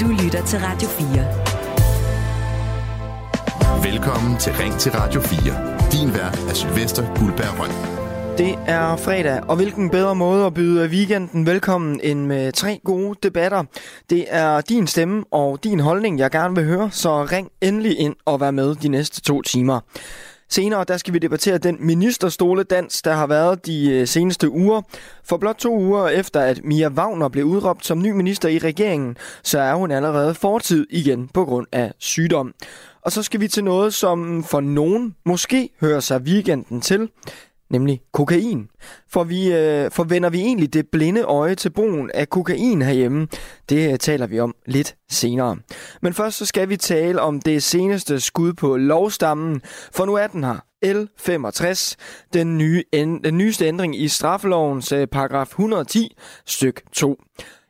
Du lytter til Radio 4. Velkommen til Ring til Radio 4. Din vært er Sylvester Guldberg Røn. Det er fredag, og hvilken bedre måde at byde weekenden velkommen end med tre gode debatter. Det er din stemme og din holdning, jeg gerne vil høre, så ring endelig ind og vær med de næste to timer. Senere der skal vi debattere den ministerstoledans, der har været de øh, seneste uger. For blot to uger efter, at Mia Wagner blev udråbt som ny minister i regeringen, så er hun allerede fortid igen på grund af sygdom. Og så skal vi til noget, som for nogen måske hører sig weekenden til nemlig kokain. For, vi, øh, forvender vi egentlig det blinde øje til brugen af kokain herhjemme? Det øh, taler vi om lidt senere. Men først så skal vi tale om det seneste skud på lovstammen, for nu er den her. L65, den, nye, den nyeste ændring i straffelovens øh, paragraf 110, styk 2.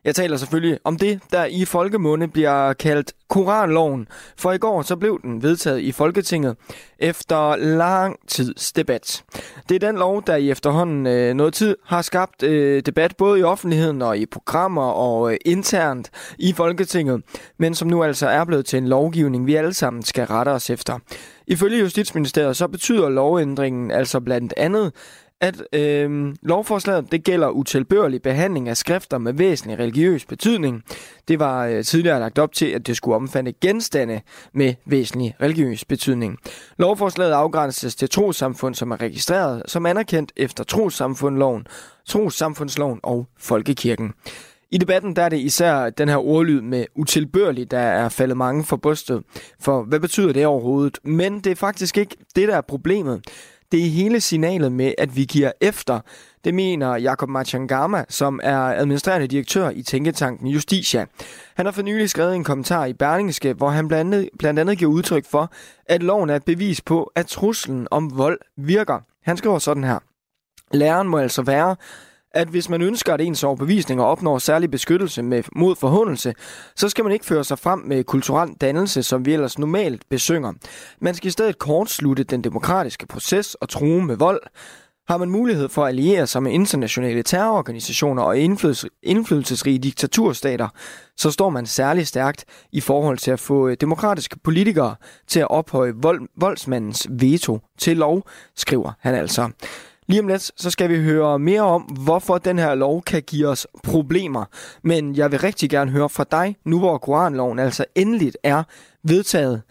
Jeg taler selvfølgelig om det, der i folkemunde bliver kaldt Koranloven, for i går så blev den vedtaget i Folketinget efter lang tids debat. Det er den lov, der i efterhånden øh, noget tid har skabt øh, debat både i offentligheden og i programmer og øh, internt i Folketinget, men som nu altså er blevet til en lovgivning, vi alle sammen skal rette os efter. Ifølge Justitsministeriet så betyder lovændringen altså blandt andet, at øh, lovforslaget det gælder utilbørlig behandling af skrifter med væsentlig religiøs betydning. Det var øh, tidligere lagt op til, at det skulle omfatte genstande med væsentlig religiøs betydning. Lovforslaget afgrænses til trosamfund, som er registreret som anerkendt efter trosamfundloven, trosamfundsloven og folkekirken. I debatten der er det især den her ordlyd med utilbørlig, der er faldet mange for brystet. For hvad betyder det overhovedet? Men det er faktisk ikke det, der er problemet. Det er hele signalet med, at vi giver efter. Det mener Jakob Machangama, som er administrerende direktør i Tænketanken Justitia. Han har for nylig skrevet en kommentar i Berlingske, hvor han blandt andet, blandt andet giver udtryk for, at loven er et bevis på, at truslen om vold virker. Han skriver sådan her. Læreren må altså være, at hvis man ønsker, at ens overbevisninger opnår særlig beskyttelse med, mod forhåndelse, så skal man ikke føre sig frem med kulturel dannelse, som vi ellers normalt besynger. Man skal i stedet kortslutte den demokratiske proces og true med vold. Har man mulighed for at alliere sig med internationale terrororganisationer og indflydelse, indflydelsesrige diktaturstater, så står man særlig stærkt i forhold til at få øh, demokratiske politikere til at ophøje vold, voldsmandens veto til lov, skriver han altså. Lige om lidt, så skal vi høre mere om, hvorfor den her lov kan give os problemer. Men jeg vil rigtig gerne høre fra dig, nu hvor Koranloven altså endeligt er vedtaget.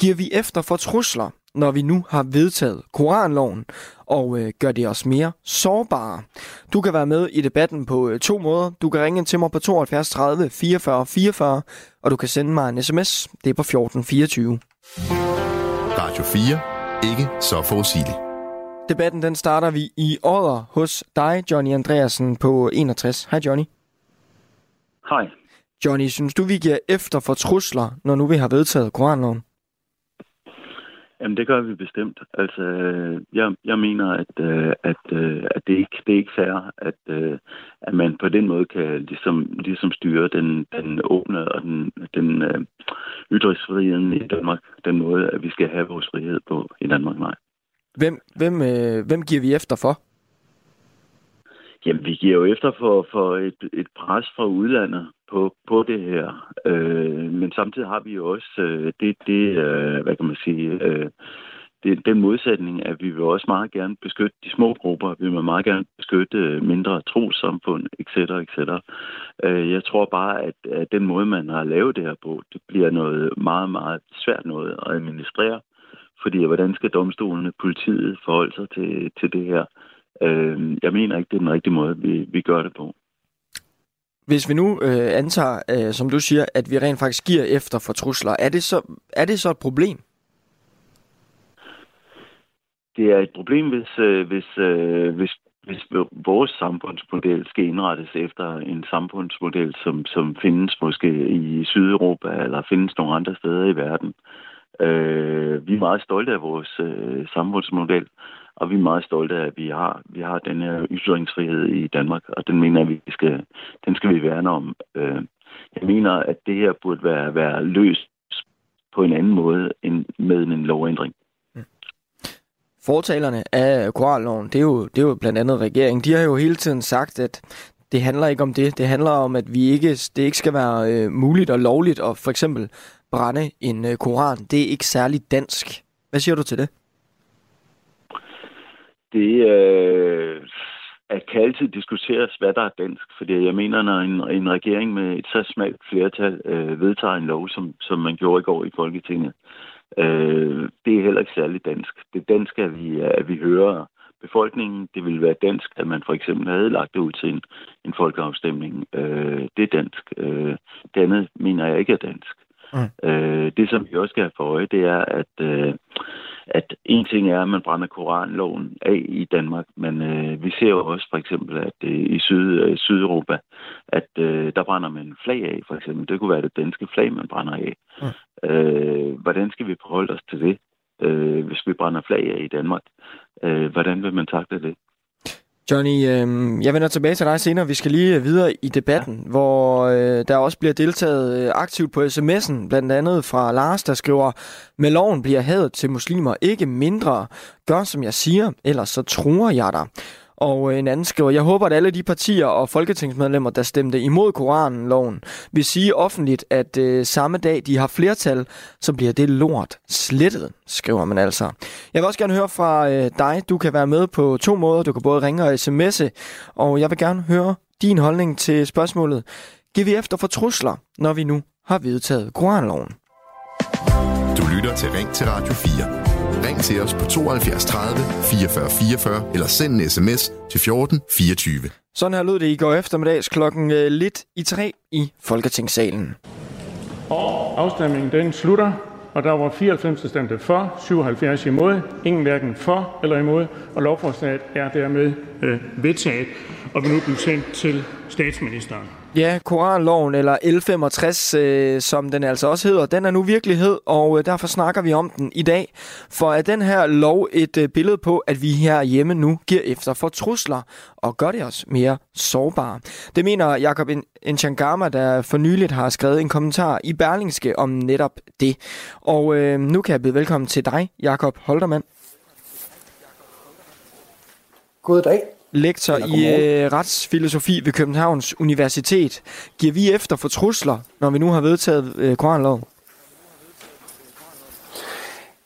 Giver vi efter for trusler, når vi nu har vedtaget Koranloven, og øh, gør det os mere sårbare? Du kan være med i debatten på øh, to måder. Du kan ringe til mig på 72 30 44 44, og du kan sende mig en sms. Det er på 14 24. Radio 4. Ikke så forudsigeligt. Debatten den starter vi i Odder hos dig, Johnny Andreasen på 61. Hej Johnny. Hej. Johnny, synes du, vi giver efter for trusler, når nu vi har vedtaget Koranloven? Jamen, det gør vi bestemt. Altså, jeg, jeg mener, at, øh, at, øh, at det, ikke, det er ikke fair, at, øh, at man på den måde kan ligesom, ligesom styre den, den åbne og den, den ytringsfriheden i Danmark. Den måde, at vi skal have vores frihed på i Danmark, nej. Hvem, hvem, øh, hvem giver vi efter for? Jamen, vi giver jo efter for, for et, et pres fra udlandet på, på det her. Øh, men samtidig har vi jo også øh, det, det øh, hvad kan man sige, øh, det, den modsætning, at vi vil også meget gerne beskytte de små grupper. Vi vil meget gerne beskytte øh, mindre trosamfund, etc. etc. Øh, jeg tror bare, at, at den måde, man har lavet det her på, det bliver noget meget, meget svært noget at administrere. Fordi hvordan skal domstolene, politiet forholde sig til, til det her? Øh, jeg mener ikke, det er den rigtige måde, vi, vi gør det på. Hvis vi nu øh, antager, øh, som du siger, at vi rent faktisk giver efter for trusler, er det så, er det så et problem? Det er et problem, hvis, øh, hvis, øh, hvis, hvis vores samfundsmodel skal indrettes efter en samfundsmodel, som, som findes måske i Sydeuropa eller findes nogle andre steder i verden. Øh, Øh, vi er meget stolte af vores øh, samfundsmodel, og vi er meget stolte af, at vi har, vi har den her ytringsfrihed i Danmark, og den mener vi skal, den skal vi værne om. Øh, jeg mener, at det her burde være, være løst på en anden måde end med en lovændring. Fortalerne af koralloven, det er, jo, det er jo blandt andet regeringen, de har jo hele tiden sagt, at det handler ikke om det. Det handler om, at vi ikke, det ikke skal være øh, muligt og lovligt at for eksempel brænde en øh, koran. Det er ikke særlig dansk. Hvad siger du til det? Det øh, at kan altid diskuteres, hvad der er dansk. Fordi jeg mener, når en, en regering med et så smalt flertal øh, vedtager en lov, som, som man gjorde i går i Folketinget, øh, det er heller ikke særlig dansk. Det danske, at vi, at vi hører befolkningen. Det ville være dansk, at man for eksempel havde lagt det ud til en, en folkeafstemning. Øh, det er dansk. Øh, det andet mener jeg ikke er dansk. Mm. Øh, det, som vi også skal have for øje, det er, at, øh, at en ting er, at man brænder koranloven af i Danmark, men øh, vi ser jo også for eksempel, at øh, i Syd, øh, Sydeuropa, at øh, der brænder man flag af, for eksempel. Det kunne være det danske flag, man brænder af. Mm. Øh, hvordan skal vi forholde os til det, øh, hvis vi brænder flag af i Danmark? Øh, hvordan vil man takle det? Johnny, øh, jeg vender tilbage til dig senere. Vi skal lige videre i debatten, ja. hvor øh, der også bliver deltaget øh, aktivt på sms'en, blandt andet fra Lars, der skriver, med loven bliver hadet til muslimer ikke mindre. Gør som jeg siger, ellers så truer jeg dig. Og øh, en anden skriver, jeg håber, at alle de partier og folketingsmedlemmer, der stemte imod Koranloven, vil sige offentligt, at øh, samme dag de har flertal, så bliver det lort slettet, skriver man altså. Jeg vil også gerne høre fra øh, dig. Du kan være med på to måder. Du kan både ringe og sms'e, og jeg vil gerne høre din holdning til spørgsmålet. Giver vi efter for trusler, når vi nu har vedtaget Koranloven? Du lytter til Ring til Radio 4. Ring til os på 72 30 44 44 eller send en sms til 14 24. Sådan her lød det i går eftermiddags klokken øh, lidt i tre i Folketingssalen. Og afstemningen den slutter, og der var 94 stemte for, 77 imod, ingen hverken for eller imod, og lovforslaget er dermed øh, vedtaget og vil nu blive sendt til statsministeren. Ja, Koranloven, eller L65, øh, som den altså også hedder, den er nu virkelighed, og øh, derfor snakker vi om den i dag. For er den her lov et øh, billede på, at vi her hjemme nu giver efter for trusler, og gør det os mere sårbare? Det mener Jakob Enchangama, der for nyligt har skrevet en kommentar i Berlingske om netop det. Og øh, nu kan jeg byde velkommen til dig, Jakob Holdermand. God dag lektor i øh, retsfilosofi ved Københavns Universitet. Giver vi efter for trusler, når vi nu har vedtaget øh, koranloven?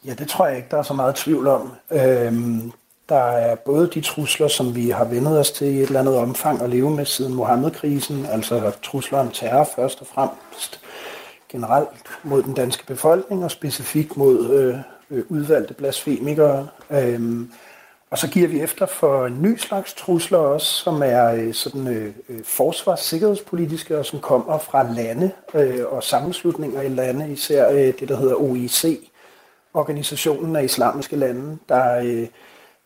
Ja, det tror jeg ikke, der er så meget tvivl om. Øhm, der er både de trusler, som vi har vendet os til i et eller andet omfang at leve med siden Mohammed-krisen, altså trusler om terror først og fremmest generelt mod den danske befolkning og specifikt mod øh, øh udvalgte blasfemikere. Øhm, og så giver vi efter for en ny slags trusler også, som er øh, sådan øh, øh forsvars- sikkerhedspolitiske, og som kommer fra lande øh, og sammenslutninger i lande, især øh, det, der hedder OIC, Organisationen af Islamiske Lande, der øh,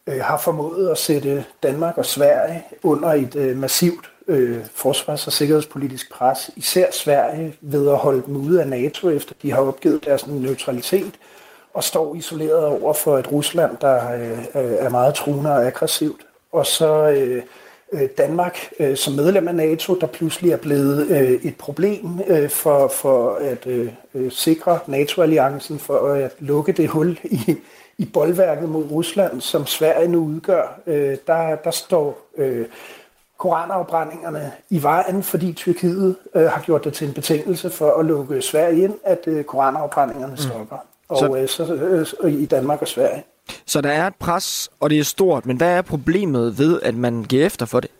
øh, har formået at sætte Danmark og Sverige under et øh, massivt øh, forsvars- og sikkerhedspolitisk pres, især Sverige ved at holde dem ude af NATO, efter de har opgivet deres neutralitet, og står isoleret over for et Rusland, der øh, er meget truende og aggressivt. Og så øh, øh, Danmark øh, som medlem af NATO, der pludselig er blevet øh, et problem øh, for, for at øh, øh, sikre NATO-alliancen, for at lukke det hul i, i boldværket mod Rusland, som Sverige nu udgør. Øh, der, der står øh, koranafbrændingerne i vejen, fordi Tyrkiet øh, har gjort det til en betingelse for at lukke Sverige ind, at øh, koranafbrændingerne stopper. Mm og så, øh, så, øh, i Danmark og Sverige. Så der er et pres, og det er stort, men hvad er problemet ved, at man giver efter for det?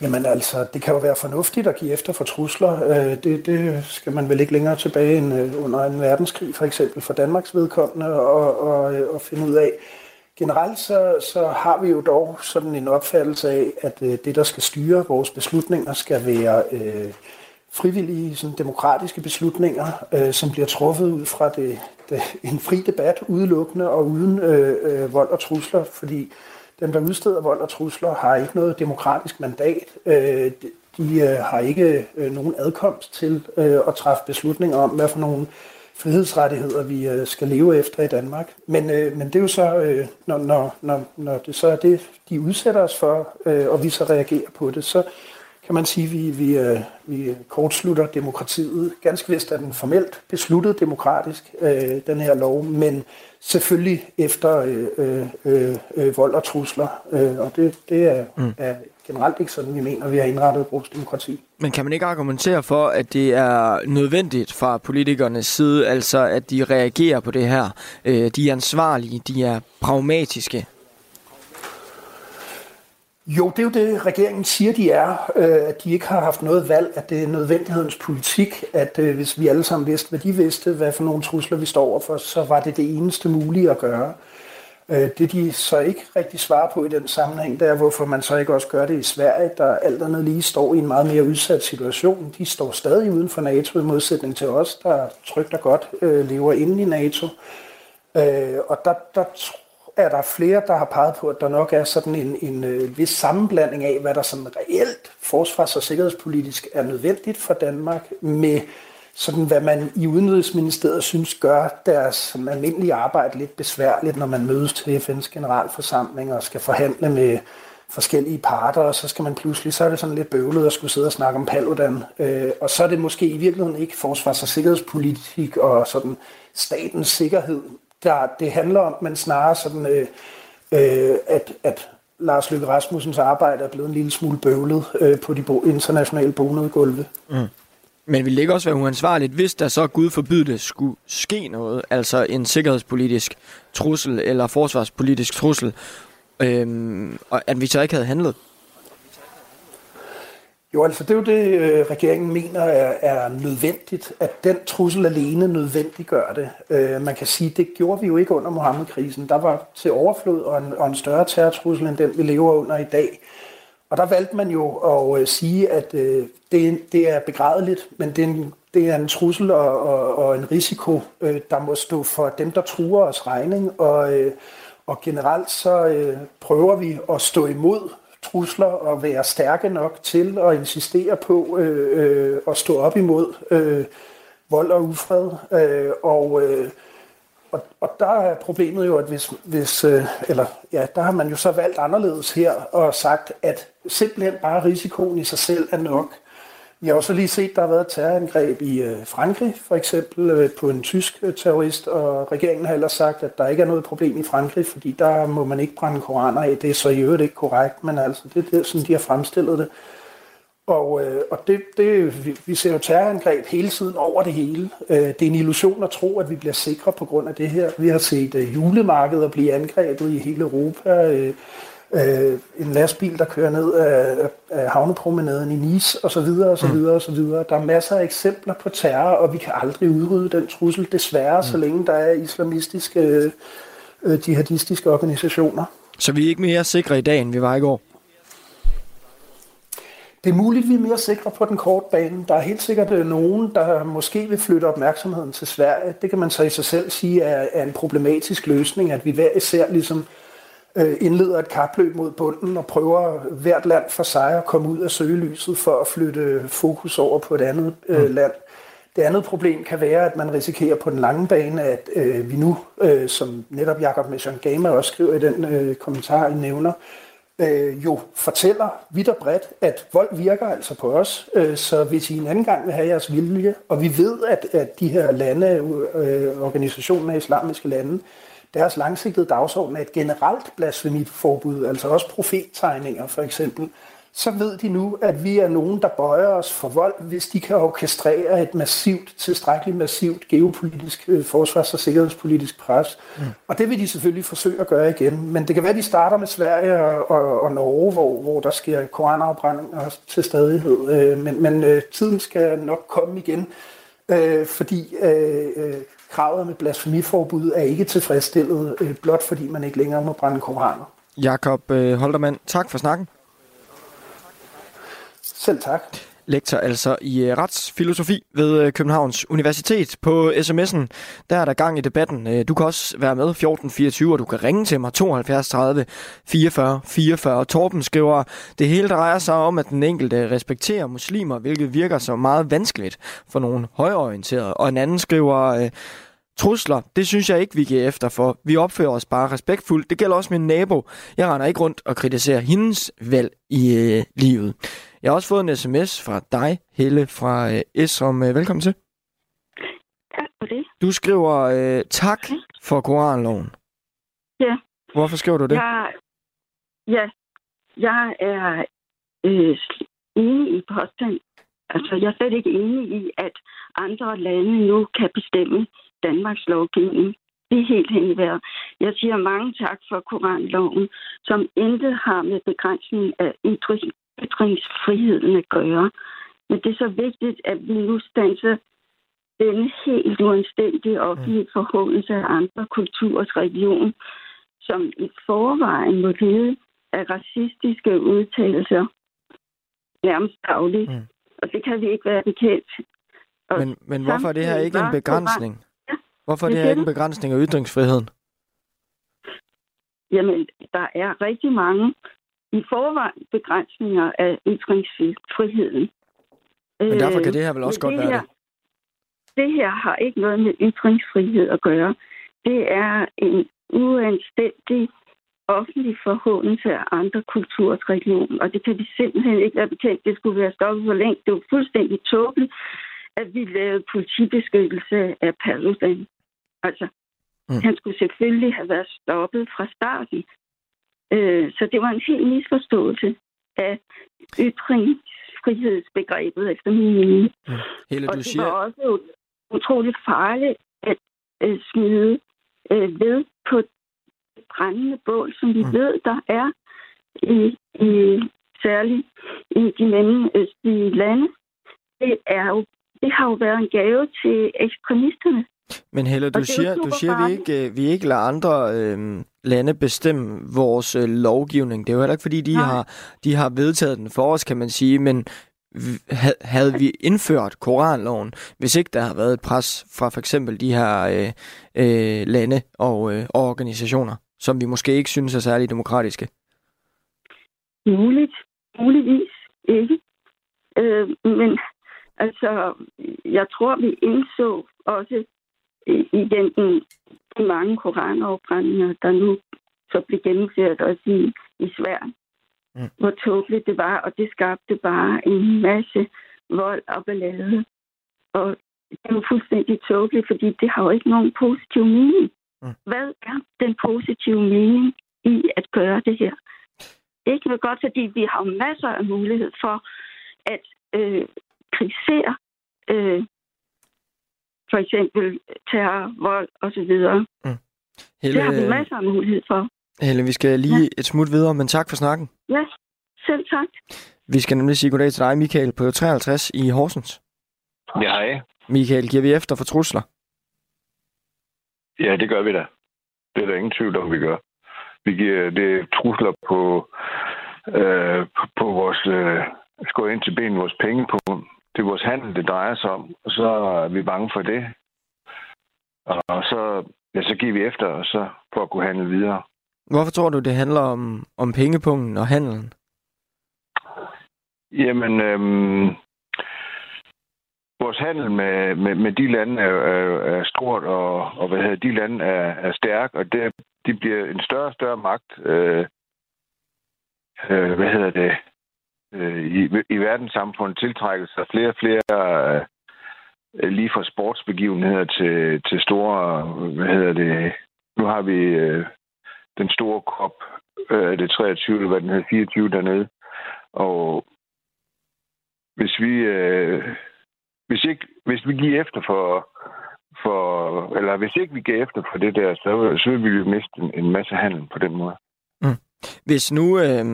Jamen altså, det kan jo være fornuftigt at give efter for trusler. Øh, det, det skal man vel ikke længere tilbage end øh, under en verdenskrig, for eksempel for Danmarks vedkommende, og, og, og finde ud af. Generelt så, så har vi jo dog sådan en opfattelse af, at det, der skal styre vores beslutninger, skal være øh, frivillige, sådan demokratiske beslutninger, øh, som bliver truffet ud fra det, det, en fri debat udelukkende og uden øh, øh, vold og trusler, fordi dem, der udsteder vold og trusler, har ikke noget demokratisk mandat. Øh, de de øh, har ikke øh, nogen adkomst til øh, at træffe beslutninger om, hvad for nogle frihedsrettigheder vi øh, skal leve efter i Danmark. Men, øh, men det er jo så, øh, når, når, når, når det så er det, de udsætter os for, øh, og vi så reagerer på det, så kan man sige, at vi, vi, øh, vi kortslutter demokratiet. Ganske vist er den formelt besluttet demokratisk, øh, den her lov, men selvfølgelig efter øh, øh, øh, vold og trusler. Øh, og det, det er, mm. er generelt ikke sådan, vi mener, vi har indrettet vores demokrati. Men kan man ikke argumentere for, at det er nødvendigt fra politikernes side, altså at de reagerer på det her? Øh, de er ansvarlige, de er pragmatiske. Jo, det er jo det, regeringen siger, de er. Øh, at de ikke har haft noget valg, at det er nødvendighedens politik, at øh, hvis vi alle sammen vidste, hvad de vidste, hvad for nogle trusler vi står overfor, så var det det eneste mulige at gøre. Øh, det de så ikke rigtig svarer på i den sammenhæng, det er, hvorfor man så ikke også gør det i Sverige, der alt andet lige står i en meget mere udsat situation. De står stadig uden for NATO i modsætning til os, der trygt og godt øh, lever inde i NATO. Øh, og der, der er der flere, der har peget på, at der nok er sådan en, en øh, vis sammenblanding af, hvad der sådan reelt forsvars- og sikkerhedspolitisk er nødvendigt for Danmark, med sådan hvad man i Udenrigsministeriet synes gør deres sådan, almindelige arbejde lidt besværligt, når man mødes til FN's generalforsamling og skal forhandle med forskellige parter, og så skal man pludselig, så er det sådan lidt bøvlet at skulle sidde og snakke om Paludan. Øh, og så er det måske i virkeligheden ikke forsvars- og sikkerhedspolitik og sådan statens sikkerhed, der det handler om, men snarere sådan, øh, øh, at, at Lars Løkke Rasmussens arbejde er blevet en lille smule bøvlet øh, på de bo- internationale bonedgulve. Mm. Men vil det ikke også være uansvarligt, hvis der så, Gud forbyde det, skulle ske noget, altså en sikkerhedspolitisk trussel eller forsvarspolitisk trussel, øhm, og at vi så ikke havde handlet? Jo, altså det er jo det, øh, regeringen mener er, er nødvendigt, at den trussel alene nødvendiggør det. Øh, man kan sige, det gjorde vi jo ikke under Mohammed-krisen. Der var til overflod og en, og en større terrortrussel end den, vi lever under i dag. Og der valgte man jo at øh, sige, at øh, det, det er begrædeligt, men det er en, det er en trussel og, og, og en risiko, øh, der må stå for dem, der truer os regning. Og, øh, og generelt så øh, prøver vi at stå imod trusler og være stærke nok til at insistere på øh, øh, at stå op imod øh, vold og ufred. Øh, og, øh, og, og der er problemet jo, at hvis, hvis øh, eller ja, der har man jo så valgt anderledes her og sagt, at simpelthen bare risikoen i sig selv er nok. Vi har også lige set, der har været et terrorangreb i øh, Frankrig, for eksempel øh, på en tysk øh, terrorist, og regeringen har ellers sagt, at der ikke er noget problem i Frankrig, fordi der må man ikke brænde koraner af. Det er så i øvrigt ikke korrekt, men altså det er det, sådan, de har fremstillet det. Og, øh, og det, det, vi, vi ser jo terrorangreb hele tiden over det hele. Øh, det er en illusion at tro, at vi bliver sikre på grund af det her. Vi har set øh, julemarkeder blive angrebet i hele Europa. Øh, øh, en lastbil, der kører ned af, af havnepromenaden i Nice, og så videre, og så mm. videre, og så videre. Der er masser af eksempler på terror, og vi kan aldrig udrydde den trussel, desværre, mm. så længe der er islamistiske, øh, jihadistiske organisationer. Så vi er ikke mere sikre i dag, end vi var i går? Det er muligt, vi er mere sikre på den korte bane. Der er helt sikkert øh, nogen, der måske vil flytte opmærksomheden til Sverige. Det kan man så i sig selv sige er, er en problematisk løsning, at vi hver især ligesom øh, indleder et kapløb mod bunden og prøver hvert land for sig at komme ud af søgelyset for at flytte fokus over på et andet øh, mm. land. Det andet problem kan være, at man risikerer på den lange bane, at øh, vi nu, øh, som netop Jakob Mission Gamer også skriver i den øh, kommentar, I nævner, øh, jo fortæller vidt og bredt, at vold virker altså på os. Øh, så hvis I en anden gang vil have jeres vilje, og vi ved, at, at de her lande, øh, organisationen af islamiske lande, deres langsigtede dagsorden er et generelt blasfemiforbud, altså også profettegninger for eksempel, så ved de nu, at vi er nogen, der bøjer os for vold, hvis de kan orkestrere et massivt, tilstrækkeligt massivt geopolitisk, øh, forsvars- og sikkerhedspolitisk pres. Mm. Og det vil de selvfølgelig forsøge at gøre igen. Men det kan være, at de starter med Sverige og, og, og Norge, hvor, hvor der sker koranafbrændinger til stadighed. Øh, men men øh, tiden skal nok komme igen, øh, fordi øh, kravet med blasfemiforbud er ikke tilfredsstillet, øh, blot fordi man ikke længere må brænde koraner. Jakob øh, Holtermann, tak for snakken. Selv tak. Lektor altså i øh, retsfilosofi ved øh, Københavns Universitet. På sms'en, der er der gang i debatten. Øh, du kan også være med 1424, og du kan ringe til mig 72 30 44 44. Torben skriver, det hele drejer sig om, at den enkelte respekterer muslimer, hvilket virker så meget vanskeligt for nogle højorienterede. Og en anden skriver, Trusler, det synes jeg ikke, vi giver efter for. Vi opfører os bare respektfuldt. Det gælder også min nabo. Jeg render ikke rundt og kritiserer hendes valg i øh, livet. Jeg har også fået en sms fra dig, Helle fra øh, Esrum. Øh, velkommen til. Tak for det. Du skriver øh, tak okay. for Koranloven. Ja. Hvorfor skriver du det? Jeg, ja, jeg er øh, enig i påstand. Altså, jeg er slet ikke enig i, at andre lande nu kan bestemme Danmarks lovgivning. Det er helt hen i vejret. Jeg siger mange tak for Koranloven, som intet har med begrænsning af ytringsfriheden at gøre. Men det er så vigtigt, at vi nu stanser denne helt uanstændige offentlige forhåndelse af andre kulturers religion, som i forvejen må lide af racistiske udtalelser nærmest dagligt. Mm. Og det kan vi ikke være bekendt. Og men, men hvorfor er det her ikke en begrænsning? Hvorfor er det her ikke en begrænsning af ytringsfriheden? Jamen, der er rigtig mange i forvejen begrænsninger af ytringsfriheden. Men derfor kan det her vel også godt være her, det? Det her har ikke noget med ytringsfrihed at gøre. Det er en uanstændig offentlig forhåndelse af andre kulturs religion, og det kan vi simpelthen ikke være bekendt. Det skulle være stoppet for længe. Det var fuldstændig tåbeligt, at vi lavede politibeskyttelse af Paludan. Altså, mm. han skulle selvfølgelig have været stoppet fra starten. Øh, så det var en helt misforståelse af ytringsfrihedsbegrebet, efter min mening. Mm. Hele, og du det siger... var også utroligt farligt at øh, smide øh, ved på brændende bål, som vi mm. ved, der er i, i særligt i de mellemøstlige lande. Det, er jo, det har jo været en gave til ekstremisterne. Men Helle, du siger, du siger at vi ikke, vi ikke lader andre øh, lande bestemme vores øh, lovgivning. Det er jo heller ikke, fordi de har, de har vedtaget den for os, kan man sige, men havde vi indført Koranloven, hvis ikke der har været et pres fra for eksempel de her øh, øh, lande og, øh, og organisationer, som vi måske ikke synes er særlig demokratiske? Muligt. Muligvis ikke. Øh, men altså, jeg tror, vi indså også igennem de mange koranafbrændinger, der nu så blev gennemført også i, i Sverige, mm. hvor tåbeligt det var, og det skabte bare en masse vold og ballade. Og det er jo fuldstændig tåbeligt, fordi det har jo ikke nogen positiv mening. Mm. Hvad er den positive mening i at gøre det her? Ikke noget godt, fordi vi har masser af mulighed for at øh, kritisere øh, for eksempel terror, vold osv. Mm. Helle, det har vi masser af mulighed for. Helle, vi skal lige ja. et smut videre, men tak for snakken. Ja, selv tak. Vi skal nemlig sige goddag til dig, Michael, på 53 i Horsens. Ja, hej. Michael, giver vi efter for trusler? Ja, det gør vi da. Det er der ingen tvivl om, vi gør. Vi giver det trusler på, øh, på vores... Øh, skår ind til benet vores penge på. Det er vores handel, det drejer sig om. Og så er vi bange for det. Og så, ja, så giver vi efter, og så for at kunne handle videre. Hvorfor tror du, det handler om, om pengepunkten og handelen? Jamen, øhm, vores handel med, med, med de lande er, er, er stort, og, og hvad hedder, de lande er, er stærk, og det, de bliver en større og større magt. Øh, øh, hvad hedder det? Øh, i, i verdenssamfundet tiltrækker sig flere og flere øh, øh, lige fra sportsbegivenheder til, til store, hvad hedder det, nu har vi øh, den store kop, øh, det 23, eller hvad den hedder, 24 dernede, og hvis vi, øh, hvis, ikke, hvis vi giver efter for, for, eller hvis ikke vi giver efter for det der, så, så vil vi jo miste en, en masse handel på den måde. Mm. Hvis nu, øh,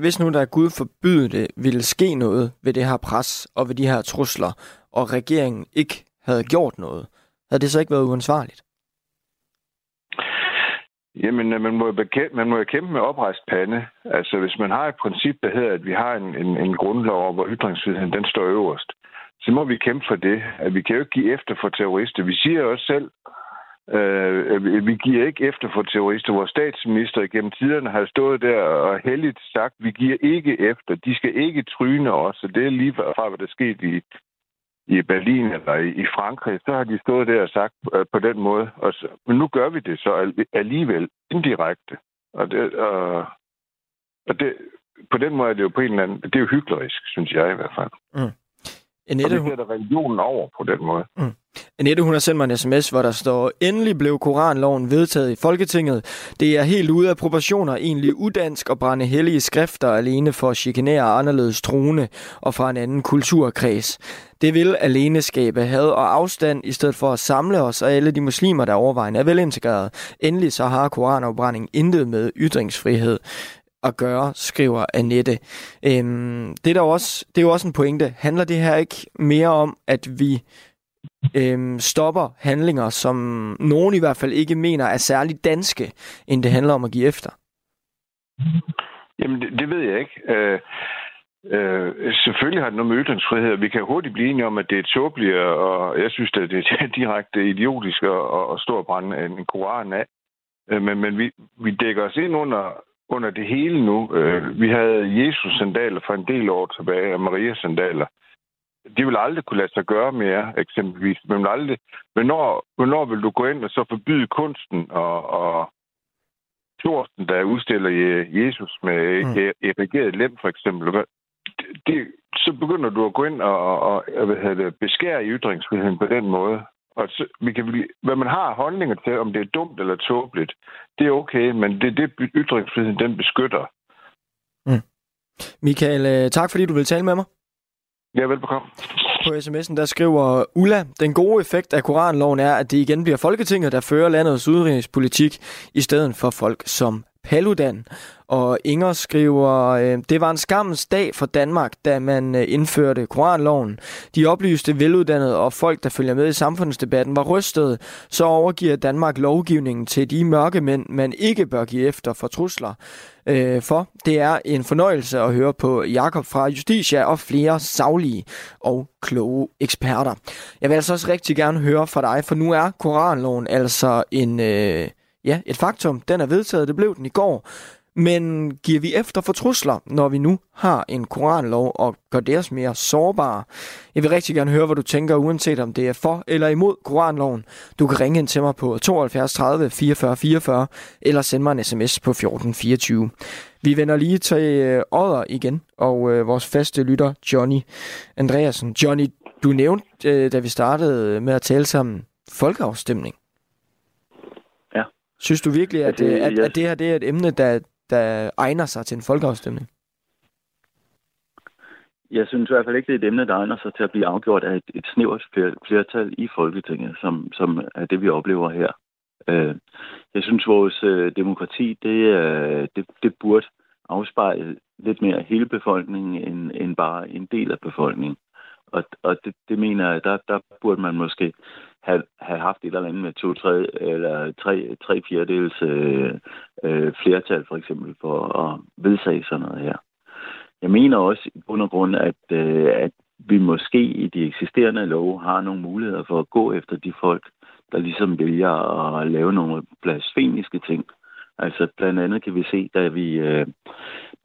hvis nu der er Gud forbyde det, ville ske noget ved det her pres og ved de her trusler, og regeringen ikke havde gjort noget, havde det så ikke været uansvarligt? Jamen, øh, man må, jo bekæmpe, man må jo kæmpe med oprejst pande. Altså, hvis man har et princip, der hedder, at vi har en, en, en grundlov, hvor ytringsfriheden den står øverst, så må vi kæmpe for det. At vi kan jo ikke give efter for terrorister. Vi siger også selv, øh, vi giver ikke efter for terrorister. Vores statsminister gennem tiderne har stået der og heldigt sagt, vi giver ikke efter. De skal ikke tryne os. Og det er lige fra, hvad der skete i, i Berlin eller i i Frankrig, så har de stået der og sagt øh, på den måde. Og så, men nu gør vi det så alligevel indirekte. Og, det, øh, og det, på den måde er det jo på en eller anden... Det er jo hyklerisk, synes jeg i hvert fald. Mm. Annette, og vi sætter religionen over på den måde. Mm. Annette, hun har sendt mig en sms, hvor der står, endelig blev Koranloven vedtaget i Folketinget. Det er helt ude af proportioner, egentlig udansk at brænde hellige skrifter alene for at chikanere anderledes troende og fra en anden kulturkreds. Det vil alene skabe had og afstand, i stedet for at samle os og alle de muslimer, der overvejende er velintegreret. Endelig så har koranafbrænding intet med ytringsfrihed at gøre, skriver Annette. Øhm, det, er der også, det er jo også en pointe. Handler det her ikke mere om, at vi øhm, stopper handlinger, som nogen i hvert fald ikke mener er særligt danske, end det handler om at give efter? Jamen, det, det ved jeg ikke. Øh, øh, selvfølgelig har det noget med ytringsfrihed. Vi kan hurtigt blive enige om, at det er tåbeligt, og jeg synes, at det er direkte idiotisk at, at stå og brænde en koran af. Øh, men, men vi, vi dækker os ind under, under det hele nu. Øh, vi havde Jesus-sandaler for en del år tilbage, og Maria-sandaler de vil aldrig kunne lade sig gøre mere, eksempelvis. Men vil aldrig, hvornår, hvornår vil du gå ind og så forbyde kunsten og, og Thorsten, der udstiller Jesus med mm. erigeret lem, for eksempel. Det, så begynder du at gå ind og, og hvad hedder det, beskære ytringsfriheden på den måde. Og så, vi kan, hvad man har holdninger til, om det er dumt eller tåbeligt, det er okay, men det er det, ytringsfriheden den beskytter. Mm. Michael, øh, tak fordi du vil tale med mig. Ja, velbekomme. På sms'en der skriver Ulla, den gode effekt af Koranloven er, at det igen bliver Folketinget, der fører landets udenrigspolitik, i stedet for folk som Paludan. Og Inger skriver, øh, det var en skammens dag for Danmark, da man øh, indførte Koranloven. De oplyste, veluddannede og folk, der følger med i samfundsdebatten, var rystet. Så overgiver Danmark lovgivningen til de mørke mænd, man ikke bør give efter for trusler. Øh, for det er en fornøjelse at høre på Jakob fra Justitia og flere savlige og kloge eksperter. Jeg vil altså også rigtig gerne høre fra dig, for nu er Koranloven altså en... Øh, Ja, et faktum. Den er vedtaget. Det blev den i går. Men giver vi efter for trusler, når vi nu har en koranlov og gør det os mere sårbare? Jeg vil rigtig gerne høre, hvad du tænker, uanset om det er for eller imod koranloven. Du kan ringe ind til mig på 72 30 44 44 eller sende mig en sms på 1424. Vi vender lige til øh, Odder igen, og øh, vores faste lytter, Johnny Andreasen. Johnny, du nævnte, øh, da vi startede med at tale sammen, folkeafstemning. Synes du virkelig, at, at, at, at det her det er et emne, der, der egner sig til en folkeafstemning? Jeg synes i hvert fald ikke, det er et emne, der egner sig til at blive afgjort af et, et snævert flertal i Folketinget, som, som er det, vi oplever her. Øh, jeg synes, vores øh, demokrati, det, det, det burde afspejle lidt mere hele befolkningen, end, end bare en del af befolkningen. Og, og det, det mener jeg, der, der burde man måske have, have haft et eller andet med to, tre, eller tre, tre fjerdedels øh, øh, flertal for eksempel for at vedsage sådan noget her. Jeg mener også i bund og grund, at, øh, at vi måske i de eksisterende love har nogle muligheder for at gå efter de folk, der ligesom vælger at lave nogle blasfemiske ting. Altså blandt andet kan vi se, da vi, øh,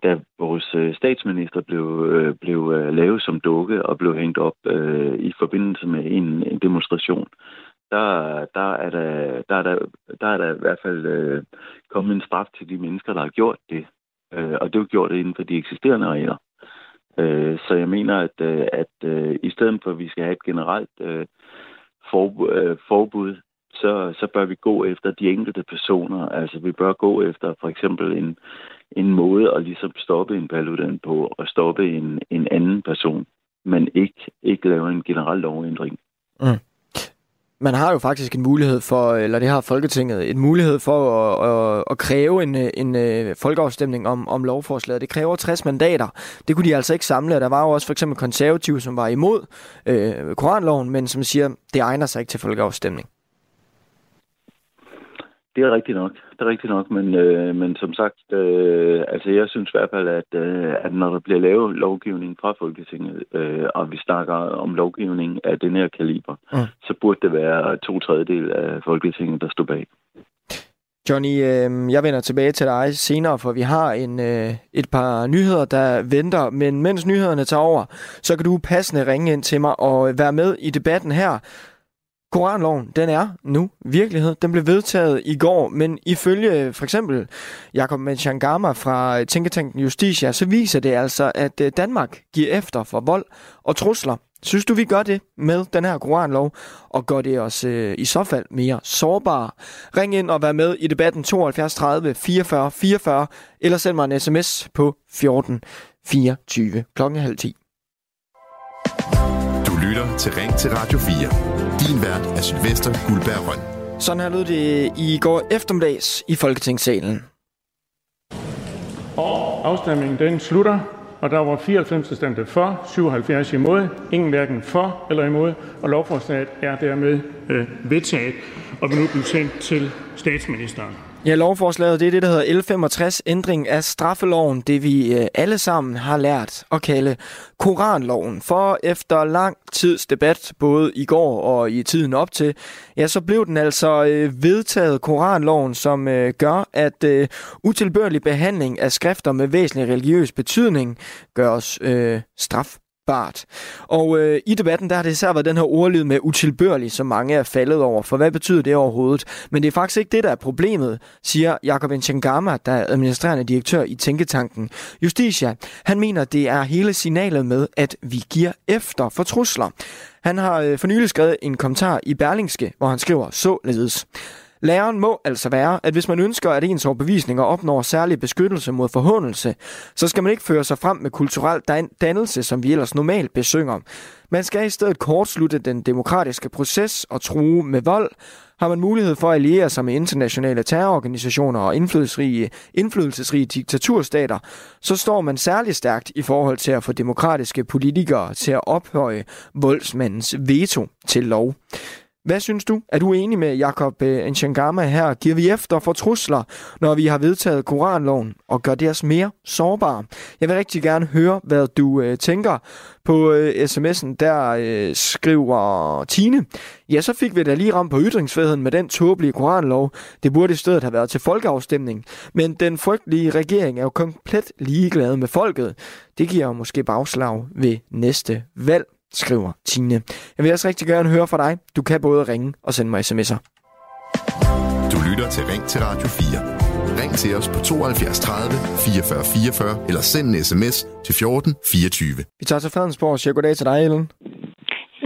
da vores øh, statsminister blev, øh, blev øh, lavet som dukke og blev hængt op øh, i forbindelse med en, en demonstration, der, der, er der, der, er der, der er der i hvert fald øh, kommet en straf til de mennesker, der har gjort det. Øh, og det er jo gjort inden for de eksisterende regler. Øh, så jeg mener, at, øh, at øh, i stedet for, at vi skal have et generelt øh, forbud, øh, forbud så, så bør vi gå efter de enkelte personer. Altså vi bør gå efter for eksempel en, en måde at ligesom stoppe en paludan på og stoppe en, en anden person, men ikke, ikke lave en generel lovændring. Mm. Man har jo faktisk en mulighed for, eller det har Folketinget, en mulighed for at, at, at kræve en, en øh, folkeafstemning om, om lovforslaget. Det kræver 60 mandater. Det kunne de altså ikke samle. Der var jo også for eksempel konservative, som var imod øh, koranloven, men som siger, det egner sig ikke til folkeafstemning. Det er rigtigt nok. Det er rigtigt nok, men, øh, men som sagt, øh, altså jeg synes i hvert fald, at, øh, at når der bliver lavet lovgivning fra Folketinget, øh, og vi snakker om lovgivning af den her kaliber, mm. så burde det være to tredjedel af Folketinget, der står bag. Johnny, øh, jeg vender tilbage til dig senere, for vi har en, øh, et par nyheder, der venter. Men mens nyhederne tager over, så kan du passende ringe ind til mig og være med i debatten her. Koranloven, den er nu virkelighed. Den blev vedtaget i går, men ifølge for eksempel Jakob Menchangama fra øh, Tænketanken Justitia, så viser det altså, at øh, Danmark giver efter for vold og trusler Synes du, vi gør det med den her koranlov, og gør det os øh, i så fald mere sårbare? Ring ind og vær med i debatten 72 30 44 44, eller send mig en sms på 14 24 klokken halv 10. Du lytter til Ring til Radio 4. Din vært er Sylvester Guldberg Røn. Sådan her lød det i går eftermiddags i Folketingssalen. Og afstemningen den slutter, og der var 94 der stemte for, 77 imod, ingen hverken for eller imod, og lovforslaget er dermed øh, vedtaget og vil nu blive sendt til statsministeren. Ja, lovforslaget det er det, der hedder L65, ændring af straffeloven, det vi øh, alle sammen har lært at kalde Koranloven. For efter lang tids debat, både i går og i tiden op til, ja, så blev den altså øh, vedtaget Koranloven, som øh, gør, at øh, utilbørlig behandling af skrifter med væsentlig religiøs betydning gøres øh, straf bart. Og øh, i debatten der har det især været den her ordlyd med utilbørlig, som mange er faldet over. For hvad betyder det overhovedet? Men det er faktisk ikke det, der er problemet, siger Jakob Nchengama, der er administrerende direktør i Tænketanken Justitia. Han mener, det er hele signalet med, at vi giver efter for trusler. Han har øh, for nylig skrevet en kommentar i Berlingske, hvor han skriver således. Læreren må altså være, at hvis man ønsker, at ens overbevisninger opnår særlig beskyttelse mod forhåndelse, så skal man ikke føre sig frem med kulturel dannelse, som vi ellers normalt besynger. Man skal i stedet kortslutte den demokratiske proces og true med vold, har man mulighed for at alliere sig med internationale terrororganisationer og indflydelsesrige, indflydelsesrige diktaturstater, så står man særlig stærkt i forhold til at få demokratiske politikere til at ophøje voldsmandens veto til lov. Hvad synes du? Er du enig med Jakob øh, Nchangama her? Giver vi efter for trusler, når vi har vedtaget Koranloven, og gør det os mere sårbare? Jeg vil rigtig gerne høre, hvad du øh, tænker. På øh, sms'en, der øh, skriver Tine, ja, så fik vi da lige ramt på ytringsfriheden med den tåbelige koranlov. Det burde i stedet have været til folkeafstemning. Men den frygtelige regering er jo komplet ligeglad med folket. Det giver jo måske bagslag ved næste valg skriver Tine. Jeg vil også rigtig gerne høre fra dig. Du kan både ringe og sende mig sms'er. Du lytter til Ring til Radio 4. Ring til os på 72 30 44 44 eller send en sms til 14 24. Vi tager til Fredensborg og siger goddag til dig, Ellen.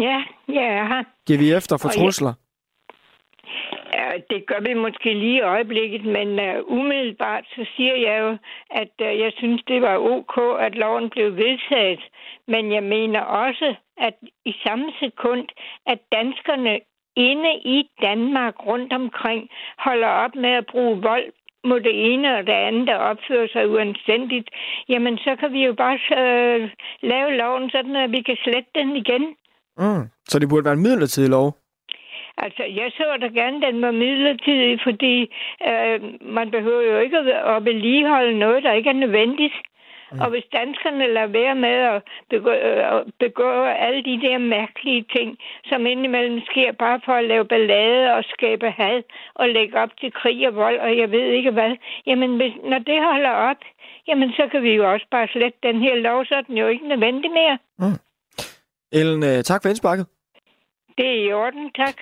Ja, jeg er her. Giver vi efter for og trusler? Ja, det gør vi måske lige i øjeblikket, men uh, umiddelbart så siger jeg jo, at uh, jeg synes, det var ok, at loven blev vedtaget. Men jeg mener også, at i samme sekund, at danskerne inde i Danmark rundt omkring holder op med at bruge vold mod det ene og det andet, der opfører sig uanstændigt, jamen så kan vi jo bare øh, lave loven sådan, at vi kan slette den igen. Mm. Så det burde være en midlertidig lov? Altså, jeg så da gerne, den var midlertidig, fordi øh, man behøver jo ikke at vedligeholde noget, der ikke er nødvendigt. Mm. Og hvis danskerne lader være med at begå, øh, begå alle de der mærkelige ting, som indimellem sker bare for at lave ballade og skabe had og lægge op til krig og vold, og jeg ved ikke hvad, jamen hvis, når det holder op, jamen så kan vi jo også bare slette den her lov, så er den jo ikke nødvendig mere. Mm. Ellen, øh, tak for indsparket. Det er i orden, tak.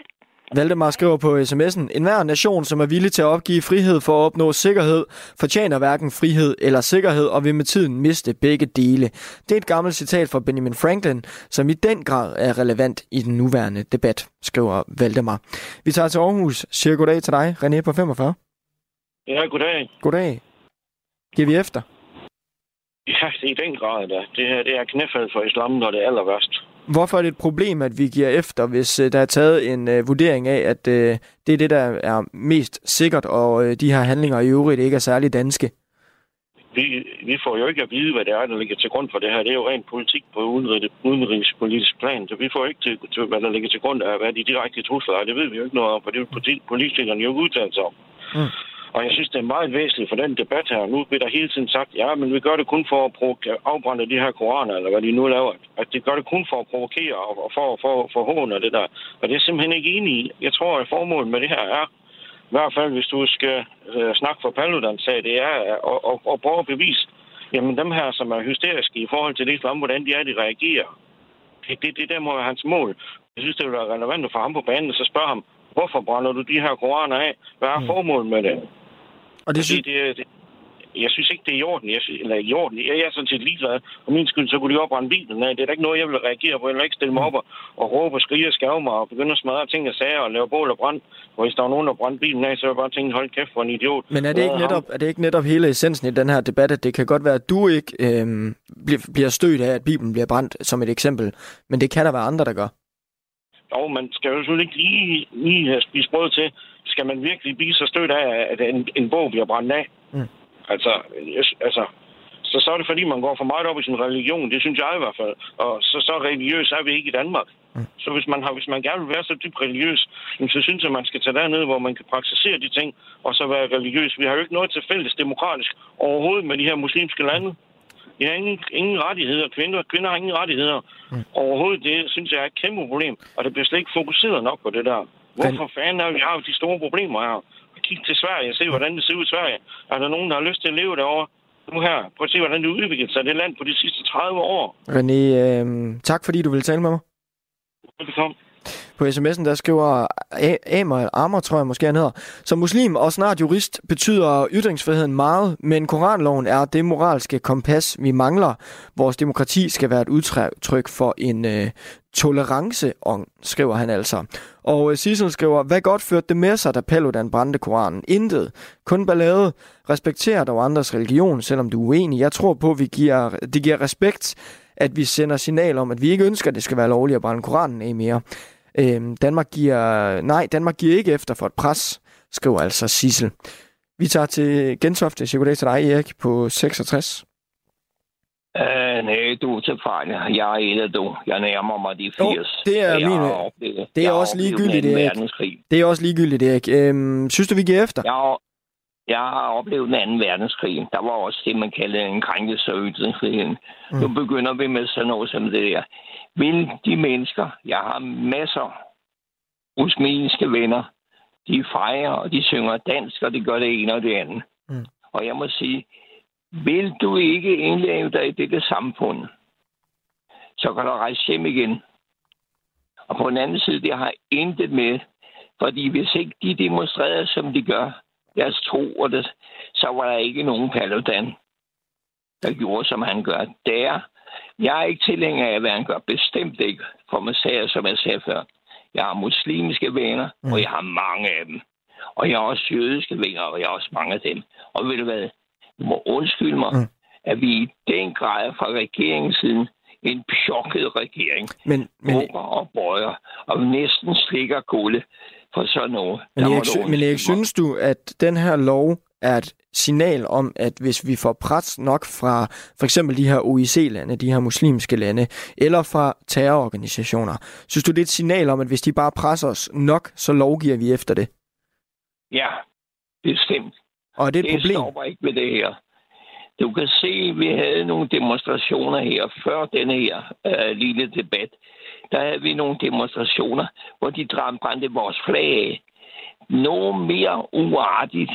Valdemar skriver på sms'en, en hver nation, som er villig til at opgive frihed for at opnå sikkerhed, fortjener hverken frihed eller sikkerhed og vil med tiden miste begge dele. Det er et gammelt citat fra Benjamin Franklin, som i den grad er relevant i den nuværende debat, skriver Valdemar. Vi tager til Aarhus. Siger goddag til dig, René på 45. Ja, goddag. Goddag. Giver vi efter? Ja, det er i den grad da. Det her det er knæfald for islam, når det er aller værst. Hvorfor er det et problem, at vi giver efter, hvis uh, der er taget en uh, vurdering af, at uh, det er det, der er mest sikkert, og uh, de her handlinger i øvrigt ikke er særlig danske? Vi, vi får jo ikke at vide, hvad det er, der ligger til grund for det her. Det er jo rent politik på udenrigspolitisk plan, så vi får ikke til, til, hvad der ligger til grund af, hvad de direkte trusler er. Det ved vi jo ikke noget om, for det er politikerne jo udtalt sig om. Mm. Og jeg synes, det er meget væsentligt for den debat her. Nu bliver der hele tiden sagt, ja, men vi gør det kun for at afbrænde de her koraner, eller hvad de nu laver. At det gør det kun for at provokere og for, for, for håne det der. Og det er jeg simpelthen ikke enig i. Jeg tror, at formålet med det her er, i hvert fald hvis du skal øh, snakke for Paludan sag, det er at, at, at prøve at bevise, jamen dem her, som er hysteriske i forhold til det islam, hvordan de er, de reagerer. Det, det, det der må være hans mål. Jeg synes, det vil være relevant at få ham på banen, og så spørge ham, hvorfor brænder du de her koraner af? Hvad er mm. formålet med det? Og det, synes... det, det, jeg synes ikke, det er i orden. Jeg synes, eller i orden. Jeg er sådan set ligeglad. For min skyld, så kunne de opbrænde bilen af. Det er da ikke noget, jeg vil reagere på. Jeg vil ikke stille mig op og, og råbe og skrige og skæve mig og begynde at smadre ting og sager og lave bål og brand. Og hvis der var nogen, der brændte bilen af, så vil jeg bare tænke, hold kæft for en idiot. Men er det, ikke netop, er det ikke netop hele essensen i den her debat, at det kan godt være, at du ikke øhm, bliver, bliver stødt af, at Bibelen bliver brændt, som et eksempel, men det kan der være andre, der gør? Jo, man skal jo selvfølgelig ikke lige, lige have spist brød til. Skal man virkelig blive så stødt af, at en, en bog bliver brændt af? Mm. Altså, jeg, altså, så, så er det fordi, man går for meget op i sin religion. Det synes jeg i hvert fald. Og så, så religiøs er vi ikke i Danmark. Mm. Så hvis man, har, hvis man gerne vil være så dybt religiøs, så synes jeg, man skal tage derned, hvor man kan praktisere de ting, og så være religiøs. Vi har jo ikke noget til fælles demokratisk overhovedet med de her muslimske lande. De har ingen, ingen rettigheder. Kvinder, kvinder har ingen rettigheder. Mm. Overhovedet det, synes jeg, er et kæmpe problem. Og det bliver slet ikke fokuseret nok på det der. Hvorfor fanden er vi har de store problemer her? Kig til Sverige og se, hvordan det ser ud i Sverige. Er der nogen, der har lyst til at leve derovre? Nu her. Prøv at se, hvordan det udvikler sig det land på de sidste 30 år. René, øh, tak fordi du ville tale med mig. Velkommen. På sms'en, der skriver Amer, Ammer, tror jeg måske han hedder. Som muslim og snart jurist betyder ytringsfriheden meget, men Koranloven er det moralske kompas, vi mangler. Vores demokrati skal være et udtryk for en øh, tolerance, skriver han altså. Og øh, Sissel skriver, hvad godt førte det med sig, da Paludan brændte Koranen? Intet. Kun ballade. Respekter dog andres religion, selvom du er uenig. Jeg tror på, at vi giver, det giver respekt, at vi sender signal om, at vi ikke ønsker, at det skal være lovligt at brænde Koranen af mere. Øhm, Danmark giver, nej, Danmark giver ikke efter for et pres, skriver altså Sissel. Vi tager til Gentofte. Goddag til dig, Erik, på 66. Uh, nej, du til fejl. Jeg er af du. Jeg nærmer mig de 80. Oh, det er, jeg min, oplevet, det er også ligegyldigt, Erik. Det er også ligegyldigt, Erik. Øhm, synes du, vi giver efter? Jeg, jeg har oplevet den anden verdenskrig. Der var også det, man kalder en krænkelse af ytringsfriheden. Mm. Nu begynder vi med sådan noget som det der. Vil de mennesker, jeg har masser muslimske venner, de fejrer, og de synger dansk, og de gør det ene og det andet. Mm. Og jeg må sige, vil du ikke indleve dig i dette samfund, så kan du rejse hjem igen. Og på den anden side, det har intet med, fordi hvis ikke de demonstrerer, som de gør, deres tro, og det, så var der ikke nogen Paludan, der gjorde, som han gør. Der, jeg er ikke tilhænger af, hvad han gør. Bestemt ikke, for man sagde, som jeg sagde før. Jeg har muslimske venner, mm. og jeg har mange af dem. Og jeg har også jødiske venner, og jeg har også mange af dem. Og ved du hvad? Du må undskylde mig, mm. at vi i den grad fra regeringens siden en pjokket regering. Men, men... og bøjer, og næsten slikker gulde for sådan noget. Men Erik, men Erik, synes du, at den her lov er et signal om, at hvis vi får pres nok fra for eksempel de her OIC-lande, de her muslimske lande, eller fra terrororganisationer, synes du, det er et signal om, at hvis de bare presser os nok, så lovgiver vi efter det? Ja, bestemt. Og er det et det problem? stopper ikke med det her. Du kan se, at vi havde nogle demonstrationer her før denne her uh, lille debat. Der havde vi nogle demonstrationer, hvor de brændte vores flag af. Noget mere uartigt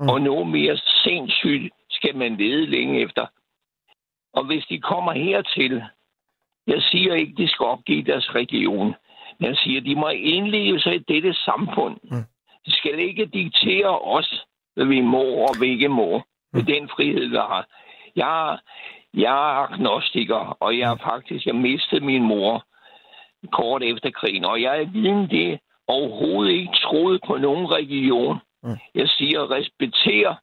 mm. og noget mere sindssygt skal man lede længe efter. Og hvis de kommer hertil, jeg siger ikke, de skal opgive deres region, men jeg siger, de må indleve sig i dette samfund. Mm. De skal ikke diktere os, hvad vi må og hvad vi ikke må med den frihed, vi har. Jeg, jeg er agnostiker, og jeg har faktisk jeg mistede min mor kort efter krigen, og jeg er viden det overhovedet ikke troet på nogen region. Mm. Jeg siger, respekter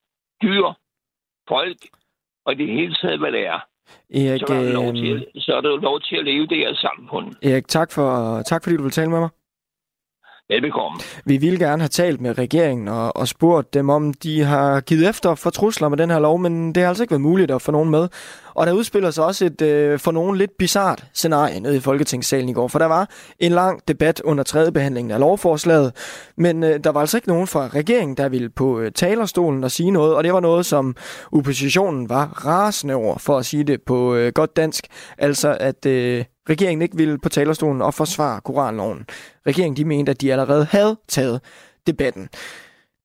dyr, folk, og det hele taget, hvad det er. Erik, så, er det lov til, øhm, så er det lov til at leve det her samfund. Erik, tak, for, tak fordi du vil tale med mig. Velbekomme. Vi ville gerne have talt med regeringen og, og spurgt dem, om de har givet efter for trusler med den her lov, men det har altså ikke været muligt at få nogen med. Og der udspiller sig også et øh, for nogen lidt bizart scenarie nede i Folketingssalen i går, for der var en lang debat under tredje behandlingen af lovforslaget, men øh, der var altså ikke nogen fra regeringen, der ville på øh, talerstolen og sige noget, og det var noget, som oppositionen var rasende over, for at sige det på øh, godt dansk, altså at øh, regeringen ikke ville på talerstolen og forsvare Koranloven. Regeringen de mente, at de allerede havde taget debatten.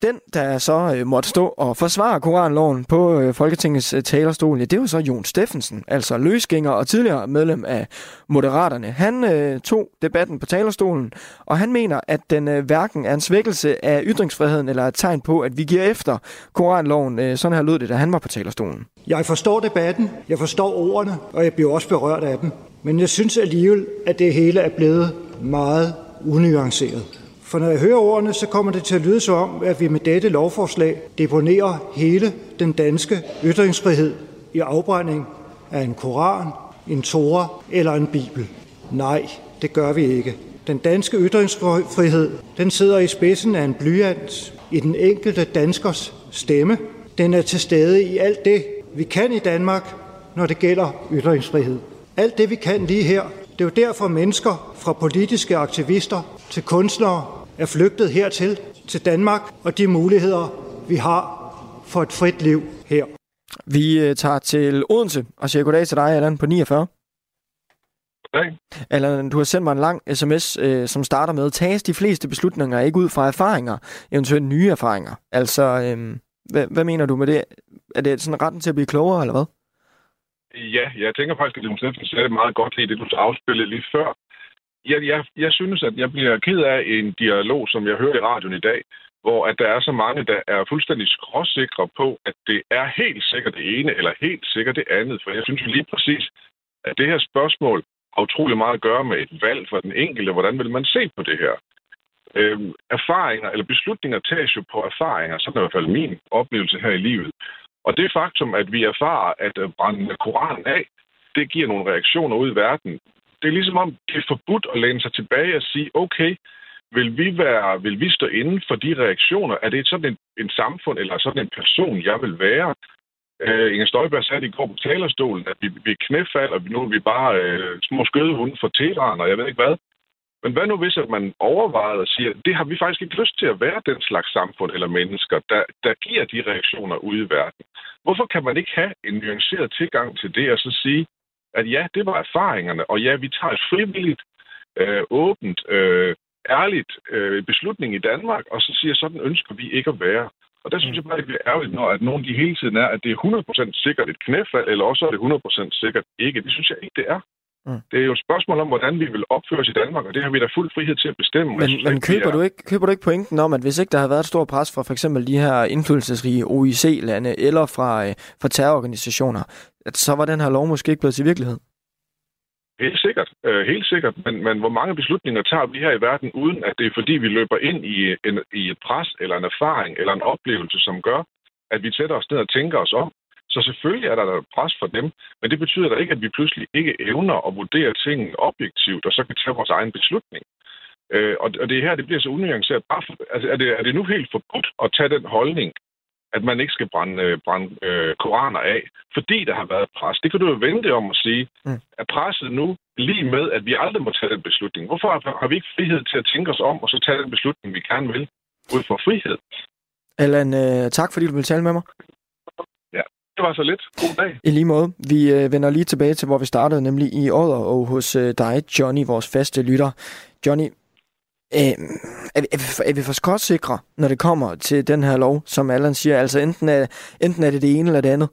den, der så øh, måtte stå og forsvare Koranloven på øh, Folketingets øh, talerstol, ja, det var så Jon Steffensen, altså løsgænger og tidligere medlem af Moderaterne. Han øh, tog debatten på talerstolen, og han mener, at den øh, hverken er en svækkelse af ytringsfriheden eller et tegn på, at vi giver efter Koranloven. Øh, sådan her lød det, da han var på talerstolen. Jeg forstår debatten, jeg forstår ordene, og jeg bliver også berørt af dem. Men jeg synes alligevel, at det hele er blevet meget unuanceret. For når jeg hører ordene, så kommer det til at lyde som om, at vi med dette lovforslag deponerer hele den danske ytringsfrihed i afbrænding af en koran, en tora eller en bibel. Nej, det gør vi ikke. Den danske ytringsfrihed, den sidder i spidsen af en blyant i den enkelte danskers stemme. Den er til stede i alt det, vi kan i Danmark, når det gælder ytringsfrihed. Alt det, vi kan lige her, det er jo derfor mennesker fra politiske aktivister til kunstnere er flygtet hertil, til Danmark, og de muligheder, vi har for et frit liv her. Vi øh, tager til Odense og siger goddag til dig, Allan, på 49. Goddag. Allan, du har sendt mig en lang sms, øh, som starter med, tages de fleste beslutninger ikke ud fra erfaringer, eventuelt nye erfaringer? Altså, øh, hvad, hvad mener du med det? Er det sådan retten til at blive klogere, eller hvad? Ja, jeg tænker faktisk, at det sagde det meget godt lige det, du afspillede lige før. Jeg, jeg, jeg synes, at jeg bliver ked af en dialog, som jeg hører i radioen i dag, hvor at der er så mange, der er fuldstændig skråsikre på, at det er helt sikkert det ene, eller helt sikkert det andet. For jeg synes jo lige præcis, at det her spørgsmål har utrolig meget at gøre med et valg for den enkelte. Hvordan vil man se på det her? Øhm, erfaringer eller beslutninger tages jo på erfaringer. Sådan er i hvert fald min oplevelse her i livet. Og det faktum, at vi erfarer at øh, brænde Koranen af, det giver nogle reaktioner ud i verden. Det er ligesom om, det er forbudt at læne sig tilbage og sige, okay, vil vi, være, vil vi stå inden for de reaktioner? Er det sådan en, en samfund eller sådan en person, jeg vil være? Øh, Inger Støjberg sagde i går på talerstolen, at vi, vi er knæfald, og nu er vi bare øh, små skødehunde for Teheran, og jeg ved ikke hvad. Men hvad nu hvis at man overvejer og siger, det har vi faktisk ikke lyst til at være den slags samfund eller mennesker, der, der giver de reaktioner ude i verden? Hvorfor kan man ikke have en nuanceret tilgang til det og så sige, at ja, det var erfaringerne, og ja, vi tager et frivilligt, øh, åbent, øh, ærligt øh, beslutning i Danmark, og så siger, sådan ønsker vi ikke at være. Og der synes jeg bare, det bliver ærgerligt, når at nogen de hele tiden er, at det er 100% sikkert et knæfald, eller også er det 100% sikkert ikke. Det synes jeg ikke, det er. Mm. Det er jo et spørgsmål om, hvordan vi vil opføre os i Danmark, og det har vi da fuld frihed til at bestemme. Men, men køber, er... du ikke, køber du ikke pointen om, at hvis ikke der har været et stort pres fra for eksempel de her indflydelsesrige OIC-lande eller fra, øh, fra terrororganisationer, at så var den her lov måske ikke blevet til virkelighed? Helt sikkert, øh, helt sikkert. Men, men hvor mange beslutninger tager vi her i verden, uden at det er fordi, vi løber ind i, en, i et pres eller en erfaring eller en oplevelse, som gør, at vi sætter os ned og tænker os om. Så selvfølgelig er der et pres for dem, men det betyder da ikke, at vi pludselig ikke evner at vurdere tingene objektivt, og så kan tage vores egen beslutning. Øh, og, og det her, det bliver så unuanceret. Bare for, altså, er, det, er det nu helt forbudt at tage den holdning, at man ikke skal brænde, øh, brænde øh, koraner af, fordi der har været pres. Det kan du jo vente om at sige. Mm. Er presset nu lige med, at vi aldrig må tage den beslutning? Hvorfor har vi ikke frihed til at tænke os om, og så tage den beslutning, vi gerne vil, ud fra frihed? Allan, øh, tak fordi du vil tale med mig. Det var så lidt. God dag. I lige måde. Vi øh, vender lige tilbage til, hvor vi startede, nemlig i Odder og hos øh, dig, Johnny, vores faste lytter. Johnny, Øh, er, vi, er, vi, for skotsikre, når det kommer til den her lov, som Allan siger? Altså enten er, enten er det det ene eller det andet?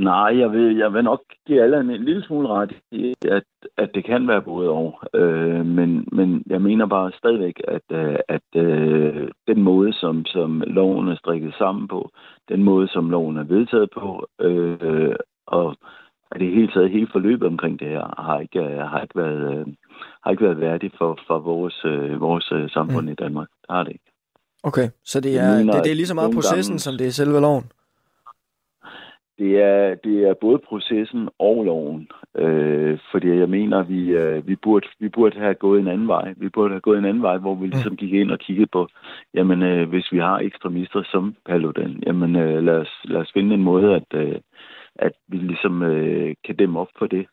Nej, jeg vil, jeg vil nok give Allan en lille smule ret i, at, at det kan være både og. Øh, men, men jeg mener bare stadigvæk, at, øh, at øh, den måde, som, som loven er strikket sammen på, den måde, som loven er vedtaget på, øh, og at det hele taget hele forløbet omkring det her har ikke, øh, har ikke, været, har ikke været værdigt for, for vores, vores samfund mm. i Danmark. Det har det ikke. Okay, så det er, mener, det, det er lige så meget processen, gange, som det er selve loven? Det er, det er både processen og loven. Øh, fordi jeg mener, vi, øh, vi, burde, vi burde have gået en anden vej. Vi burde have gået en anden vej, hvor vi ligesom gik ind og kiggede på, jamen øh, hvis vi har ekstremister som Paludan, jamen øh, lad, os, lad os finde en måde at, øh, at vi ligesom øh, kan dem op for det.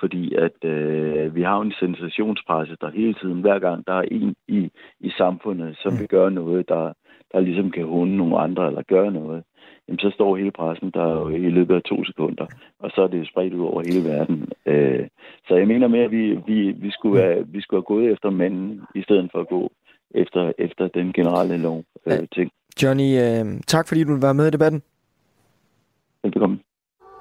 Fordi at øh, vi har en sensationspresse, der hele tiden, hver gang der er en i, i samfundet, som mm. vil gøre noget, der, der ligesom kan hunde nogle andre eller gøre noget, jamen så står hele pressen der jo i løbet af to sekunder, og så er det spredt ud over hele verden. Øh, så jeg mener mere, at vi, vi, vi, skulle have, vi skulle have gået efter manden, i stedet for at gå efter, efter den generelle lov øh, ting. Johnny, øh, tak fordi du være med i debatten. Velkommen.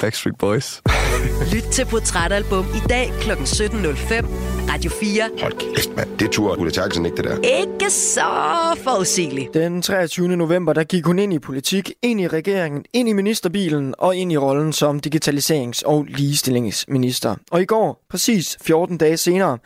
Backstreet Boys. Lyt til Portrætalbum i dag kl. 17.05. Radio 4. Hold kæft, mand. Det tror Ulla Terkelsen ikke, det der. Ikke så forudsigeligt. Den 23. november, der gik hun ind i politik, ind i regeringen, ind i ministerbilen og ind i rollen som digitaliserings- og ligestillingsminister. Og i går, præcis 14 dage senere,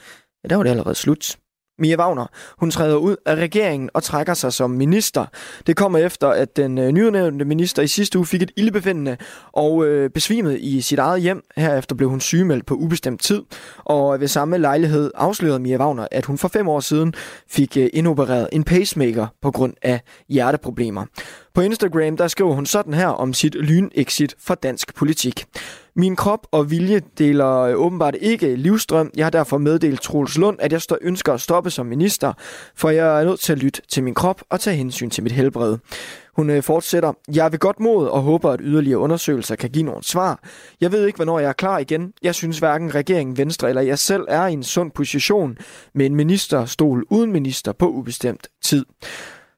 ja, der var det allerede slut. Mia Wagner, hun træder ud af regeringen og trækker sig som minister. Det kommer efter, at den øh, nyudnævnte minister i sidste uge fik et ildebefindende og øh, besvimede i sit eget hjem. Herefter blev hun sygemeldt på ubestemt tid, og ved samme lejlighed afslørede Mia Wagner, at hun for fem år siden fik øh, indopereret en pacemaker på grund af hjerteproblemer. På Instagram der skriver hun sådan her om sit lynexit fra dansk politik. Min krop og vilje deler øh, åbenbart ikke livstrøm. Jeg har derfor meddelt Troels Lund, at jeg ønsker at stoppe som minister, for jeg er nødt til at lytte til min krop og tage hensyn til mit helbred. Hun øh, fortsætter, jeg vil godt mod og håber, at yderligere undersøgelser kan give nogle svar. Jeg ved ikke, hvornår jeg er klar igen. Jeg synes hverken regeringen, Venstre eller jeg selv er i en sund position med en ministerstol uden minister på ubestemt tid.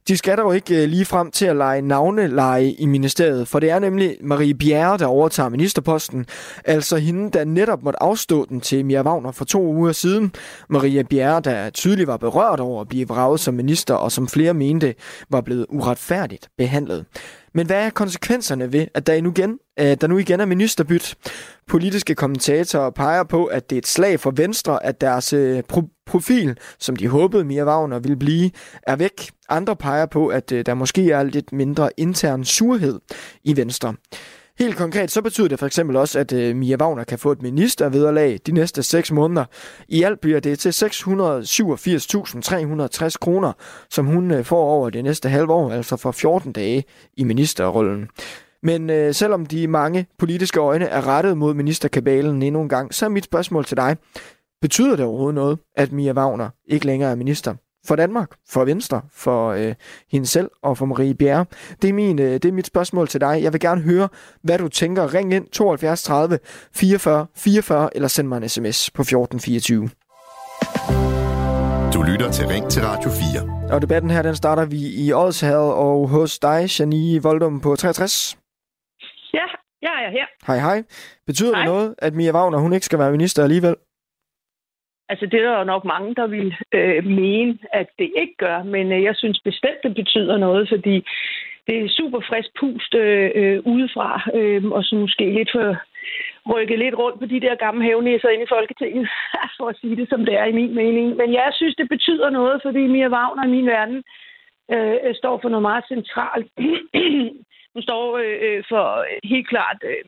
De skal dog ikke øh, lige frem til at lege navneleje i ministeriet, for det er nemlig Marie Bjerre, der overtager ministerposten. Altså hende, der netop måtte afstå den til Mia Wagner for to uger siden. Maria Bjerre, der tydeligt var berørt over at blive vraget som minister, og som flere mente var blevet uretfærdigt behandlet. Men hvad er konsekvenserne ved, at der nu igen, øh, der nu igen er ministerbyt? Politiske kommentatorer peger på, at det er et slag for Venstre, at deres øh, pro- profil, som de håbede Mia Wagner ville blive, er væk. Andre peger på, at øh, der måske er lidt mindre intern surhed i Venstre. Helt konkret så betyder det for eksempel også, at øh, Mia Wagner kan få et ministervederlag de næste 6 måneder. I alt bliver det til 687.360 kroner, som hun øh, får over det næste halve år, altså for 14 dage i ministerrollen. Men øh, selvom de mange politiske øjne er rettet mod ministerkabalen endnu en gang, så er mit spørgsmål til dig. Betyder det overhovedet noget, at Mia Wagner ikke længere er minister? For Danmark, for Venstre, for øh, hende selv og for Marie Bjerre. Det er, min, øh, det er mit spørgsmål til dig. Jeg vil gerne høre, hvad du tænker. Ring ind 72 30 44 44 eller send mig en sms på 1424. Du lytter til Ring til Radio 4. Og debatten her, den starter vi i Odsherred og hos dig, Janie Voldum på 63. Ja, jeg er her. Hej hej. Betyder hej. det noget, at Mia Wagner hun ikke skal være minister alligevel? Altså, det er der jo nok mange, der vil øh, mene, at det ikke gør, men øh, jeg synes bestemt, det betyder noget, fordi det er super frisk pust øh, øh, udefra, øh, og så måske lidt for rykke lidt rundt på de der gamle havnæsser ind i Folketinget, for at sige det, som det er i min mening. Men jeg synes, det betyder noget, fordi Mia Wagner i min verden øh, står for noget meget centralt. Hun står øh, øh for øh, helt klart... Øh,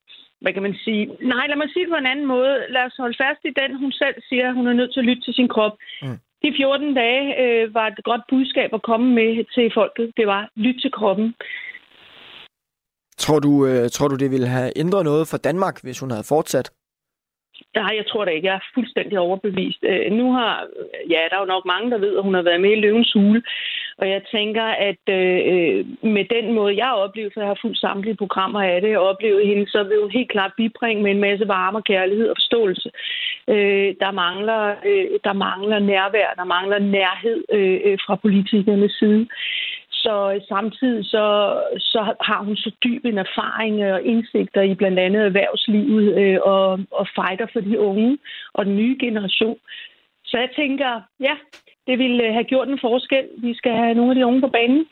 hvad kan man sige? Nej, lad mig sige det på en anden måde. Lad os holde fast i den, hun selv siger, hun er nødt til at lytte til sin krop. Mm. De 14 dage øh, var et godt budskab at komme med til folket. Det var lyt til kroppen. Tror du, øh, tror du, det ville have ændret noget for Danmark, hvis hun havde fortsat? Nej, jeg tror det ikke. Jeg er fuldstændig overbevist. Øh, nu har, ja, der er jo nok mange, der ved, at hun har været med i Løvens Hule. Og jeg tænker, at øh, med den måde, jeg har oplevet, for jeg har fuldt samtlige programmer af det, og oplevet hende, så vil hun helt klart bibringe med en masse varme og kærlighed og forståelse. Øh, der, mangler, øh, der mangler nærvær, der mangler nærhed øh, øh fra politikernes side. Så samtidig så, så har hun så dyb en erfaring og indsigter i blandt andet erhvervslivet øh, og, og fighter for de unge og den nye generation. Så jeg tænker, ja, det ville øh, have gjort en forskel. Vi skal have nogle af de unge på banen.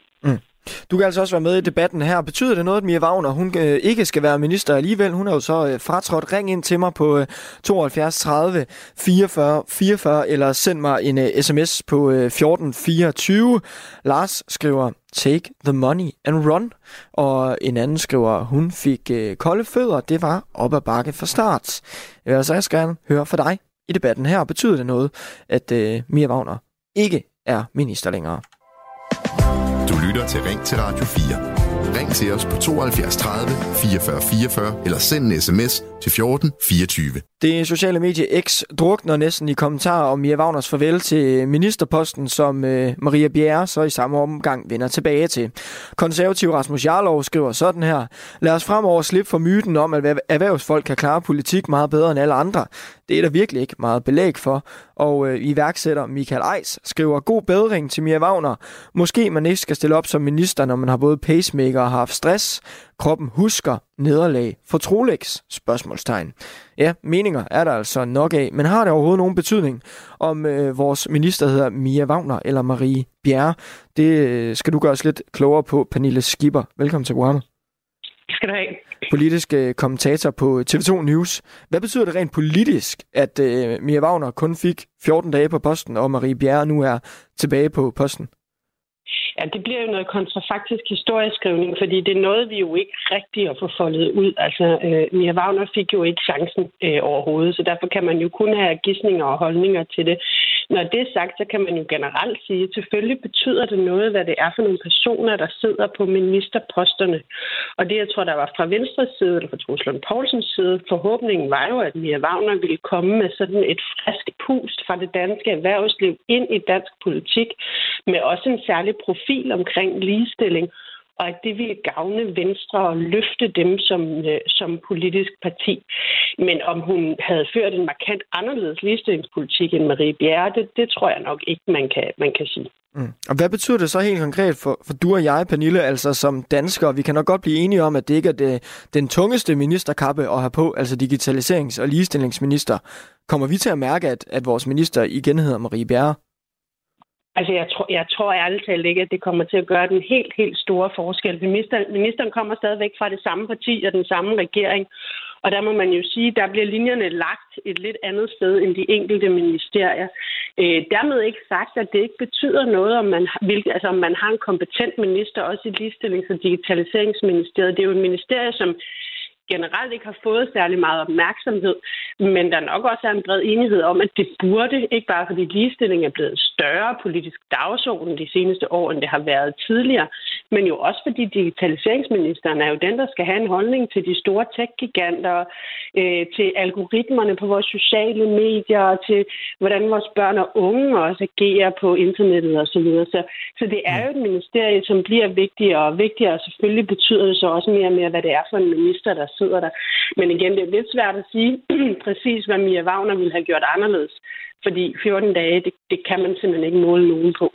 Du kan altså også være med i debatten her. Betyder det noget, at Mia Wagner hun øh, ikke skal være minister alligevel? Hun er jo så øh, fratrådt. Ring ind til mig på øh, 72 30 44 44, eller send mig en øh, sms på øh, 14 24. Lars skriver, take the money and run. Og en anden skriver, hun fik øh, kolde fødder. Det var op ad bakke fra start. Jeg vil altså gerne høre fra dig i debatten her. Betyder det noget, at øh, Mia Wagner ikke er minister længere? Lytter til Ring til Radio 4. Ring til os på 72 30 44 44 eller send en sms til 14 24. Det sociale medie X drukner næsten i kommentarer om Mia Wagners farvel til øh, ministerposten, som øh, Maria Bjerre så i samme omgang vender tilbage til. Konservativ Rasmus Jarlov skriver sådan her. Lad os fremover slippe for myten om, at erhvervsfolk kan klare politik meget bedre end alle andre. Det er der virkelig ikke meget belæg for. Og øh, iværksætter Michael Eis skriver god bedring til Mia Wagner. Måske man ikke skal stille op som minister, når man har både pacemaker og har haft stress. Kroppen husker nederlag for Trolex? Spørgsmålstegn. Ja, meninger er der altså nok af, men har det overhovedet nogen betydning, om øh, vores minister hedder Mia Wagner eller Marie Bjerre? Det øh, skal du gøre os lidt klogere på, Pernille Skipper. Velkommen til programmet. Skal du have. Politisk øh, kommentator på TV2 News. Hvad betyder det rent politisk, at øh, Mia Wagner kun fik 14 dage på posten, og Marie Bjerre nu er tilbage på posten? Ja, det bliver jo noget kontrafaktisk historieskrivning, fordi det er noget, vi jo ikke rigtig har fået foldet ud. Altså, øh, Mia Wagner fik jo ikke chancen øh, overhovedet, så derfor kan man jo kun have gissninger og holdninger til det. Når det er sagt, så kan man jo generelt sige, at selvfølgelig betyder det noget, hvad det er for nogle personer, der sidder på ministerposterne. Og det, jeg tror, der var fra Venstres side, eller fra Truslund Poulsens side, forhåbningen var jo, at Mia Wagner ville komme med sådan et frisk pust fra det danske erhvervsliv ind i dansk politik, med også en særlig profil omkring ligestilling og at det ville gavne Venstre og løfte dem som, øh, som politisk parti. Men om hun havde ført en markant anderledes ligestillingspolitik end Marie Bjerre, det, det tror jeg nok ikke, man kan, man kan sige. Mm. Og hvad betyder det så helt konkret for, for du og jeg, Pernille, altså som danskere? Vi kan nok godt blive enige om, at det ikke er det, den tungeste ministerkappe at have på, altså digitaliserings- og ligestillingsminister. Kommer vi til at mærke, at, at vores minister igen hedder Marie Bjerre? Altså, jeg tror, jeg tror ærligt talt ikke, at det kommer til at gøre den helt, helt store forskel. Ministeren, ministeren kommer stadigvæk fra det samme parti og den samme regering. Og der må man jo sige, der bliver linjerne lagt et lidt andet sted end de enkelte ministerier. Øh, dermed ikke sagt, at det ikke betyder noget, om man, hvilke, altså, om man har en kompetent minister, også i Ligestillings- og Digitaliseringsministeriet. Det er jo et ministerie, som generelt ikke har fået særlig meget opmærksomhed, men der nok også er en bred enighed om, at det burde, ikke bare fordi ligestilling er blevet en større politisk dagsorden de seneste år, end det har været tidligere, men jo også fordi digitaliseringsministeren er jo den, der skal have en holdning til de store tech-giganter, øh, til algoritmerne på vores sociale medier, til hvordan vores børn og unge også agerer på internettet osv. Så, videre. så, så det er jo et ministerie, som bliver vigtigere og vigtigere, og selvfølgelig betyder det så også mere og mere, hvad det er for en minister, der sidder der. Men igen, det er lidt svært at sige præcis, hvad Mia Wagner ville have gjort anderledes. Fordi 14 dage, det, det kan man simpelthen ikke måle nogen på.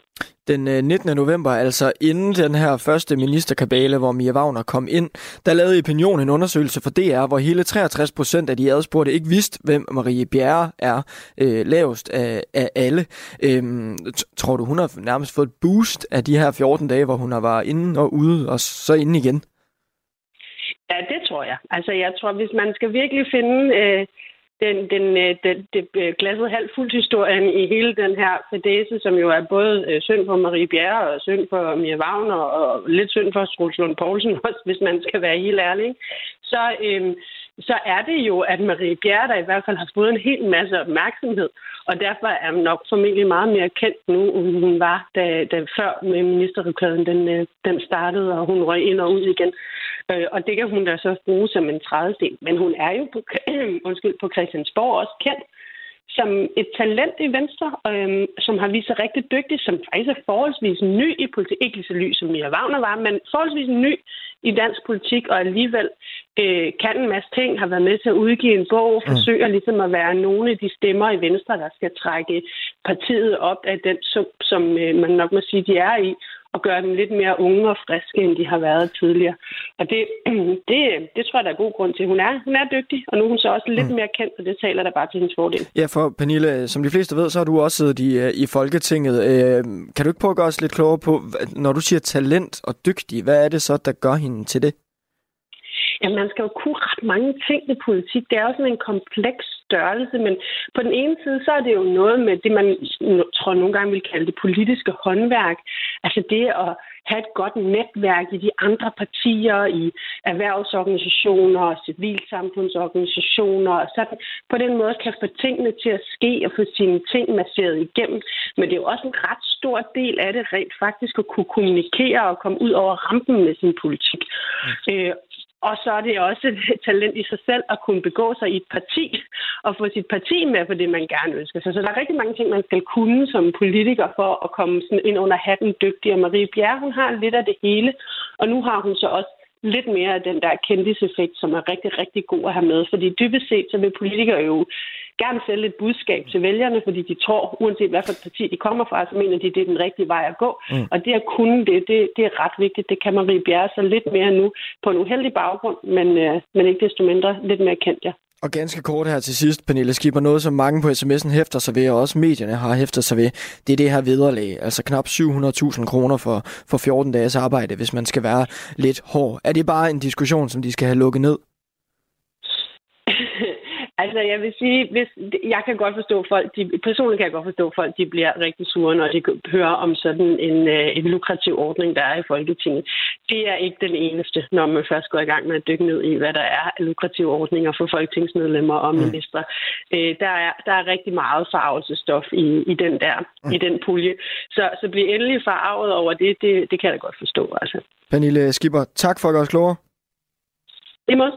Den øh, 19. November, altså inden den her første ministerkabale, hvor Mia Wagner kom ind, der lavede Opinion en undersøgelse for DR, hvor hele 63 procent af de adspurgte ikke vidste, hvem Marie Bjerre er øh, lavest af, af alle. Øhm, tror du, hun har nærmest fået et boost af de her 14 dage, hvor hun har været inde og ude, og så inde igen? Ja, det tror jeg. Altså, jeg tror, hvis man skal virkelig finde øh, den, den, øh, den, det øh, glasset halvt fuldt historien i hele den her fedese, som jo er både øh, synd for Marie Bjerre og synd for Mia Wagner og lidt synd for Struls Lund Poulsen også, hvis man skal være helt ærlig, så, øh, så er det jo, at Marie Bjerre, der i hvert fald har fået en hel masse opmærksomhed, og derfor er hun nok formentlig meget mere kendt nu, end hun var, da, da før med ministerrekaden den, øh, den startede, og hun røg ind og ud igen. Øh, og det kan hun da så bruge som en trædesten. Men hun er jo på, undskyld, på Christiansborg også kendt som et talent i Venstre, øh, som har vist sig rigtig dygtig, som faktisk er forholdsvis ny i politik. Ikke lige så ny som Mia Wagner var, men forholdsvis ny i dansk politik, og alligevel øh, kan en masse ting, har været med til at udgive en bog, og mm. forsøger ligesom at være nogle af de stemmer i Venstre, der skal trække partiet op af den sum, som øh, man nok må sige, de er i, og gøre dem lidt mere unge og friske, end de har været tidligere. Og det, det, det tror jeg, der er god grund til. Hun er, hun er dygtig, og nu er hun så også lidt mm. mere kendt, og det taler der bare til hendes fordel. Ja, for Pernille, som de fleste ved, så har du også siddet i, øh, i Folketinget. Øh, kan du ikke prøve at gøre os lidt klogere på, når du siger talent og dygtig, hvad er det så, der gør hende til det? Ja, man skal jo kunne ret mange ting i politik. Det er jo sådan en kompleks størrelse, men på den ene side, så er det jo noget med det, man tror nogle gange vil kalde det politiske håndværk. Altså det at have et godt netværk i de andre partier, i erhvervsorganisationer, civilsamfundsorganisationer, så på den måde kan få tingene til at ske og få sine ting masseret igennem. Men det er jo også en ret stor del af det rent faktisk at kunne kommunikere og komme ud over rampen med sin politik. Mm. Øh, og så er det også et talent i sig selv at kunne begå sig i et parti og få sit parti med på det, man gerne ønsker sig. Så der er rigtig mange ting, man skal kunne som politiker for at komme sådan ind under hatten dygtig. Og Marie Bjerre, hun har lidt af det hele, og nu har hun så også lidt mere af den der kendiseffekt, som er rigtig, rigtig god at have med. Fordi dybest set, så vil politikere jo gerne sælge et budskab til vælgerne, fordi de tror, uanset hvad for et parti de kommer fra, så mener de, det er den rigtige vej at gå. Mm. Og det at kunne det, det, det er ret vigtigt. Det kan Marie Bjerre så lidt mere nu på en uheldig baggrund, men, øh, men ikke desto mindre lidt mere kendt, ja. Og ganske kort her til sidst, Pernille Skipper, noget som mange på sms'en hæfter sig ved, og også medierne har hæftet sig ved, det er det her vederlag, altså knap 700.000 kroner for, for 14 dages arbejde, hvis man skal være lidt hård. Er det bare en diskussion, som de skal have lukket ned? Altså, jeg vil sige, hvis, jeg kan godt forstå folk, de, personligt kan jeg godt forstå folk, de bliver rigtig sure, når de hører om sådan en, øh, en lukrativ ordning, der er i Folketinget. Det er ikke den eneste, når man først går i gang med at dykke ned i, hvad der er af lukrative ordninger for folketingsmedlemmer og mm. ministre. Mm. Øh, der, er, der er rigtig meget farvelsestof i, i den der, mm. i den pulje. Så, så bliv endelig farvet over det, det, det kan jeg da godt forstå. Altså. Pernille Skipper, tak for at gøre os klogere. I måde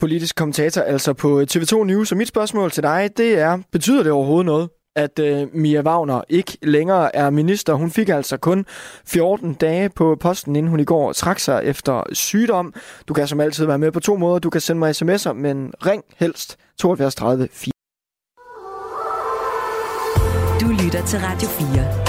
politisk kommentator altså på TV2 News. Og mit spørgsmål til dig, det er, betyder det overhovedet noget, at uh, Mia Wagner ikke længere er minister. Hun fik altså kun 14 dage på posten, inden hun i går trak sig efter sygdom. Du kan som altid være med på to måder. Du kan sende mig sms'er, men ring helst 72 30 4. Du lytter til Radio 4.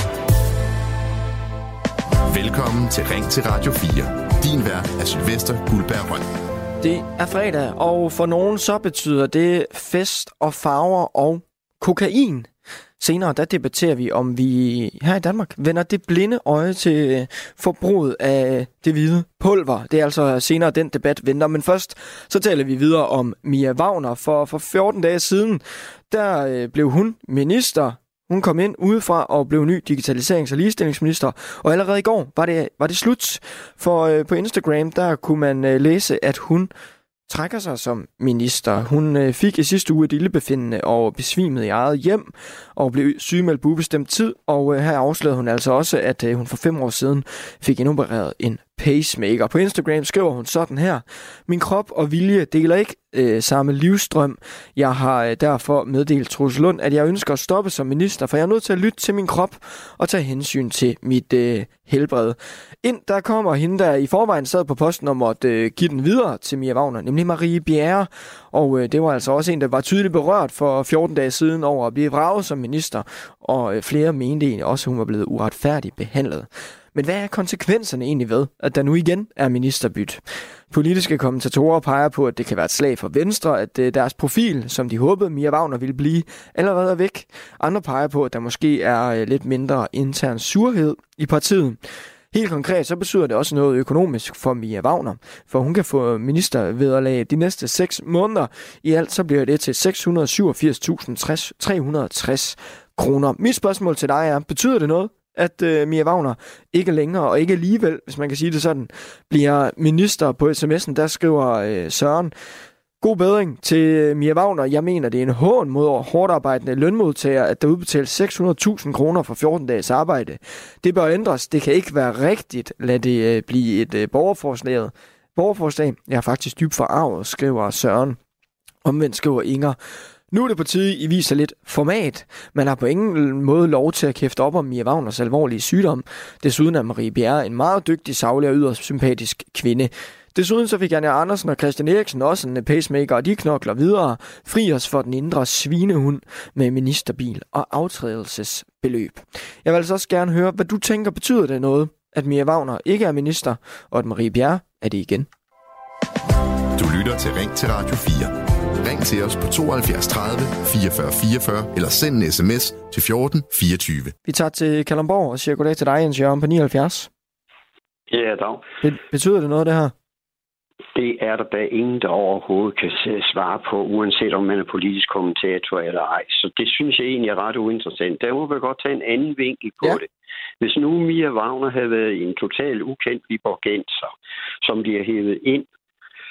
Velkommen til Ring til Radio 4. Din vært er Sylvester Guldberg Røn. Det er fredag, og for nogen så betyder det fest og farver og kokain. Senere der debatterer vi, om vi her i Danmark vender det blinde øje til forbruget af det hvide pulver. Det er altså senere den debat venter, men først så taler vi videre om Mia Wagner. For, for 14 dage siden, der øh, blev hun minister hun kom ind udefra og blev ny digitaliserings- og ligestillingsminister, og allerede i går var det, var det slut. For øh, på Instagram, der kunne man øh, læse, at hun trækker sig som minister. Hun øh, fik i sidste uge et ildebefindende og besvimede i eget hjem og blev sygemeldt på ubestemt tid. Og øh, her afslørede hun altså også, at øh, hun for fem år siden fik indopereret en pacemaker. På Instagram skriver hun sådan her. Min krop og vilje deler ikke øh, samme livsstrøm. Jeg har øh, derfor meddelt Troels Lund, at jeg ønsker at stoppe som minister, for jeg er nødt til at lytte til min krop og tage hensyn til mit øh, helbred. Ind der kommer hende, der i forvejen sad på posten og måtte øh, give den videre til Mia Wagner, nemlig Marie Bjerre. Og øh, det var altså også en, der var tydeligt berørt for 14 dage siden over at blive vraget som minister, og øh, flere mente egentlig også, at hun var blevet uretfærdigt behandlet. Men hvad er konsekvenserne egentlig ved, at der nu igen er ministerbyt? Politiske kommentatorer peger på, at det kan være et slag for Venstre, at øh, deres profil, som de håbede Mia Wagner ville blive, allerede er væk. Andre peger på, at der måske er øh, lidt mindre intern surhed i partiet. Helt konkret så betyder det også noget økonomisk for Mia Wagner, for hun kan få ministervederlag de næste 6 måneder. I alt så bliver det til 687.360 kroner. Mit spørgsmål til dig er, betyder det noget, at øh, Mia Wagner ikke længere, og ikke alligevel, hvis man kan sige det sådan, bliver minister på sms'en. Der skriver øh, Søren, God bedring til øh, Mia Wagner. Jeg mener, det er en hån mod hårdt arbejdende lønmodtagere, at der udbetales 600.000 kroner for 14 dages arbejde. Det bør ændres. Det kan ikke være rigtigt. Lad det øh, blive et øh, borgerforslag. Borgerforslag. Jeg er faktisk dybt forarvet, skriver Søren. Omvendt skriver Inger. Nu er det på tide, I viser lidt format. Man har på ingen måde lov til at kæfte op om Mia Wagners alvorlige sygdom. Desuden er Marie Bjerre en meget dygtig, savlig og yderst sympatisk kvinde. Desuden så fik Janne Andersen og Christian Eriksen også en pacemaker, og de knokler videre. Fri os for den indre svinehund med ministerbil og aftrædelsesbeløb. Jeg vil altså også gerne høre, hvad du tænker, betyder det noget, at Mia Wagner ikke er minister, og at Marie Bjerre er det igen? Du lytter til Ring til Radio 4. Ring til os på 72 30 44 44 eller send en sms til 14 24. Vi tager til Kalamborg og siger goddag til dig, Jens Jørgen, på 79. Ja, dag. Be- betyder det noget, det her? Det er der da ingen, der overhovedet kan svare på, uanset om man er politisk kommentator eller ej. Så det synes jeg egentlig er ret uinteressant. Der må vi godt tage en anden vinkel på ja. det. Hvis nu Mia Wagner havde været en total ukendt viborgenser, som bliver hævet ind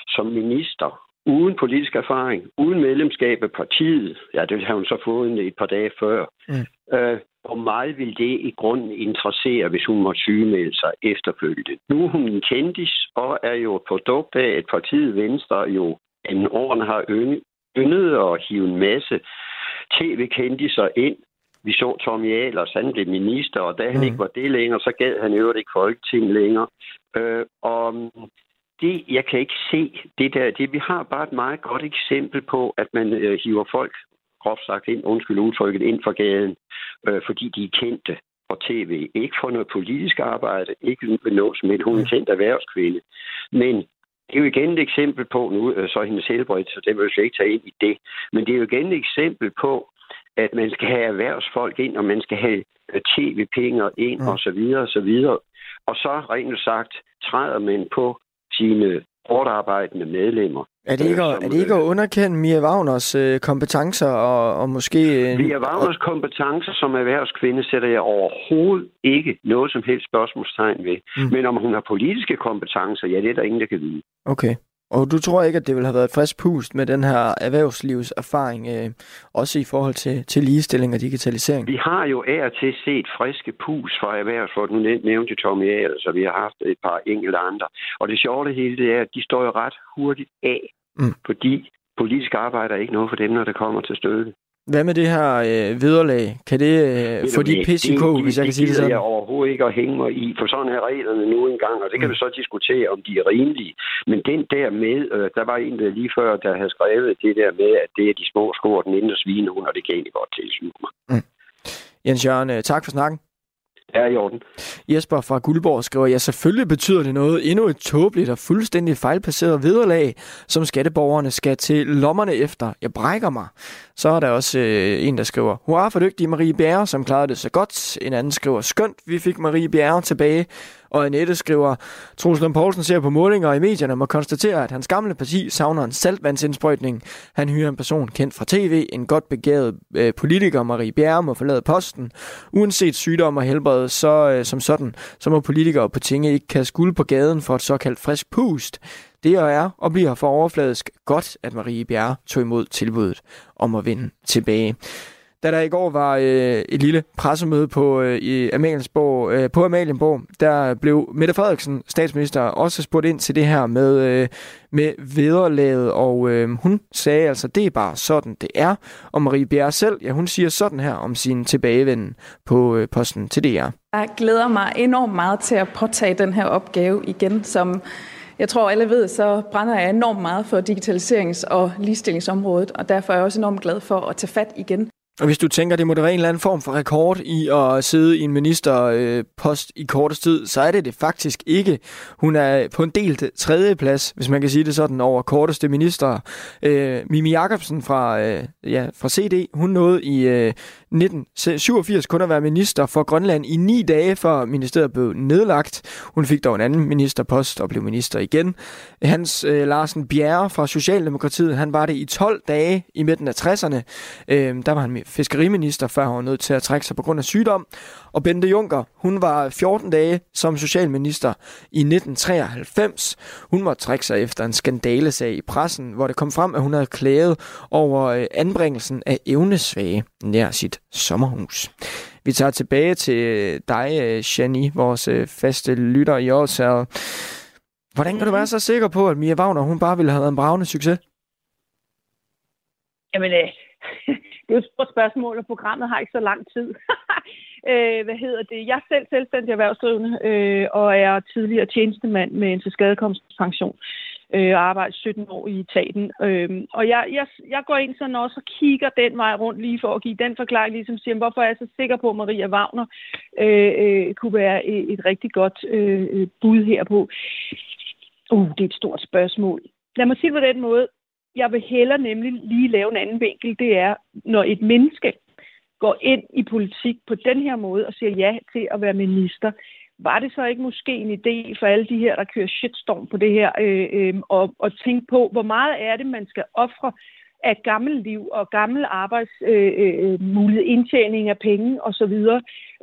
som minister, uden politisk erfaring, uden medlemskab af partiet, ja, det har hun så fået et par dage før, mm. øh, hvor meget vil det i grunden interessere, hvis hun måtte sygemelde sig efterfølgende? Nu er hun en kendis, og er jo et produkt af, at partiet Venstre jo en årene har yndet at hive en masse tv-kendiser ind. Vi så Tommy Ahlers, han blev minister, og da han mm. ikke var det længere, så gad han jo ikke Folketing længere. Øh, og det, jeg kan ikke se det der. Det, vi har bare et meget godt eksempel på, at man øh, hiver folk groft sagt ind, undskyld udtrykket, ind for gaden, øh, fordi de er kendte på tv. Ikke for noget politisk arbejde, ikke noget som hun er en kendt erhvervskvinde. Men det er jo igen et eksempel på, nu øh, så hendes helbred, så det vil jeg slet ikke tage ind i det, men det er jo igen et eksempel på, at man skal have erhvervsfolk ind, og man skal have øh, tv-penge ind, mm. og så videre, og så videre. Og så rent sagt træder man på sine hårdt medlemmer. Er det ikke, at, er det ikke at underkende Mia Wagners øh, kompetencer og, og måske... Øh, Mia Wagners kompetencer som erhvervskvinde sætter jeg overhovedet ikke noget som helst spørgsmålstegn ved. Mm. Men om hun har politiske kompetencer, ja, det er der ingen, der kan vide. Okay. Og du tror ikke, at det vil have været et frisk pust med den her erhvervslivserfaring, øh, også i forhold til, til ligestilling og digitalisering? Vi har jo af og til set friske pus fra erhvervsfolk. Nu nævnte Tommy Ahl, så vi har haft et par enkelte andre. Og det sjove det hele, det er, at de står jo ret hurtigt af, mm. fordi politisk arbejde er ikke noget for dem, når det kommer til stykket. Hvad med det her øh, vederlag? Kan det øh, få de pisse på, hvis jeg kan sige det sådan? Det jeg overhovedet ikke at hænge mig i, for sådan er reglerne nu engang, og det kan mm. vi så diskutere, om de er rimelige. Men den der med, øh, der var en der lige før, der havde skrevet det der med, at det er de små sko og den indre svinehund, og det kan egentlig godt tilslutte mig. Mm. Jens Jørgen, øh, tak for snakken er i orden. Jesper fra Guldborg skriver, ja selvfølgelig betyder det noget. Endnu et tåbeligt og fuldstændig fejlplaceret vederlag, som skatteborgerne skal til lommerne efter. Jeg brækker mig. Så er der også øh, en, der skriver, hurra for dygtig Marie Bjerre, som klarede det så godt. En anden skriver, skønt, vi fik Marie Bjerre tilbage. Og Annette skriver, Troels Lund Poulsen ser på målinger i medierne og må konstatere, at hans gamle parti savner en saltvandsindsprøjtning. Han hyrer en person kendt fra tv, en godt begavet øh, politiker, Marie Bjerre, må forlade posten. Uanset sygdom og helbred, så øh, som sådan, så må politikere på tinge ikke kaste guld på gaden for et såkaldt frisk pust. Det er og bliver for overfladisk godt, at Marie Bjerre tog imod tilbuddet om at vende tilbage. Da der i går var øh, et lille pressemøde på, øh, i Amalienborg, øh, på Amalienborg, der blev Mette Frederiksen, statsminister, også spurgt ind til det her med, øh, med vederlaget, og øh, hun sagde altså, det er bare sådan, det er. Og Marie Bjerre selv, ja, hun siger sådan her om sin tilbagevenden på øh, posten til DR. Jeg glæder mig enormt meget til at påtage den her opgave igen, som jeg tror, alle ved, så brænder jeg enormt meget for digitaliserings- og ligestillingsområdet, og derfor er jeg også enormt glad for at tage fat igen. Og hvis du tænker, det må være en eller anden form for rekord i at sidde i en ministerpost øh, i kortest tid, så er det det faktisk ikke. Hun er på en delt tredje plads, hvis man kan sige det sådan, over korteste minister. Øh, Mimi Jacobsen fra, øh, ja, fra CD, hun nåede i øh, 1987 kun at være minister for Grønland i ni dage, før ministeriet blev nedlagt. Hun fik dog en anden ministerpost og blev minister igen. Hans øh, Larsen Bjerre fra Socialdemokratiet, han var det i 12 dage i midten af 60'erne. Øh, der var han fiskeriminister, før hun var nødt til at trække sig på grund af sygdom. Og Bente Juncker, hun var 14 dage som socialminister i 1993. Hun måtte trække sig efter en skandalesag i pressen, hvor det kom frem, at hun havde klaget over øh, anbringelsen af evnesvage nær sit sommerhus. Vi tager tilbage til dig, øh, Jenny, vores øh, faste lytter i år. Hvordan kan du være så sikker på, at Mia Wagner hun bare ville have været en bravende succes? Jamen, øh, det er jo et stort spørgsmål, og programmet har ikke så lang tid. øh, hvad hedder det? Jeg er selv selvstændig erhvervsdrivende, øh, og er tidligere tjenestemand med en tilskadekomstpension øh, og arbejdet 17 år i etaten. Øh, og jeg, jeg, jeg går ind sådan også og kigger den vej rundt lige for at give den forklaring, ligesom siger, hvorfor er jeg så sikker på, at Maria Wagner øh, øh, kunne være et, et rigtig godt øh, bud herpå. Uh, det er et stort spørgsmål. Lad mig sige på den måde. Jeg vil hellere nemlig lige lave en anden vinkel. Det er, når et menneske går ind i politik på den her måde og siger ja til at være minister, var det så ikke måske en idé for alle de her, der kører shitstorm på det her, øh, øh, og, og tænke på, hvor meget er det, man skal ofre af gammel liv og gammel arbejdsmulighed, øh, øh, øh indtjening af penge osv.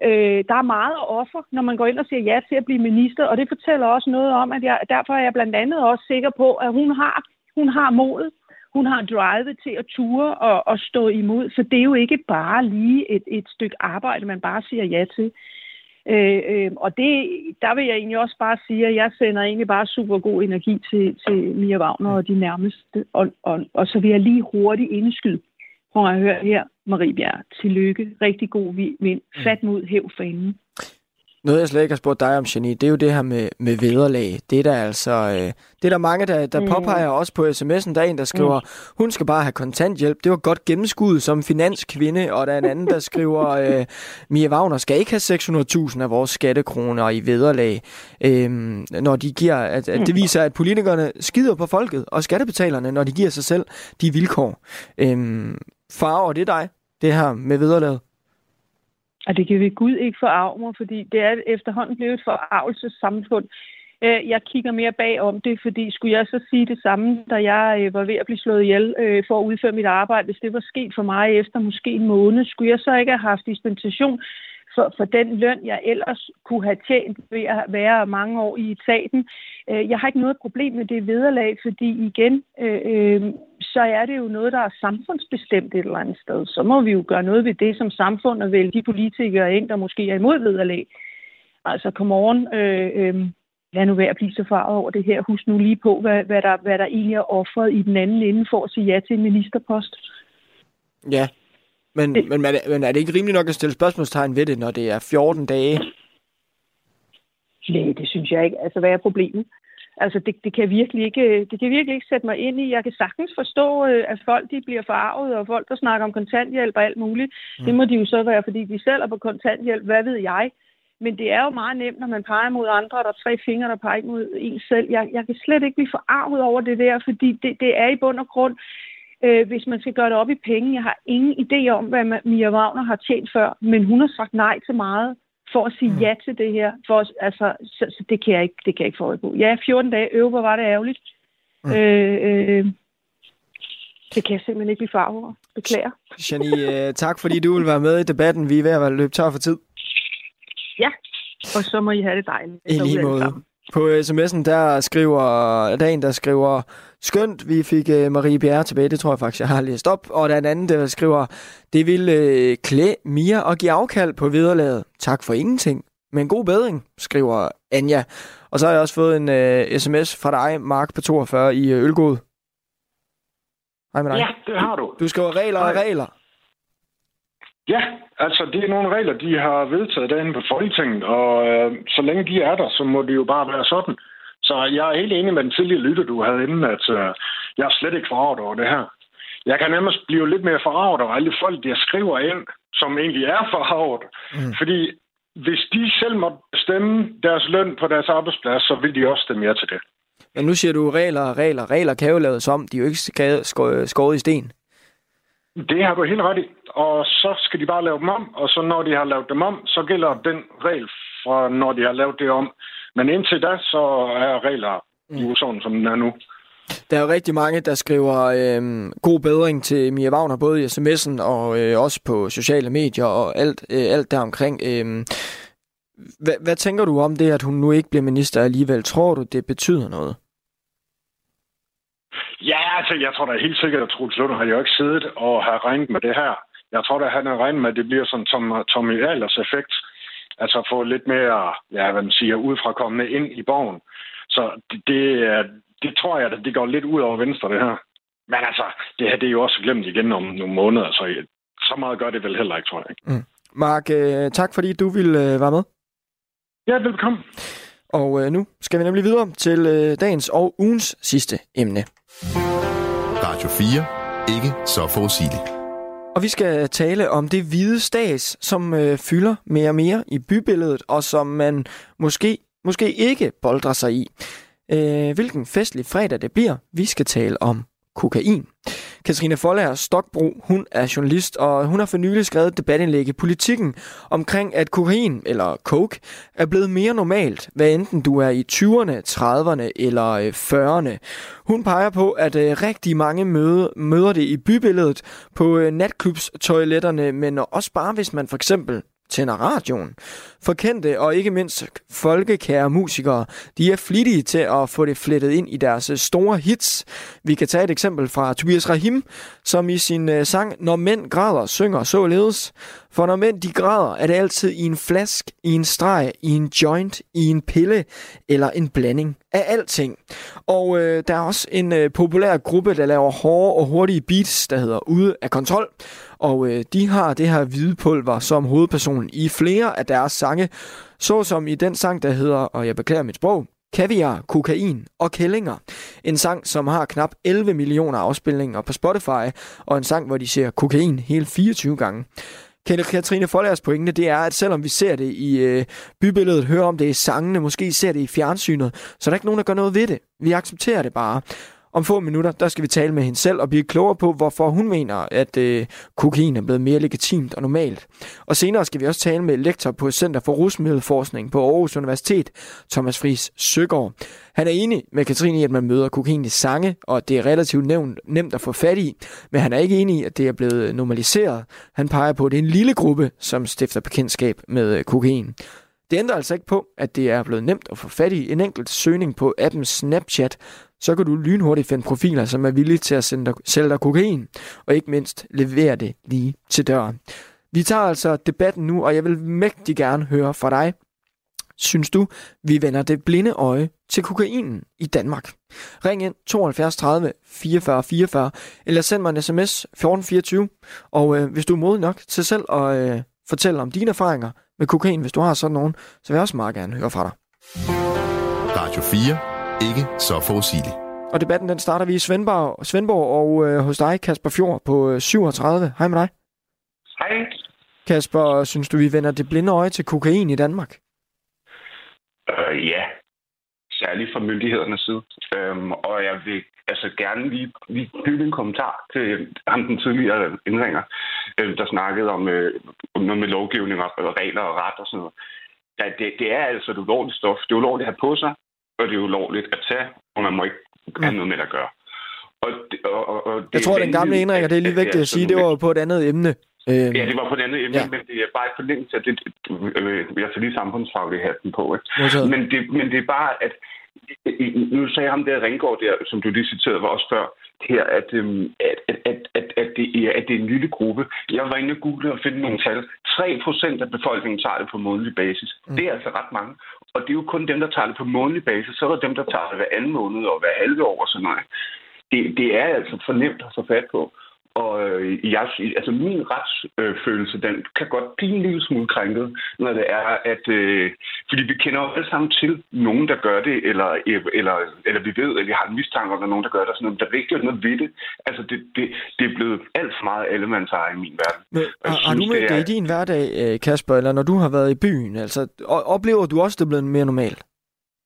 Øh, der er meget at ofre, når man går ind og siger ja til at blive minister, og det fortæller også noget om, at jeg, derfor er jeg blandt andet også sikker på, at hun har, hun har modet, hun har drivet til at ture og, og stå imod, for det er jo ikke bare lige et, et stykke arbejde, man bare siger ja til. Øh, øh, og det, der vil jeg egentlig også bare sige, at jeg sender egentlig bare super god energi til, til Mia Wagner og de nærmeste. Og, og, og så vil jeg lige hurtigt indskyde. Prøv at høre her, Marie Bjerg. Tillykke. Rigtig god vind. Fat mod hæv fanen. Noget, jeg slet ikke har spurgt dig om, Jenny, det er jo det her med, med vederlag. Det er der altså, øh, det er der mange, der, der mm. påpeger også på sms'en. Der er en, der skriver, mm. hun skal bare have kontanthjælp. Det var godt gennemskud som finanskvinde. Og der er en anden, der skriver, øh, Mia Wagner skal ikke have 600.000 af vores skattekroner i vederlag. Øh, når de giver, at, at det viser, at politikerne skider på folket og skattebetalerne, når de giver sig selv de vilkår. Øh, farver det dig, det her med vederlaget? Og det kan vi Gud ikke forarve mig, fordi det er efterhånden blevet et forarvelsessamfund. Øh, jeg kigger mere bag om det, fordi skulle jeg så sige det samme, da jeg øh, var ved at blive slået ihjel øh, for at udføre mit arbejde, hvis det var sket for mig efter måske en måned, skulle jeg så ikke have haft dispensation for, for den løn, jeg ellers kunne have tjent ved at være mange år i etaten. Øh, jeg har ikke noget problem med det vederlag, fordi igen, øh, øh, så er det jo noget, der er samfundsbestemt et eller andet sted. Så må vi jo gøre noget ved det som samfund og vælge de politikere ind, der måske er imod vederlag. Altså, kom morgen, øh, øh, lad nu være at blive så farvet over det her. Husk nu lige på, hvad, hvad, der, hvad der egentlig er offret i den anden ende for at sige ja til en ministerpost. Ja, men, det. men, er det, men er det ikke rimeligt nok at stille spørgsmålstegn ved det, når det er 14 dage? Nej, det synes jeg ikke. Altså, hvad er problemet? Altså, det, det, kan virkelig ikke, det kan virkelig ikke sætte mig ind i. Jeg kan sagtens forstå, øh, at folk de bliver farvet, og folk, der snakker om kontanthjælp og alt muligt, mm. det må de jo så være, fordi de selv er på kontanthjælp. Hvad ved jeg? Men det er jo meget nemt, når man peger mod andre, og der er tre fingre, der peger mod en selv. Jeg, jeg kan slet ikke blive forarvet over det der, fordi det, det er i bund og grund, øh, hvis man skal gøre det op i penge. Jeg har ingen idé om, hvad Mia Wagner har tjent før, men hun har sagt nej til meget for at sige mm. ja til det her. For, altså, så, så det, kan jeg ikke, det kan jeg ikke få på. Ja, 14 dage øve, hvor var det ærgerligt. Mm. Øh, øh, det kan jeg simpelthen ikke blive farve over. Beklager. Jenny, øh, tak fordi du vil være med i debatten. Vi er ved at løbet tør for tid. Ja, og så må I have det dejligt. I lige måde. På sms'en, der skriver, der er en, der skriver, skønt, vi fik uh, Marie Bjerre tilbage, det tror jeg faktisk, jeg har læst op. Og der er en anden, der skriver, det vil uh, klæde Mia og give afkald på vederlaget. Tak for ingenting. Men god bedring, skriver Anja. Og så har jeg også fået en uh, sms fra dig, Mark på 42 i uh, Ølgod. Hej med dig. Ja, det har du. Du skriver regler og regler. Ja, altså det er nogle regler, de har vedtaget derinde på Folketinget, og øh, så længe de er der, så må det jo bare være sådan. Så jeg er helt enig med den tidligere lytter, du havde inden, at øh, jeg er slet ikke forarvet over det her. Jeg kan nærmest blive lidt mere forarvet over alle folk, der skriver ind, som egentlig er forarvet. Mm. Fordi hvis de selv må bestemme deres løn på deres arbejdsplads, så vil de også stemme mere til det. Men nu siger du regler regler. Regler kan jo laves om. De er jo ikke skåret i sten. Det har du helt ret i. Og så skal de bare lave dem om, og så når de har lavet dem om, så gælder den regel fra når de har lavet det om. Men indtil da, så er regler mm. jo sådan, som den er nu. Der er jo rigtig mange, der skriver øh, god bedring til Mia Wagner, både i sms'en og øh, også på sociale medier og alt, øh, alt deromkring. Øh, hvad, hvad tænker du om det, at hun nu ikke bliver minister alligevel? Tror du, det betyder noget? Ja, altså, jeg tror da helt sikkert, at Troels Lund har jo ikke siddet og har regnet med det her. Jeg tror da, han har regnet med, at det bliver sådan Tom, Tommy Ahlers effekt. Altså få lidt mere, ja, hvad man siger, udfrakommende ind i borgen. Så det, det, det tror jeg, at det går lidt ud over venstre, det her. Men altså, det her det er jo også glemt igen om nogle måneder, så så meget gør det vel heller ikke, tror jeg. Ikke? Mm. Mark, øh, tak fordi du ville øh, være med. Ja, velkommen. Og øh, nu skal vi nemlig videre til øh, dagens og ugens sidste emne. Radio 4. Ikke så forudsigeligt. Og vi skal tale om det hvide stas, som øh, fylder mere og mere i bybilledet, og som man måske, måske ikke boldrer sig i. Øh, hvilken festlig fredag det bliver. Vi skal tale om kokain. Katrine Folger Stokbro, hun er journalist, og hun har for nylig skrevet debatindlæg i Politikken omkring, at kokain, eller coke, er blevet mere normalt, hvad enten du er i 20'erne, 30'erne eller øh, 40'erne. Hun peger på, at øh, rigtig mange møder, møder det i bybilledet på øh, natklubstoiletterne, men også bare hvis man for eksempel tænder radioen. Forkendte og ikke mindst folkekære musikere, de er flittige til at få det flettet ind i deres store hits. Vi kan tage et eksempel fra Tobias Rahim, som i sin øh, sang Når mænd græder, synger således. For når mænd de græder, er det altid i en flask, i en streg, i en joint, i en pille eller en blanding af alting. Og øh, der er også en øh, populær gruppe, der laver hårde og hurtige beats, der hedder Ude af kontrol. Og øh, de har det her hvide pulver som hovedpersonen i flere af deres sange, såsom i den sang, der hedder, og jeg beklager mit sprog, Kaviar, kokain og kællinger. En sang, som har knap 11 millioner afspilninger på Spotify, og en sang, hvor de ser kokain hele 24 gange. Katrine Follers pointe, det er, at selvom vi ser det i øh, bybilledet, hører om det i sangene, måske ser det i fjernsynet, så er der ikke nogen, der gør noget ved det. Vi accepterer det bare. Om få minutter, der skal vi tale med hende selv og blive klogere på, hvorfor hun mener, at øh, kokain er blevet mere legitimt og normalt. Og senere skal vi også tale med lektor på Center for Rusmiddelforskning på Aarhus Universitet, Thomas Friis Søgaard. Han er enig med Katrine i, at man møder kokain i sange, og at det er relativt nemt, nemt at få fat i, men han er ikke enig i, at det er blevet normaliseret. Han peger på, at det er en lille gruppe, som stifter bekendtskab med øh, kokain. Det ændrer altså ikke på, at det er blevet nemt at få fat i. En enkelt søgning på appen Snapchat så kan du lynhurtigt finde profiler, som er villige til at sende dig, sælge dig kokain, og ikke mindst levere det lige til døren. Vi tager altså debatten nu, og jeg vil mægtig gerne høre fra dig. Synes du, vi vender det blinde øje til kokainen i Danmark? Ring ind 72 30 44 44, eller send mig en sms 1424. Og øh, hvis du er modig nok til selv at øh, fortælle om dine erfaringer med kokain, hvis du har sådan nogen, så vil jeg også meget gerne høre fra dig. Radio 4 ikke så forudsigeligt. Og debatten den starter vi i Svendborg, Svendborg og øh, hos dig, Kasper Fjord, på 37. Øh, Hej med dig. Hej. Kasper, synes du, vi vender det blinde øje til kokain i Danmark? Øh, ja, særligt fra myndighedernes side. Øhm, og jeg vil altså gerne lige, lige bygge en kommentar til ham, den tidligere indringer, øh, der snakkede om, øh, noget med lovgivning og regler og ret og sådan noget. Ja, det, det er altså et ulovligt stof. Det er ulovligt at have på sig og det er ulovligt at tage, og man må ikke have noget med at gøre. Og, det, og, og, og det jeg tror, den gamle indringer, det er lige vigtigt at sige, det var på et andet emne. Øhm, ja, det var på et andet emne, ja. men det er bare et forlængelse af det. Øh, jeg får lige samfundsfaglig hatten på. Ikke? Men, det, men det er bare, at nu sagde ham der Ringgaard der, som du lige citerede, var også før, her, at, øhm, at, at, at, at, at, det er, at det er en lille gruppe. Jeg var inde og google og finde nogle tal. 3 procent af befolkningen tager det på månedlig basis. Mm. Det er altså ret mange. Og det er jo kun dem, der tager det på månedlig basis. Så er der dem, der tager det hver anden måned og hver halve år og sådan noget. Det, det er altså for nemt at få fat på. Og øh, jeg, altså min retsfølelse, øh, den kan godt blive en lille smule krænket, når det er, at... Øh, fordi vi kender jo alle sammen til nogen, der gør det, eller, eller, eller vi ved, eller vi har en mistanke om, at der er nogen, der gør det, sådan noget. Der er ikke noget ved det. Altså, det, det, det er blevet alt for meget elementære i min verden. Men, har, synes, har du med det, er... i din hverdag, øh, Kasper, eller når du har været i byen? Altså, oplever du også, det er blevet mere normalt?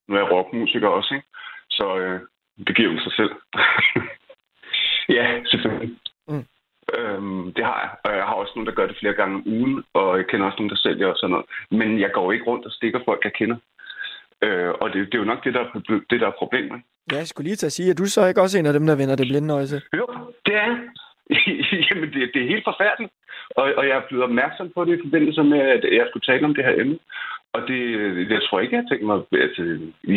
Nu er jeg rockmusiker også, ikke? Så øh, det giver jo sig selv. ja, selvfølgelig. Mm. Øhm, det har jeg. Og jeg har også nogen, der gør det flere gange om ugen, og jeg kender også nogen, der sælger og sådan noget. Men jeg går ikke rundt og stikker folk, jeg kender. Øh, og det, det er jo nok det, der er, det, der er problemet. Ja, jeg skulle lige til at sige, at du så ikke også en af dem, der vender det blinde øje til? Jo, det er Jamen, det, det er helt forfærdeligt. Og, og jeg er blevet opmærksom på det i forbindelse med, at jeg skulle tale om det her emne. Og det, jeg tror ikke, jeg tænker mig... Altså,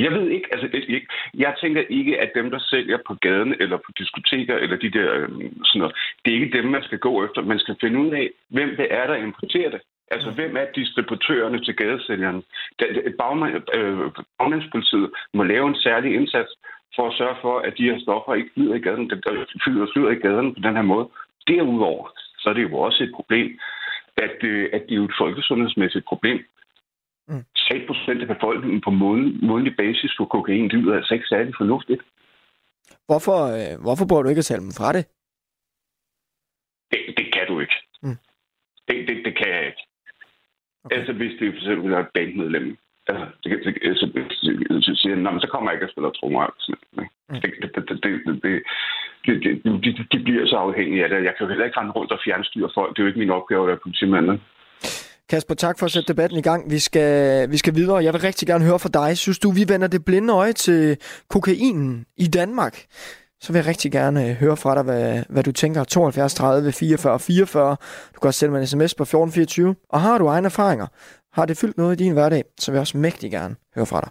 jeg ved ikke, altså, ikke, jeg tænker ikke, at dem, der sælger på gaden eller på diskoteker eller de der øhm, sådan noget, det er ikke dem, man skal gå efter. Man skal finde ud af, hvem det er, der importerer det. Altså, hvem er distributørerne til gadesælgerne? Øh, bagmandspolitiet øh, må lave en særlig indsats for at sørge for, at de her stoffer ikke flyder i gaden, der flyder, flyder i gaden på den her måde. Derudover, så er det jo også et problem, at, øh, at det er jo et folkesundhedsmæssigt problem. Mm. 6 procent af befolkningen på månedlig basis for kokain, det lyder altså ikke særlig fornuftigt. Hvorfor, øh, hvorfor bør du ikke tale dem fra det? Det, det kan du ikke. Mm. Det, det, det kan jeg ikke. Okay. Altså hvis det for eksempel er et bankmedlem, altså, det, det, så, så, så, så, så kommer jeg ikke og spiller trommer. Mm. Det, det, det, det, det, de, de, de bliver så afhængige af det. Jeg kan jo heller ikke rende rundt og fjernstyre folk. Det er jo ikke min opgave at være politimand. Kasper, tak for at sætte debatten i gang. Vi skal, vi skal videre. Jeg vil rigtig gerne høre fra dig. Synes du, vi vender det blinde øje til kokainen i Danmark? Så vil jeg rigtig gerne øh, høre fra dig, hvad, hvad du tænker. 72 30 44 44. Du kan også sende mig en sms på 1424. Og har du egne erfaringer? Har det fyldt noget i din hverdag? Så vil jeg også mægtig gerne høre fra dig.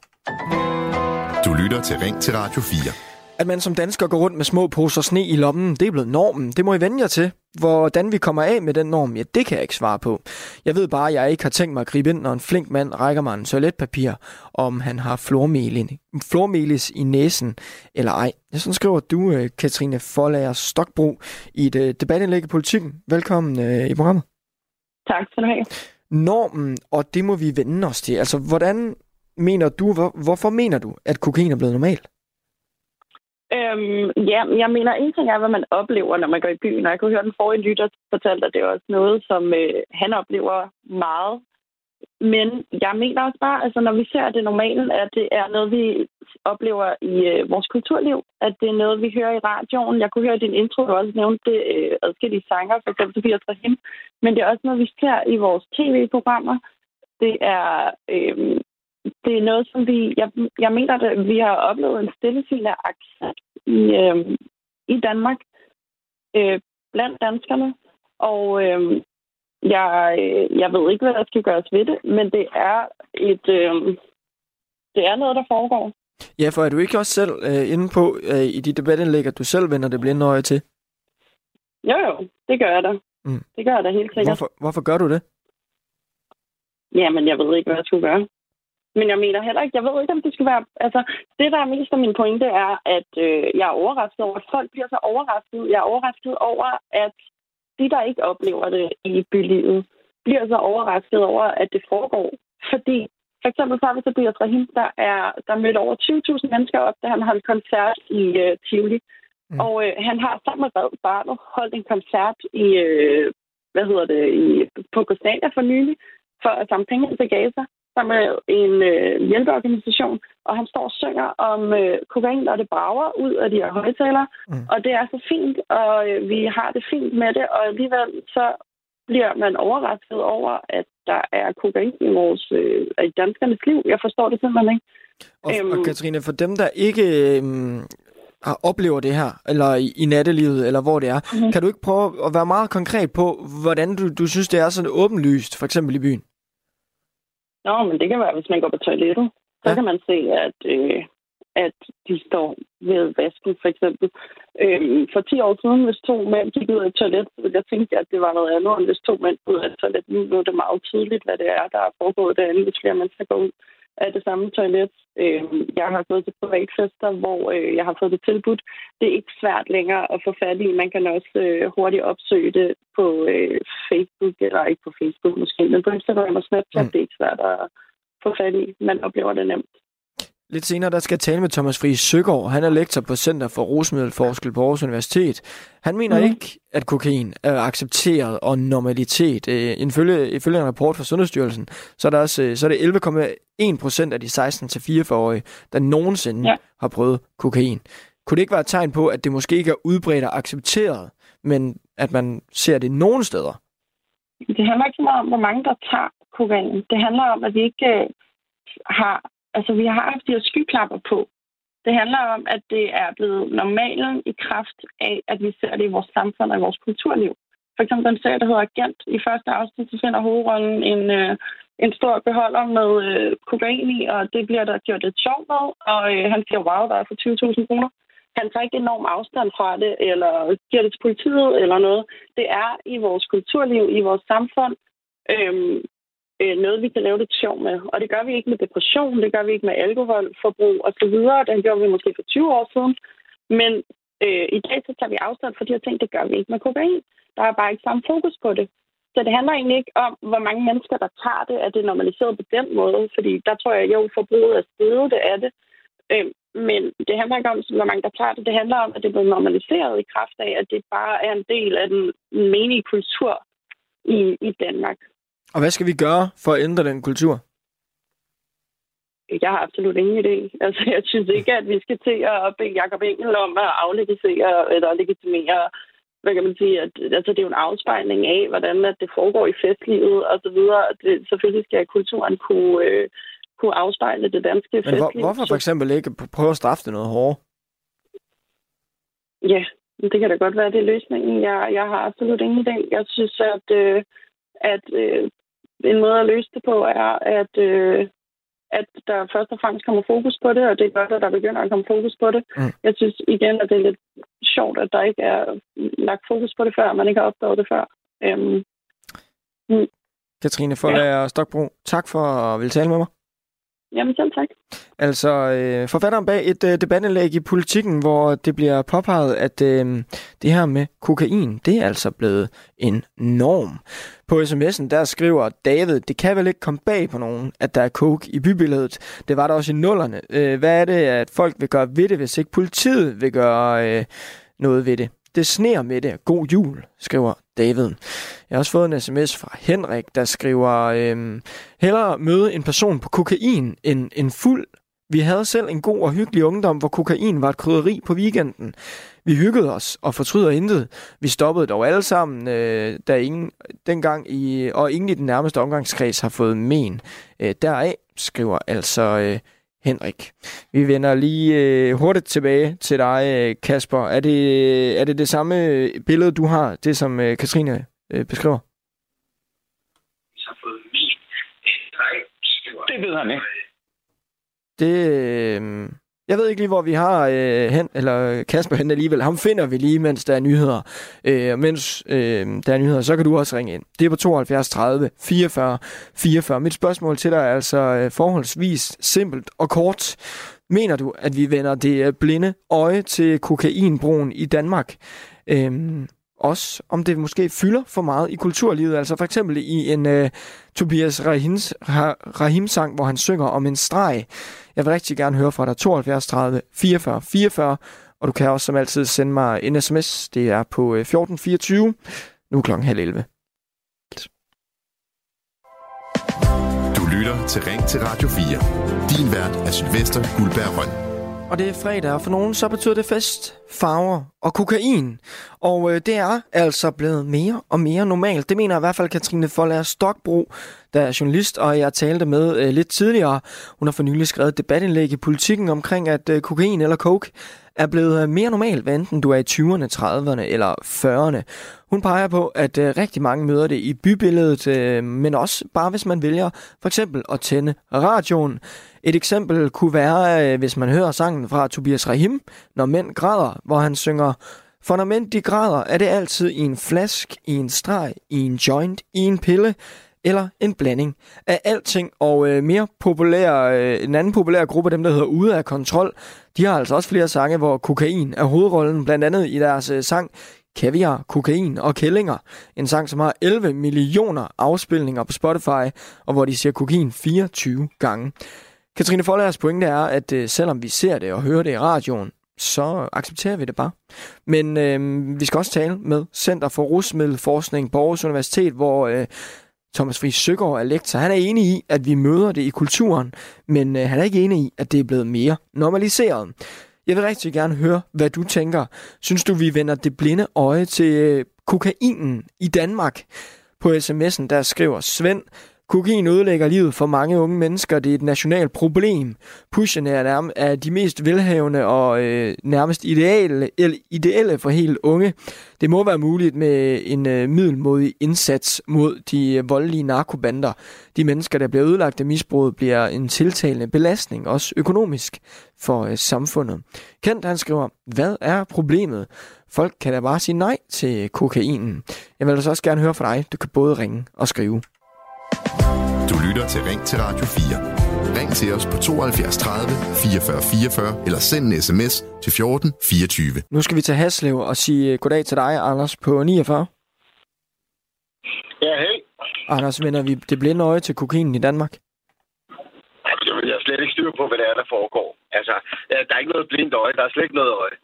Du lytter til Ring til Radio 4. At man som dansker går rundt med små poser sne i lommen, det er blevet normen. Det må I vende jer til. Hvordan vi kommer af med den norm, ja, det kan jeg ikke svare på. Jeg ved bare, at jeg ikke har tænkt mig at gribe ind, når en flink mand rækker mig en toiletpapir, om han har flormelis i næsen eller ej. Sådan skriver du, øh, Katrine Forlager Stokbro, i et øh, debatindlæg i politikken. Velkommen øh, i programmet. Tak skal du have. Normen, og det må vi vende os til. Altså, hvordan mener du, hvor, hvorfor mener du, at kokain er blevet normalt? Øhm, ja, jeg mener, en ting er, hvad man oplever, når man går i byen. Og jeg kunne høre, den forrige lytter fortalte, at det er også noget, som øh, han oplever meget. Men jeg mener også bare, altså når vi ser det normale, at det er noget, vi oplever i øh, vores kulturliv. At det er noget, vi hører i radioen. Jeg kunne høre i din intro, du også nævnte det øh, adskillige sanger, for eksempel Sofia Trahim. Men det er også noget, vi ser i vores tv-programmer. Det er øh, det er noget, som vi... Jeg, jeg mener, at vi har oplevet en stillesigende accent i, øh, i Danmark øh, blandt danskerne. Og øh, jeg, jeg ved ikke, hvad der skal gøres ved det, men det er et... Øh, det er noget, der foregår. Ja, for er du ikke også selv øh, inde på øh, i dit debatindlæg, at du selv vender det blinde øje til? Jo, jo. Det gør jeg da. Mm. Det gør jeg da helt sikkert. Hvorfor, hvorfor gør du det? Jamen, jeg ved ikke, hvad jeg skulle gøre. Men jeg mener heller ikke, jeg ved ikke, om det skal være... Altså, det, der er mest af min pointe, er, at øh, jeg er overrasket over, at folk bliver så overrasket. Jeg er overrasket over, at de, der ikke oplever det i bylivet, bliver så overrasket over, at det foregår. Fordi for eksempel så har vi Tobias Rahim, der, er, der mødte over 20.000 mennesker op, da han holdt koncert i øh, Tivoli. Mm. Og øh, han har sammen med Red Barnet holdt en koncert i, øh, hvad hedder det, i, på Costadia for nylig, for at samle penge til Gaza som er en øh, hjælpeorganisation, og han står og synger om øh, kokain, og det brager ud af de her højtalere, mm. og det er så fint, og øh, vi har det fint med det, og alligevel så bliver man overrasket over, at der er kokain i vores øh, i danskernes liv. Jeg forstår det simpelthen ikke. Og, øhm, og Katrine, for dem, der ikke øh, oplever det her, eller i, i nattelivet, eller hvor det er, mm-hmm. kan du ikke prøve at være meget konkret på, hvordan du, du synes, det er sådan åbenlyst, for eksempel i byen? Nå, men det kan være, hvis man går på toilettet. Så ja. kan man se, at, øh, at de står ved vasken, for eksempel. Øh, for 10 år siden, hvis to mænd gik ud af et toilet, så ville jeg tænke, at det var noget andet, end hvis to mænd ud af et toilet. Nu er det meget tydeligt, hvad det er, der er foregået derinde, hvis flere mennesker går ud af det samme toilet. Øh, jeg har gået til privatfester, hvor øh, jeg har fået det tilbudt. Det er ikke svært længere at få fat i. Man kan også øh, hurtigt opsøge det på øh, Facebook, eller ikke på Facebook måske, men på Instagram og Snapchat. Mm. Det er ikke svært at få fat i. Man oplever det nemt. Lidt senere der skal jeg tale med Thomas Friis Søgaard. Han er lektor på Center for Rusmiddelforskel på Aarhus Universitet. Han mener mm. ikke, at kokain er accepteret og normalitet. Øh, ifølge, ifølge en rapport fra Sundhedsstyrelsen, så er, der også, så er det 11,1 procent af de 16-44-årige, der nogensinde ja. har prøvet kokain. Kunne det ikke være et tegn på, at det måske ikke er udbredt og accepteret, men at man ser det nogen steder? Det handler ikke så meget om, hvor mange der tager kokain. Det handler om, at vi ikke øh, har Altså, vi har haft de her skyklapper på. Det handler om, at det er blevet normalen i kraft af, at vi ser det i vores samfund og i vores kulturliv. For eksempel den serie, der hedder Agent. I første afsnit, så finder hovedrollen en, øh, en stor beholder med øh, kokain i, og det bliver der gjort lidt sjovt med. Og øh, han siger, wow, der er for 20.000 kroner. Han tager ikke enorm afstand fra det, eller giver det til politiet, eller noget. Det er i vores kulturliv, i vores samfund, øhm, øh, noget, vi kan lave lidt sjov med. Og det gør vi ikke med depression, det gør vi ikke med alkoholforbrug osv. Det gjorde vi måske for 20 år siden. Men øh, i dag så tager vi afstand for de her ting, det gør vi ikke med kokain. Der er bare ikke samme fokus på det. Så det handler egentlig ikke om, hvor mange mennesker, der tager det, at det er normaliseret på den måde. Fordi der tror jeg, jo, forbruget er stedet, det er det. Øh, men det handler ikke om, hvor mange der tager det. Det handler om, at det er blevet normaliseret i kraft af, at det bare er en del af den menige kultur i, i Danmark. Og hvad skal vi gøre for at ændre den kultur? Jeg har absolut ingen idé. Altså, jeg synes ikke, at vi skal til at bede Jacob Engel om at aflegitimere eller legitimere hvad kan man sige, at altså, det er jo en afspejling af, hvordan at det foregår i festlivet og så videre. Det, selvfølgelig skal kulturen kunne, øh, kunne afspejle det danske Men festliv. hvor, hvorfor for eksempel ikke prøve at straffe det noget hårdere? Ja, det kan da godt være, det er løsningen. Jeg, jeg har absolut ingen idé. Jeg synes, at, øh, at øh, en måde at løse det på er, at, øh, at der først og fremmest kommer fokus på det, og det er godt, at der begynder at komme fokus på det. Mm. Jeg synes igen, at det er lidt sjovt, at der ikke er lagt fokus på det før, man ikke har opdaget det før. Øhm, mm. Katrine Forlager ja. Stokbro, tak for at ville tale med mig. Jamen selv tak. Altså, øh, forfatteren bag et øh, debatindlæg i politikken, hvor det bliver påpeget, at øh, det her med kokain, det er altså blevet en norm. På sms'en, der skriver David, det kan vel ikke komme bag på nogen, at der er coke i bybilledet. Det var der også i nullerne. Øh, hvad er det, at folk vil gøre ved det, hvis ikke politiet vil gøre øh, noget ved det? Det sneer med det. God jul, skriver David. Jeg har også fået en sms fra Henrik, der skriver, øhm, hellere møde en person på kokain end en fuld. Vi havde selv en god og hyggelig ungdom, hvor kokain var et krydderi på weekenden. Vi hyggede os og fortryder intet. Vi stoppede dog alle sammen, øh, da ingen, dengang i, og ingen i den nærmeste omgangskreds har fået men. Øh, deraf skriver altså øh, Henrik. Vi vender lige øh, hurtigt tilbage til dig, øh, Kasper. Er det, er det det samme billede, du har, det som øh, Katrine øh, beskriver? Det ved han ikke. Det, øh, jeg ved ikke lige, hvor vi har øh, hen, eller Kasper hen alligevel. Ham finder vi lige, mens der er nyheder. Øh, mens øh, der er nyheder, så kan du også ringe ind. Det er på 72 30 44 44. Mit spørgsmål til dig er altså øh, forholdsvis simpelt og kort. Mener du, at vi vender det øh, blinde øje til kokainbrugen i Danmark? Øh, også om det måske fylder for meget i kulturlivet. Altså for eksempel i en uh, Tobias Rahims, Rahim sang, hvor han synger om en streg. Jeg vil rigtig gerne høre fra dig 72 30 44 44, og du kan også som altid sende mig en sms. Det er på øh, 1424. Nu klokken halv 11. Du lytter til Ring til Radio 4. Din vært er Sylvester Guldberg Røn. Og det er fredag, og for nogen så betyder det fest, farver og kokain. Og øh, det er altså blevet mere og mere normalt. Det mener i hvert fald Katrine Forlager Stokbro, der er journalist, og jeg talte med øh, lidt tidligere. Hun har for nylig skrevet et debatindlæg i politikken omkring, at øh, kokain eller coke er blevet øh, mere normalt, hvad enten du er i 20'erne, 30'erne eller 40'erne. Hun peger på, at øh, rigtig mange møder det i bybilledet, øh, men også bare hvis man vælger for eksempel at tænde radioen. Et eksempel kunne være, øh, hvis man hører sangen fra Tobias Rahim, Når mænd græder, hvor han synger For når mænd de græder, er det altid i en flask, i en streg, i en joint, i en pille, eller en blanding af alting. Og øh, mere populær, øh, en anden populær gruppe, dem der hedder Ude af Kontrol, de har altså også flere sange, hvor kokain er hovedrollen, blandt andet i deres øh, sang Kaviar, Kokain og Kællinger. En sang, som har 11 millioner afspilninger på Spotify, og hvor de siger kokain 24 gange. Katrine Follers pointe er, at øh, selvom vi ser det og hører det i radioen, så accepterer vi det bare. Men øh, vi skal også tale med Center for Rusmiddelforskning på Aarhus Universitet, hvor øh, Thomas Friis Søgaard er lektor. Han er enig i, at vi møder det i kulturen, men øh, han er ikke enig i, at det er blevet mere normaliseret. Jeg vil rigtig gerne høre, hvad du tænker. Synes du, vi vender det blinde øje til øh, kokainen i Danmark? På sms'en der skriver Svend, Kokain ødelægger livet for mange unge mennesker. Det er et nationalt problem. Pusherne er, nærm- er de mest velhavende og øh, nærmest ideelle, ideelle for helt unge. Det må være muligt med en øh, middelmodig indsats mod de øh, voldelige narkobander. De mennesker, der bliver ødelagt af misbruget, bliver en tiltalende belastning, også økonomisk, for øh, samfundet. Kent han skriver, hvad er problemet? Folk kan da bare sige nej til kokainen. Jeg vil altså også gerne høre fra dig. Du kan både ringe og skrive. Du lytter til Ring til Radio 4. Ring til os på 72 30 44 44 eller send en sms til 14 24. Nu skal vi til Haslev og sige øh, goddag til dig, Anders, på 49. Ja, hej. Anders, vender vi det blinde øje til kokainen i Danmark? Jeg har slet ikke styr på, hvad det er, der foregår. Altså, der er ikke noget blindt øje. Der er slet ikke noget øje.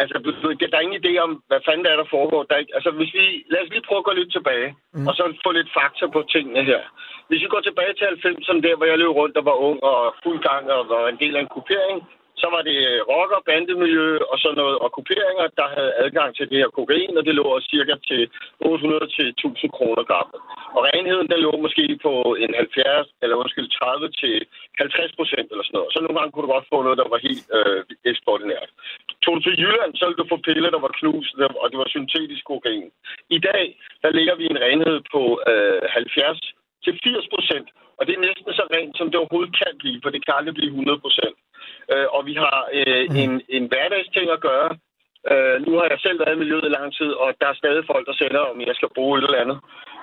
Altså, der er ingen idé om, hvad fanden der er, der foregår. Der er altså, hvis vi, lad os lige prøve at gå lidt tilbage, mm. og så få lidt fakta på tingene her. Hvis vi går tilbage til 90'erne, der hvor jeg løb rundt og var ung og fuld gang og var en del af en gruppering, så var det øh, rocker, bandemiljø og sådan noget, og kopieringer, der havde adgang til det her kokain, og det lå cirka til 800 til 1000 kroner gram. Og renheden, den lå måske på en 70, eller undskyld, 30 til 50 procent eller sådan noget. Så nogle gange kunne du godt få noget, der var helt øh, ekstraordinært. Tog du til Jylland, så ville du få piller, der var knust, og det var syntetisk kokain. I dag, der ligger vi en renhed på øh, 70 til 80 procent, og det er næsten så rent, som det overhovedet kan blive, for det kan aldrig blive 100 procent. Øh, og vi har øh, mm. en, en hverdagsting at gøre. Øh, nu har jeg selv været i miljøet i lang tid, og der er stadig folk, der sender, om jeg skal bruge et eller andet.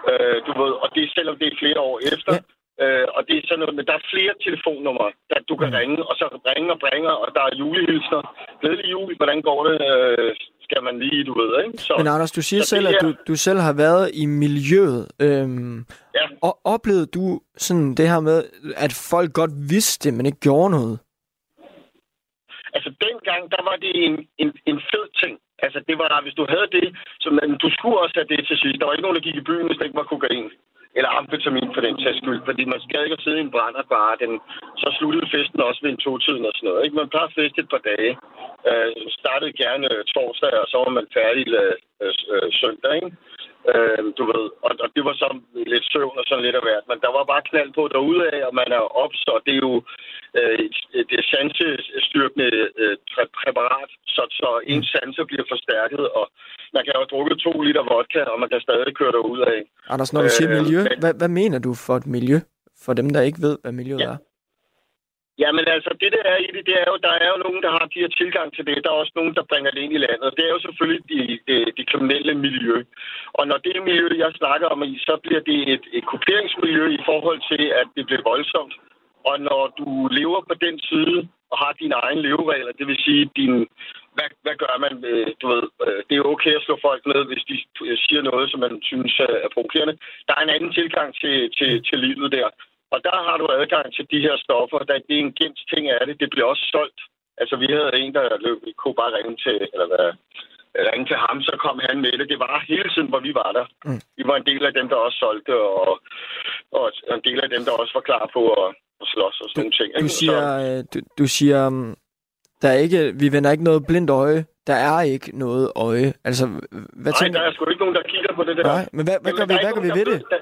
Øh, du ved, og det er selvom det er flere år efter. Ja. Øh, og det er sådan noget, men der er flere telefonnumre, der du kan mm. ringe, og så ringe og bringe, og der er julehilsner. Glædelig jul, hvordan går det? Øh, skal man lige, du ved, ikke? Så, Men Anders, du siger selv, at du, du selv har været i miljøet. Øhm, ja. Og oplevede du sådan det her med, at folk godt vidste det, men ikke gjorde noget? Altså, dengang, der var det en, en, en fed ting. Altså, det var, hvis du havde det, så man, du skulle også have det til sidst. Der var ikke nogen, der gik i byen, hvis det ikke var kokain. Eller amfetamin for den sags skyld. Fordi man skal ikke sidde i en brænder bare. Den, så sluttede festen også ved en to-tiden og sådan noget. Ikke? Man plejer fest et par dage. Øh, startede gerne torsdag, og så var man færdig øh, øh, øh søndag. Ikke? Øh, du ved, og, og det var så lidt søvn og sådan lidt af hvert. Men der var bare knald på af, og man er ops, og det er jo øh, det sansestyrkende øh, præparat, så, så en sanser bliver forstærket, og man kan jo have drukket to liter vodka, og man kan stadig køre derud af. Anders, når du siger øh, miljø, hvad, hvad mener du for et miljø? For dem, der ikke ved, hvad miljøet ja. er? Jamen altså, det der er i det, det er jo, der er jo nogen, der har de her tilgang til det. Der er også nogen, der bringer det ind i landet. Det er jo selvfølgelig det de, de kriminelle miljø. Og når det miljø, jeg snakker om, så bliver det et, et kopieringsmiljø i forhold til, at det bliver voldsomt. Og når du lever på den side og har dine egne leveregler, det vil sige, din, hvad, hvad gør man? Øh, du ved, øh, det er okay at slå folk ned, hvis de øh, siger noget, som man synes er provokerende. Der er en anden tilgang til, til, til livet der. Og der har du adgang til de her stoffer. Der, det er en gemt ting af det. Det bliver også solgt. Altså, vi havde en, der løb, vi kunne bare ringe til, eller hvad, ringe til ham, så kom han med det. Det var hele tiden, hvor vi var der. Mm. Vi var en del af dem, der også solgte, og, og en del af dem, der også var klar på at, at slås og sådan nogle ting. Du siger, så, øh, du, du siger um, der er ikke, vi vender ikke noget blindt øje. Der er ikke noget øje. Altså, hvad Nej, tænker... der er sgu ikke nogen, der kigger på det der. Nej, men hvad, hvad gør vi, hvad gør vi ved det? Der,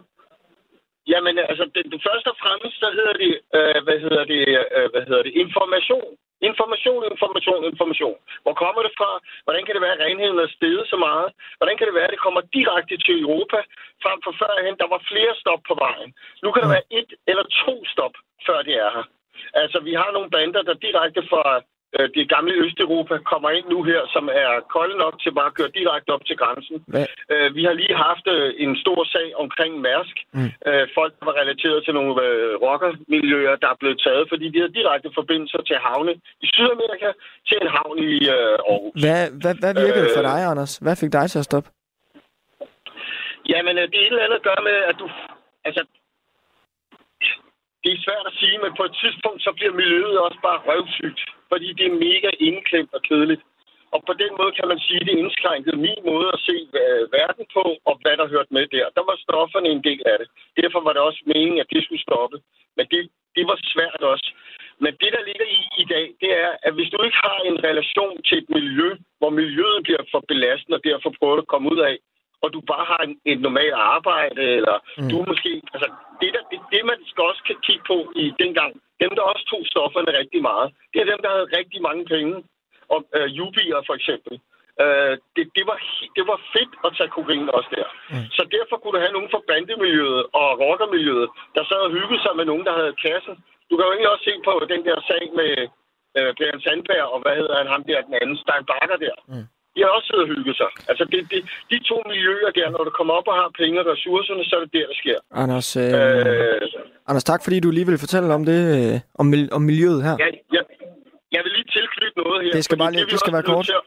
Jamen, altså, det, det første og fremmest, så hedder det, øh, hvad hedder det, øh, hvad hedder det, information. Information, information, information. Hvor kommer det fra? Hvordan kan det være, at renheden er steget så meget? Hvordan kan det være, at det kommer direkte til Europa? Frem for førhen, der var flere stop på vejen. Nu kan der være et eller to stop, før det er her. Altså, vi har nogle bander, der direkte fra det gamle Østeuropa kommer ind nu her, som er kolde nok til bare at køre direkte op til grænsen. Øh, vi har lige haft øh, en stor sag omkring Mærsk. Mm. Øh, folk, der var relateret til nogle øh, rockermiljøer, der er blevet taget, fordi de har direkte forbindelser til havne i Sydamerika til en havn i øh, Aarhus. Hvad, hvad, hvad virkede øh, for dig, Anders? Hvad fik dig til at stoppe? Jamen, øh, det er et eller andet at gøre med, at du... Altså, det er svært at sige, men på et tidspunkt, så bliver miljøet også bare røvsygt fordi det er mega indklemt og kedeligt. Og på den måde kan man sige, at det indskrænkede min måde at se verden på, og hvad der hørte med der. Der var stofferne en del af det. Derfor var det også meningen, at det skulle stoppe. Men det, det var svært også. Men det, der ligger i i dag, det er, at hvis du ikke har en relation til et miljø, hvor miljøet bliver for belastende, og derfor prøver at komme ud af, og du bare har en, et normalt arbejde, eller mm. du måske... Altså, det, der, det, det, man skal også kan kigge på i dengang, dem, der også tog stofferne rigtig meget, det er dem, der havde rigtig mange penge. Og øh, jubier for eksempel. Øh, det, det, var, det var fedt at tage kokain også der. Mm. Så derfor kunne du have nogen fra bandemiljøet og rockermiljøet, der sad og hyggede sig med nogen, der havde kassen. Du kan jo egentlig også se på den der sag med øh, Brian Sandberg, og hvad hedder han, ham der, den anden, Stein Bakker der. Mm. De har også siddet og hygget sig. Altså, det, det, de to miljøer der, når du kommer op og har penge og ressourcerne, så er det der, der sker. Anders, øh, øh, Anders tak fordi du lige vil fortælle om det, øh, om, om miljøet her. Ja, ja, jeg vil lige tilknytte noget her. Det skal, bare lige, det, det skal være kort. At,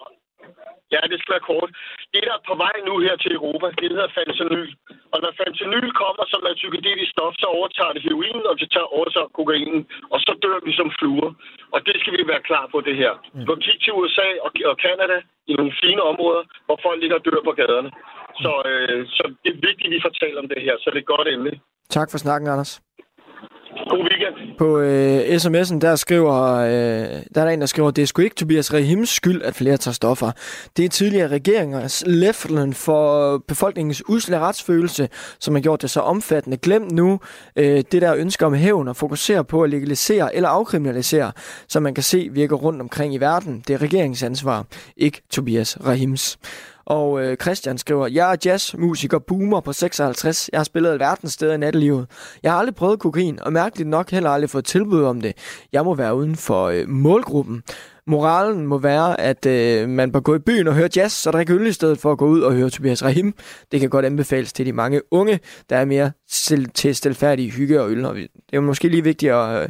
ja, det skal være kort. Det, der er på vej nu her til Europa, det hedder fentanyl. Og når fentanyl kommer som er psykedelisk stof, så overtager det heroin, og det tager overtager kokainen, og så dør vi som fluer. Og det skal vi være klar på, det her. Mm. Gå kig til USA og, og Canada i nogle fine områder, hvor folk ligger og dør på gaderne. Så, øh, så det er vigtigt, at vi fortæller om det her, så det er et godt emne. Tak for snakken, Anders. God weekend. På øh, sms'en, der skriver, øh, der er der en, der skriver, det er sgu ikke Tobias Rahims skyld, at flere tager stoffer. Det er tidligere regeringers leflen for øh, befolkningens usle retsfølelse, som har gjort det så omfattende. Glem nu øh, det der ønske om hævn og fokusere på at legalisere eller afkriminalisere, som man kan se virker rundt omkring i verden. Det er regeringsansvar, ikke Tobias Rahims. Og øh, Christian skriver, jeg er jazzmusiker, boomer på 56. Jeg har spillet alverdens steder i nattelivet. Jeg har aldrig prøvet kokain, og mærkeligt nok heller aldrig fået tilbud om det. Jeg må være uden for øh, målgruppen. Moralen må være, at øh, man bør gå i byen og høre jazz, så drikke øl i stedet for at gå ud og høre Tobias Rahim. Det kan godt anbefales til de mange unge, der er mere til, til stilfærdige hygge og øl. Og det er jo måske lige vigtigt at, øh,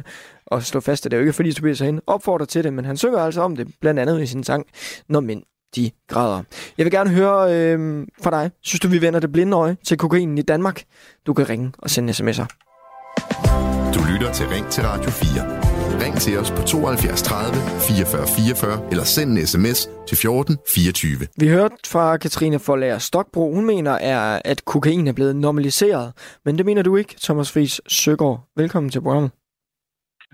at slå fast, at det er jo ikke fordi Tobias Rahim opfordrer til det, men han synger altså om det, blandt andet i sin sang, Når mænd de grader. Jeg vil gerne høre øh, fra dig. Synes du, vi vender det blinde øje til kokainen i Danmark? Du kan ringe og sende sms'er. Du lytter til Ring til Radio 4. Ring til os på 72 30 44 44 eller send en sms til 14 24. Vi hørte fra Katrine Forlager Stokbro. Hun mener, er, at kokain er blevet normaliseret. Men det mener du ikke, Thomas Friis Søgaard. Velkommen til programmet.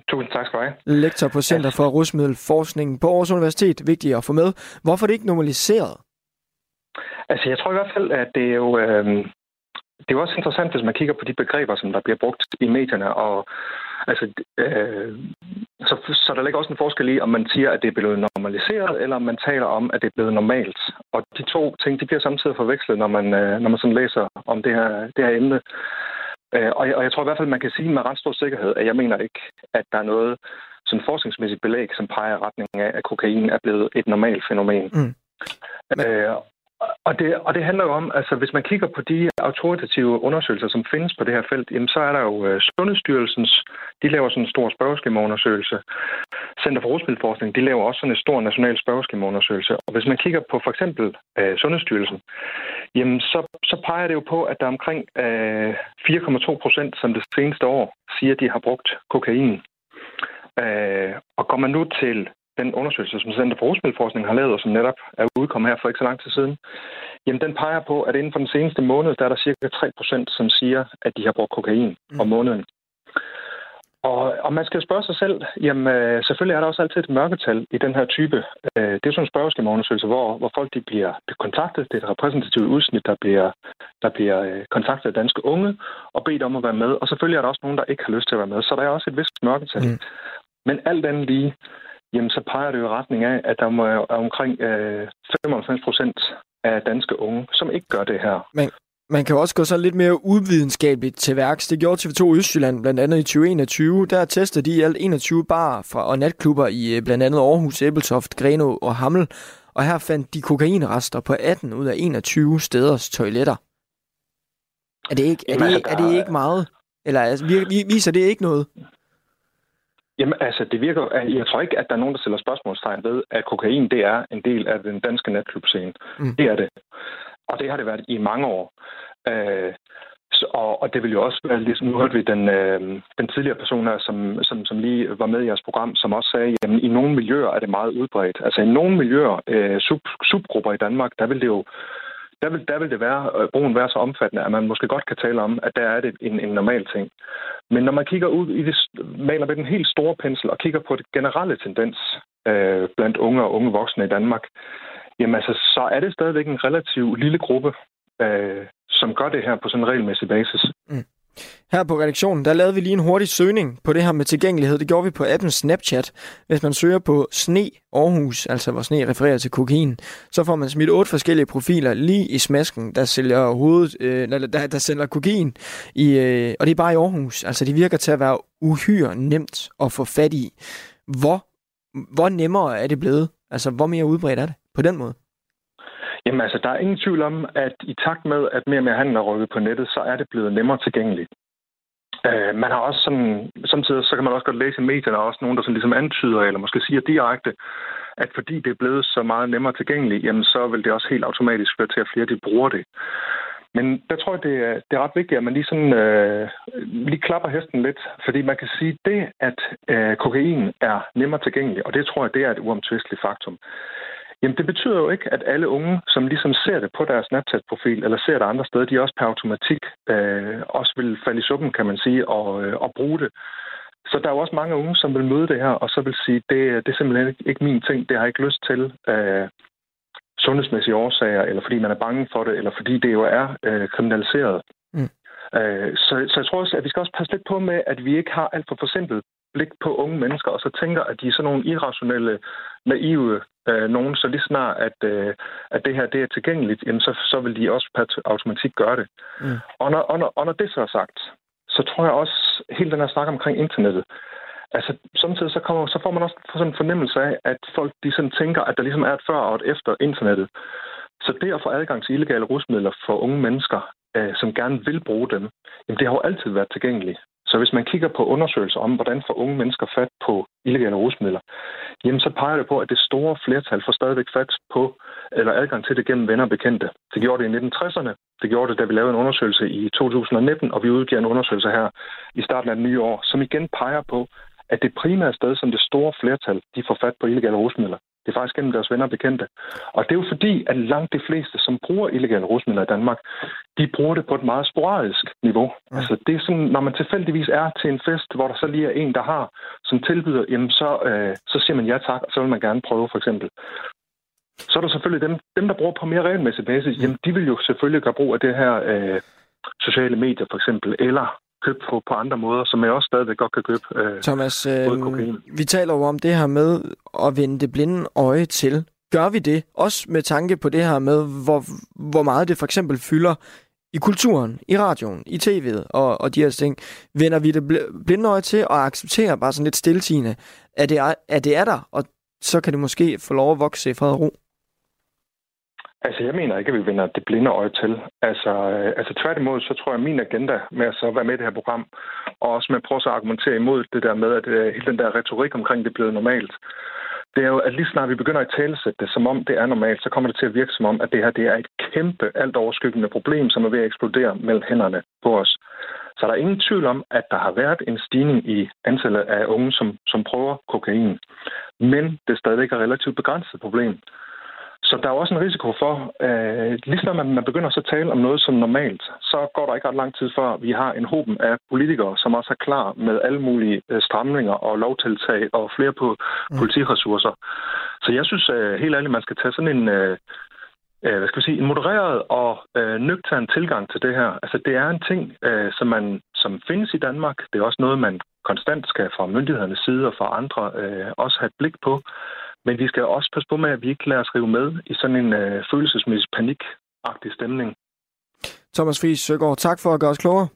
Tusind tak skal du have. Lektor på Center for Rusmiddelforskning på Aarhus Universitet. Vigtigt at få med. Hvorfor er det ikke normaliseret? Altså, jeg tror i hvert fald, at det er jo... Øh, det er jo også interessant, hvis man kigger på de begreber, som der bliver brugt i medierne, og altså, øh, så, så der ligger også en forskel i, om man siger, at det er blevet normaliseret, eller om man taler om, at det er blevet normalt. Og de to ting, de bliver samtidig forvekslet, når man, øh, når man sådan læser om det her, det her emne. Øh, og, jeg, og jeg tror i hvert fald, man kan sige med ret stor sikkerhed, at jeg mener ikke, at der er noget sådan forskningsmæssigt belæg, som peger i retning af, at kokain er blevet et normalt fænomen. Mm. Øh, og det, og det handler jo om, altså hvis man kigger på de autoritative undersøgelser, som findes på det her felt, jamen så er der jo øh, Sundhedsstyrelsens, de laver sådan en stor spørgeskemaundersøgelse. Center for Rusmiddelforskning, de laver også sådan en stor national spørgeskemaundersøgelse. Og hvis man kigger på for eksempel øh, Sundhedsstyrelsen, jamen så, så peger det jo på, at der er omkring øh, 4,2 procent, som det seneste år siger, de har brugt kokain. Øh, og går man nu til den undersøgelse, som Center for Rusmiddelforskning har lavet, og som netop er udkommet her for ikke så lang tid siden, jamen den peger på, at inden for den seneste måned, der er der cirka 3 procent, som siger, at de har brugt kokain mm. om måneden. Og, og man skal spørge sig selv, jamen øh, selvfølgelig er der også altid et mørketal i den her type. Øh, det er sådan en spørgeskemaundersøgelse, hvor, hvor folk de bliver kontaktet. Det er et repræsentativt udsnit, der bliver, der bliver øh, kontaktet af danske unge og bedt om at være med. Og selvfølgelig er der også nogen, der ikke har lyst til at være med. Så der er også et vist mørketal. Mm. Men alt andet lige, jamen så peger det jo i retning af, at der må er omkring øh, 95 procent af danske unge, som ikke gør det her. Men man kan også gå så lidt mere uvidenskabeligt til værks. Det gjorde TV2 Østjylland blandt andet i 2021. Der testede de alt 21 bar fra, og natklubber i øh, blandt andet Aarhus, Æbeltoft, Greno og Hammel. Og her fandt de kokainrester på 18 ud af 21 steders toiletter. Er det ikke, er det, er det ikke meget? Eller altså, viser det ikke noget? Jamen altså, det virker, jeg tror ikke, at der er nogen, der stiller spørgsmålstegn ved, at kokain det er en del af den danske natklubscene. Mm. Det er det. Og det har det været i mange år. Øh, så, og, og det vil jo også være, ligesom nu hørte vi den, øh, den tidligere person her, som, som, som lige var med i jeres program, som også sagde, at i nogle miljøer er det meget udbredt. Altså i nogle miljøer, øh, sub, subgrupper i Danmark, der vil det jo der vil, der vil det være, øh, brugen være så omfattende, at man måske godt kan tale om, at der er det en, en normal ting. Men når man kigger ud i det, maler med den helt store pensel og kigger på det generelle tendens øh, blandt unge og unge voksne i Danmark, jamen altså, så er det stadigvæk en relativ lille gruppe, øh, som gør det her på sådan en regelmæssig basis. Mm. Her på redaktionen, der lavede vi lige en hurtig søgning på det her med tilgængelighed. Det gjorde vi på appen Snapchat. Hvis man søger på Sne Aarhus, altså hvor sne refererer til kokain, så får man smidt otte forskellige profiler lige i smasken, der sælger hovedet, øh, der, der, der sælger kokain. I, øh, og det er bare i Aarhus. Altså det virker til at være uhyre nemt at få fat i. Hvor, hvor nemmere er det blevet? Altså hvor mere udbredt er det på den måde? Jamen altså, der er ingen tvivl om, at i takt med, at mere og mere handel er rykket på nettet, så er det blevet nemmere tilgængeligt. Øh, man har også sådan, samtidig så kan man også godt læse i medierne, også nogen, der sådan ligesom antyder, eller måske siger direkte, at fordi det er blevet så meget nemmere tilgængeligt, jamen så vil det også helt automatisk føre til, at flere de bruger det. Men der tror jeg, det er, det er ret vigtigt, at man lige, sådan, øh, lige klapper hesten lidt, fordi man kan sige, det, at øh, kokain er nemmere tilgængelig, og det tror jeg, det er et uomtvisteligt faktum, Jamen, det betyder jo ikke, at alle unge, som ligesom ser det på deres Snapchat-profil, eller ser det andre steder, de også per automatik øh, også vil falde i suppen, kan man sige, og, øh, og bruge det. Så der er jo også mange unge, som vil møde det her, og så vil sige, det, det er simpelthen ikke, min ting, det har jeg ikke lyst til af sundhedsmæssige årsager, eller fordi man er bange for det, eller fordi det jo er øh, kriminaliseret. Mm. Øh, så, så jeg tror også, at vi skal også passe lidt på med, at vi ikke har alt for forsimplet blik på unge mennesker, og så tænker, at de er sådan nogle irrationelle, naive øh, nogen, så lige snart, at, øh, at det her det er tilgængeligt, jamen så, så vil de også per automatik gøre det. Mm. Og, når, og, når, og når det så er sagt, så tror jeg også, hele den her snak omkring internettet, altså samtidig så, kommer, så får man også sådan en fornemmelse af, at folk de sådan tænker, at der ligesom er et før og et efter internettet. Så det at få adgang til illegale rusmidler for unge mennesker, øh, som gerne vil bruge dem, jamen det har jo altid været tilgængeligt. Så hvis man kigger på undersøgelser om, hvordan får unge mennesker fat på illegale rusmidler, jamen så peger det på, at det store flertal får stadigvæk fat på, eller adgang til det gennem venner og bekendte. Det gjorde det i 1960'erne, det gjorde det, da vi lavede en undersøgelse i 2019, og vi udgiver en undersøgelse her i starten af det nye år, som igen peger på, at det primære sted, som det store flertal, de får fat på illegale rusmidler, det er faktisk gennem deres venner og bekendte. Og det er jo fordi, at langt de fleste, som bruger illegale rusmidler i Danmark, de bruger det på et meget sporadisk niveau. Ja. Altså det er sådan, når man tilfældigvis er til en fest, hvor der så lige er en, der har, som tilbyder, jamen så, øh, så siger man ja tak, og så vil man gerne prøve for eksempel. Så er der selvfølgelig dem, dem der bruger på mere regelmæssig basis, jamen de vil jo selvfølgelig gøre brug af det her øh, sociale medier for eksempel, eller købe på, på andre måder, som jeg også stadigvæk godt kan købe. Øh, Thomas, øh, vi taler jo om det her med at vende det blinde øje til. Gør vi det? Også med tanke på det her med, hvor, hvor meget det for eksempel fylder i kulturen, i radioen, i tv'et og, og de her ting. Vender vi det blinde øje til og accepterer bare sådan lidt stiltigende, at det er, at det er der, og så kan det måske få lov at vokse i fred og ro? Altså, jeg mener ikke, at vi vender det blinde øje til. Altså, øh, altså tværtimod, så tror jeg, at min agenda med at så være med i det her program, og også med at prøve at argumentere imod det der med, at øh, hele den der retorik omkring det er blevet normalt, det er jo, at lige snart vi begynder at talesætte det, som om det er normalt, så kommer det til at virke som om, at det her det er et kæmpe, alt overskyggende problem, som er ved at eksplodere mellem hænderne på os. Så der er ingen tvivl om, at der har været en stigning i antallet af unge, som, som prøver kokain. Men det er stadigvæk et relativt begrænset problem. Så der er også en risiko for, øh, lige når man, man begynder så at tale om noget som normalt, så går der ikke ret lang tid før, vi har en hoben af politikere, som også er klar med alle mulige øh, stramninger og lovtiltag og flere på mm. politiressourcer. Så jeg synes øh, helt ærligt, man skal tage sådan en... Øh, øh, hvad skal vi sige, en modereret og øh, nøgtern tilgang til det her. Altså, det er en ting, øh, som, man, som findes i Danmark. Det er også noget, man konstant skal fra myndighedernes side og fra andre øh, også have et blik på. Men vi skal også passe på med, at vi ikke lader os rive med i sådan en øh, følelsesmæssig panikagtig stemning. Thomas Friis Søgaard, tak for at gøre os klogere.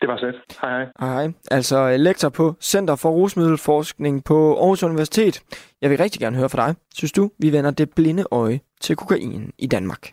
Det var sæt. Hej hej. Hej hej. Altså øh, lektor på Center for Rusmiddelforskning på Aarhus Universitet. Jeg vil rigtig gerne høre fra dig. Synes du, vi vender det blinde øje til kokain i Danmark?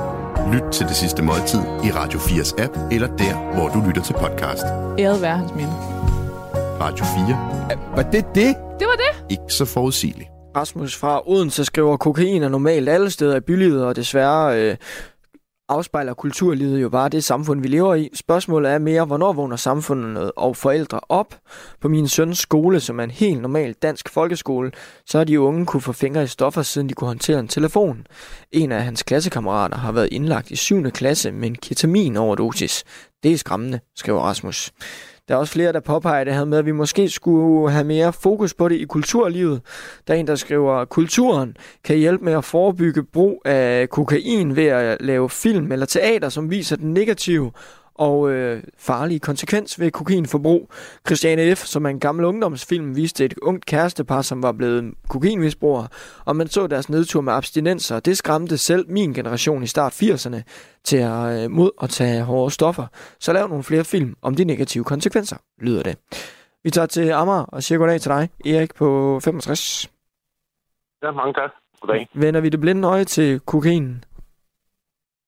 Lyt til det sidste måltid i Radio 4's app, eller der, hvor du lytter til podcast. Æret være hans minde. Radio 4. Var det det? Det var det. Ikke så forudsigeligt. Rasmus fra Odense skriver, kokain er normalt alle steder i bylivet, og desværre øh, afspejler kulturlivet jo bare det samfund, vi lever i. Spørgsmålet er mere, hvornår vågner samfundet og forældre op? På min søns skole, som er en helt normal dansk folkeskole, så har de unge kunne få fingre i stoffer, siden de kunne håndtere en telefon. En af hans klassekammerater har været indlagt i 7. klasse med en ketamin overdosis. Det er skræmmende, skriver Rasmus. Der er også flere, der påpeger det her med, at vi måske skulle have mere fokus på det i kulturlivet. Der er en, der skriver, at kulturen kan hjælpe med at forebygge brug af kokain ved at lave film eller teater, som viser den negative og øh, farlige konsekvens ved kokainforbrug. Christiane F., som er en gammel ungdomsfilm, viste et ungt kærestepar, som var blevet kokainmisbrugere, og man så deres nedtur med abstinenser. Det skræmte selv min generation i start 80'erne til at øh, mod at tage hårde stoffer. Så lav nogle flere film om de negative konsekvenser, lyder det. Vi tager til Amager og siger goddag til dig, Erik på 65. Ja, mange tak. Goddag. Vender vi det blinde øje til kokain?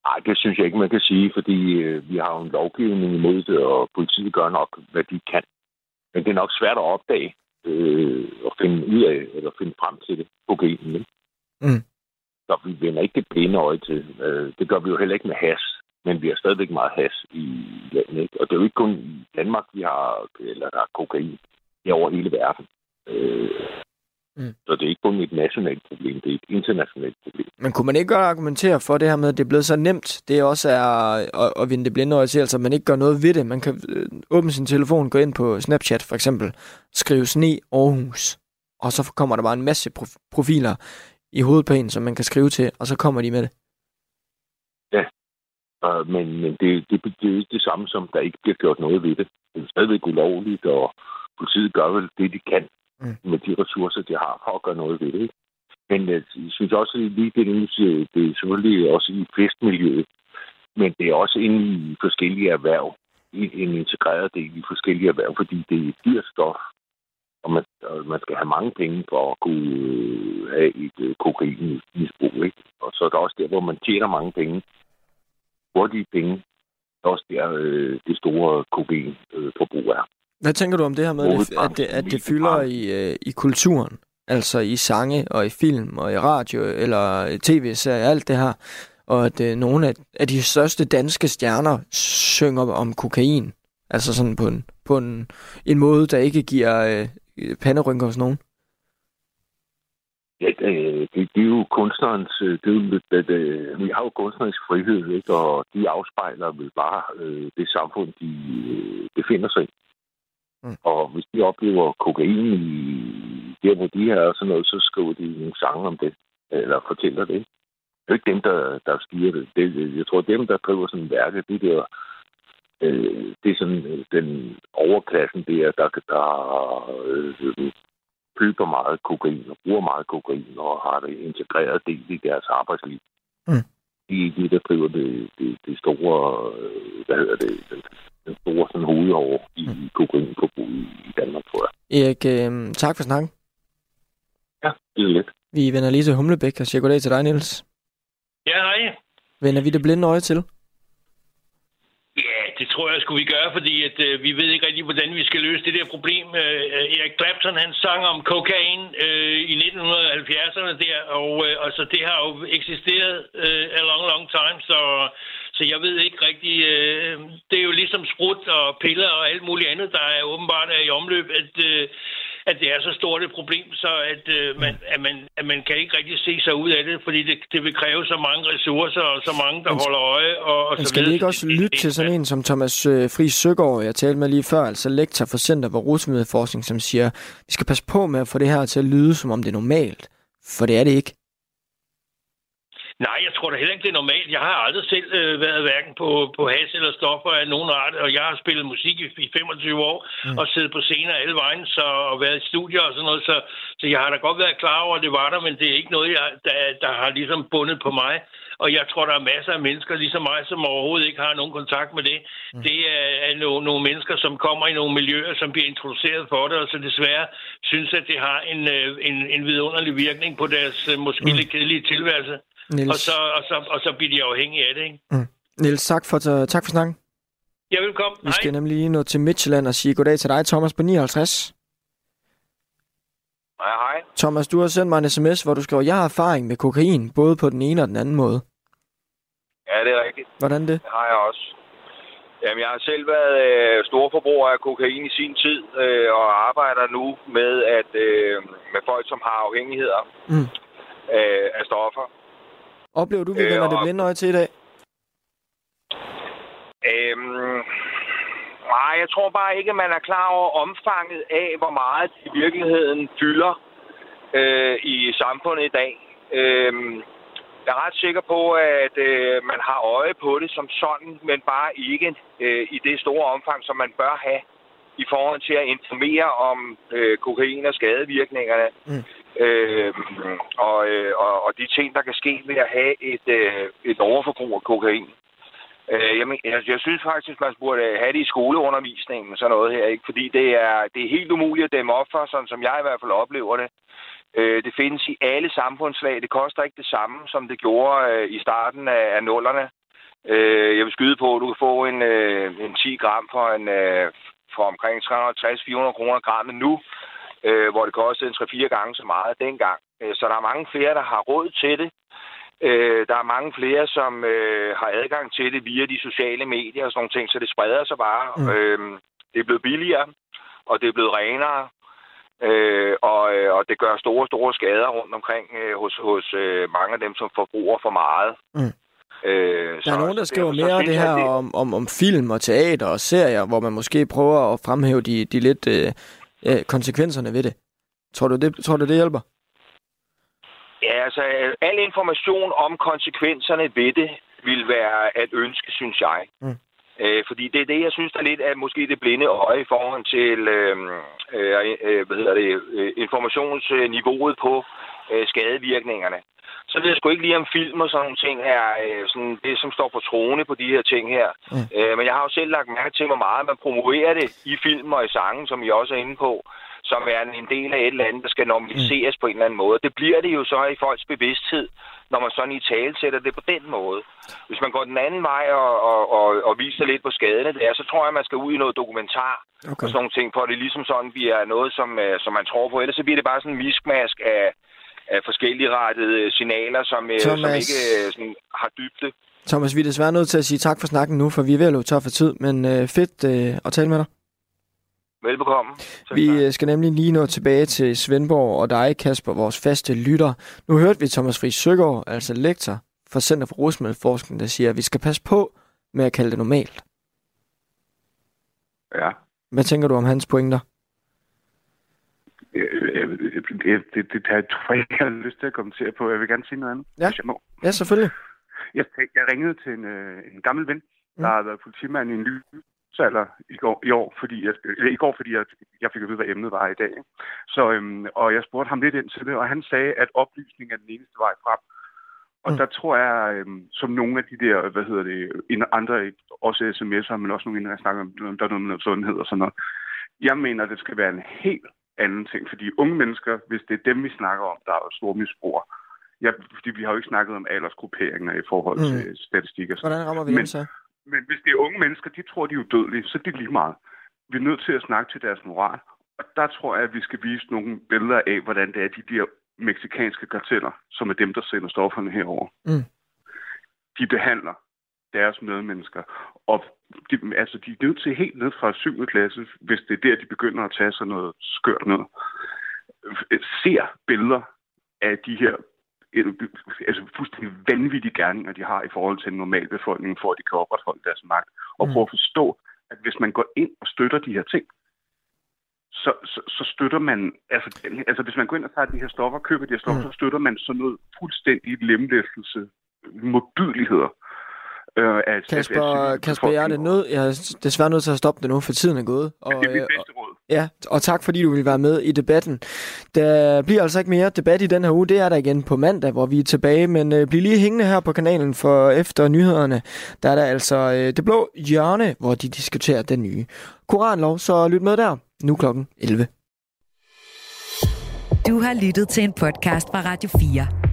Nej, det synes jeg ikke, man kan sige, fordi øh, vi har jo en lovgivning imod det, og politiet gør nok, hvad de kan. Men det er nok svært at opdage øh, og finde ud af, eller finde frem til det, kokainen. Mm. Så vi vender ikke det blinde øje til. Øh, det gør vi jo heller ikke med has, men vi har stadigvæk meget has i landet. Ikke? Og det er jo ikke kun i Danmark, vi har, eller der er kokain. Det er over hele verden. Øh, Mm. Så det er ikke kun et nationalt problem, det er et internationalt problem. Men kunne man ikke godt argumentere for det her med, at det er blevet så nemt? Det også er at, at vinde det blinde øje til, altså at man ikke gør noget ved det. Man kan øh, åbne sin telefon, gå ind på Snapchat for eksempel, skrive sne Aarhus, og så kommer der bare en masse profiler i hovedet på en, som man kan skrive til, og så kommer de med det. Ja, uh, men, men det, det, det er ikke det samme som, der ikke bliver gjort noget ved det. Det er stadigvæk ulovligt, og politiet gør vel det, de kan mm. med de ressourcer, de har for at gøre noget ved det. Ikke? Men øh, jeg synes også, at lige det, nu det er selvfølgelig også i festmiljøet, men det er også inde i forskellige erhverv, en integreret del i forskellige erhverv, fordi det er dyrt stof, og man, og man skal have mange penge for at kunne øh, have et øh, kokainmisbrug. Ikke? Og så er der også der, hvor man tjener mange penge, hurtige penge, er også der, øh, det store kokainforbrug er. Hvad tænker du om det her med, at det, at det fylder i, øh, i kulturen? Altså i sange og i film og i radio eller tv-serier, alt det her. Og at øh, nogle af, af de største danske stjerner synger om kokain. Altså sådan på en, på en, en måde, der ikke giver øh, panderynker hos nogen. Ja, det, det, det er jo kunstnerens... Øh, det er jo, det, det, vi har jo kunstnerisk frihed, ikke? og de afspejler vel bare øh, det samfund, de øh, befinder sig i. Mm. Og hvis de oplever kokain i der, hvor de er og sådan noget, så skriver de nogle sange om det, eller fortæller det. Det er ikke dem, der, der styrer det. det. Jeg tror, dem, der driver sådan en værke, det der, øh, det er sådan øh, den overklassen der, der, der øh, køber meget kokain og bruger meget kokain og har det integreret del i deres arbejdsliv. Mm. De er de, der driver det, det, det store, øh, hvad hedder det, den store sådan, hovedover i mm. kokainforbruget i Danmark, tror jeg. Erik, øh, tak for snakken. Ja, det er lidt. Vi vender lige til Humlebæk og siger goddag til dig, Niels. Ja, hej. Vender vi det blinde øje til? Det tror jeg skulle vi gøre, fordi at, øh, vi ved ikke rigtig, hvordan vi skal løse det der problem. Øh, øh Erik Clapton, han sang om kokain øh, i 1970'erne der, og øh, altså, det har jo eksisteret øh, a long, long time, så så jeg ved ikke rigtig... Øh, det er jo ligesom sprut og piller og alt muligt andet, der er åbenbart er i omløb, at, øh, at det er så stort et problem, så at, øh, man, at, man, at man kan ikke rigtig se sig ud af det, fordi det, det vil kræve så mange ressourcer og så mange, der men, holder øje. Og, og men skal vi ikke også lytte til sådan en som Thomas øh, Friis Søgaard, jeg talte med lige før, altså lektor for Center for Rusmiddelforskning, som siger, vi skal passe på med at få det her til at lyde, som om det er normalt, for det er det ikke. Nej, jeg tror da heller ikke, det er normalt. Jeg har aldrig selv øh, været hverken på, på has eller stoffer af nogen art, og jeg har spillet musik i, i 25 år mm. og siddet på scener alle vejen så, og været i studier og sådan noget, så, så jeg har da godt været klar over, at det var der, men det er ikke noget, jeg, der, der har ligesom bundet på mig. Og jeg tror, der er masser af mennesker, ligesom mig, som overhovedet ikke har nogen kontakt med det. Mm. Det er, er nogle, nogle mennesker, som kommer i nogle miljøer, som bliver introduceret for det, og så desværre synes, at det har en, øh, en, en vidunderlig virkning på deres øh, måske mm. lidt kedelige tilværelse. Niels. Og, så, og, så, og så bliver de afhængige af det, ikke? Mm. Niels, tak for, tak for snakken. Ja, velkommen. Vi skal Hej. nemlig lige nå til Midtjylland og sige goddag til dig, Thomas på 59. Hej, hej. Thomas, du har sendt mig en sms, hvor du skriver, jeg har erfaring med kokain, både på den ene og den anden måde. Ja, det er rigtigt. Hvordan det? Det har jeg også. Jamen, jeg har selv været øh, storforbruger af kokain i sin tid, øh, og arbejder nu med at øh, med folk, som har afhængigheder mm. øh, af stoffer. Oplever du, vi vender øh, det blinde øje til i dag? Øhm, nej, jeg tror bare ikke, at man er klar over omfanget af, hvor meget i virkeligheden fylder øh, i samfundet i dag. Øhm, jeg er ret sikker på, at øh, man har øje på det som sådan, men bare ikke øh, i det store omfang, som man bør have i forhold til at informere om øh, kokain og skadevirkningerne. Mm. Øh, og, øh, og, og de ting, der kan ske ved at have et, øh, et overforbrug af kokain. Øh, jamen, jeg, jeg synes faktisk, man burde have det i skoleundervisningen, sådan noget her, ikke? fordi det er, det er helt umuligt at dæmme op for, sådan som jeg i hvert fald oplever det. Øh, det findes i alle samfundslag. Det koster ikke det samme, som det gjorde øh, i starten af, af nullerne. Øh, jeg vil skyde på, at du kan få en, øh, en 10 gram for, en, øh, for omkring 360-400 kroner grammet nu, øh, hvor det kostede en 3-4 gange så meget dengang. Øh, så der er mange flere, der har råd til det. Øh, der er mange flere, som øh, har adgang til det via de sociale medier og sådan nogle ting, så det spreder sig bare. Mm. Øh, det er blevet billigere, og det er blevet renere, øh, og, øh, og det gør store, store skader rundt omkring øh, hos, hos øh, mange af dem, som forbruger for meget. Mm. Øh, der er nogen, der skriver mere det her det... Om, om, om film og teater og serier, hvor man måske prøver at fremhæve de, de lidt øh, øh, konsekvenserne ved det. Tror du, det, tror du, det hjælper? Ja, altså al information om konsekvenserne ved det vil være at ønske, synes jeg. Mm. Øh, fordi det er det, jeg synes, der er lidt af måske det blinde øje i forhold til øh, øh, øh, hvad hedder det, øh, informationsniveauet på øh, skadevirkningerne. Så ved jeg sgu ikke lige om film og sådan nogle ting er øh, sådan det, som står på trone på de her ting her. Mm. Øh, men jeg har jo selv lagt mærke til, hvor meget man promoverer det i film og i sangen, som I også er inde på som er en del af et eller andet, der skal normaliseres mm. på en eller anden måde. Det bliver det jo så i folks bevidsthed, når man sådan i tale sætter det på den måde. Hvis man går den anden vej og, og, og, og viser lidt på skaderne der, så tror jeg, man skal ud i noget dokumentar okay. og sådan nogle ting, for det ligesom sådan bliver noget, som, uh, som man tror på. Ellers så bliver det bare sådan en miskmask af forskellige rettede signaler, som, uh, som ikke uh, sådan, har dybde. Thomas, vi er desværre nødt til at sige tak for snakken nu, for vi er ved at løbe tør for tid, men uh, fedt uh, at tale med dig. Velbekomme. Vi øh, skal nemlig lige nå tilbage til Svendborg og dig, Kasper, vores faste lytter. Nu hørte vi Thomas Friis Søgaard, altså lektor for Center for Rusmiddelforskning, der siger, at vi skal passe på med at kalde det normalt. Ja. Hvad tænker du om hans pointer? Det, det, det, det tror jeg har lyst til at kommentere på. Jeg vil gerne sige noget andet, ja. hvis jeg må. Ja, selvfølgelig. Jeg, jeg ringede til en, øh, en gammel ven, der mm. har været politimand i en ny alder i går, i år, fordi jeg, i går, fordi jeg, jeg fik at vide, hvad emnet var i dag. Så, øhm, og jeg spurgte ham lidt ind til det, og han sagde, at oplysning er den eneste vej frem. Og mm. der tror jeg, øhm, som nogle af de der, hvad hedder det, andre, også sms'er, men også nogle inden, jeg snakker om, der er noget med sundhed og sådan noget. Jeg mener, det skal være en helt anden ting, fordi unge mennesker, hvis det er dem, vi snakker om, der er store misbrugere, Ja, fordi vi har jo ikke snakket om aldersgrupperinger i forhold mm. til statistikker. Hvordan rammer vi men, dem så? Men hvis det er unge mennesker, de tror, de er udødelige, så er det lige meget. Vi er nødt til at snakke til deres moral. Og der tror jeg, at vi skal vise nogle billeder af, hvordan det er, de der meksikanske karteller, som er dem, der sender stofferne herover. Mm. De behandler deres medmennesker. Og de, altså, de er nødt til helt ned fra 7. klasse, hvis det er der, de begynder at tage sig noget skørt ned. Ser billeder af de her altså fuldstændig vanvittige gerninger, de har i forhold til en normal befolkning, for at de kan opretholde deres magt. Og mm. prøve at forstå, at hvis man går ind og støtter de her ting, så, så, så støtter man, altså, altså hvis man går ind og tager de her stoffer, køber de her stoffer, mm. så støtter man sådan noget fuldstændig lemlæftelse, modbydeligheder. Øh, at, Kasper, at, at, Kasper jeg, er nød, jeg er desværre nødt til at stoppe det nu, for tiden er gået. Og, det er mit øh, bedste råd. Ja, og tak fordi du vil være med i debatten. Der bliver altså ikke mere debat i den her uge. Det er der igen på mandag, hvor vi er tilbage. Men øh, bliv lige hængende her på kanalen, for efter nyhederne, der er der altså øh, det blå hjørne, hvor de diskuterer den nye koranlov. Så lyt med der. Nu klokken 11. Du har lyttet til en podcast fra Radio 4.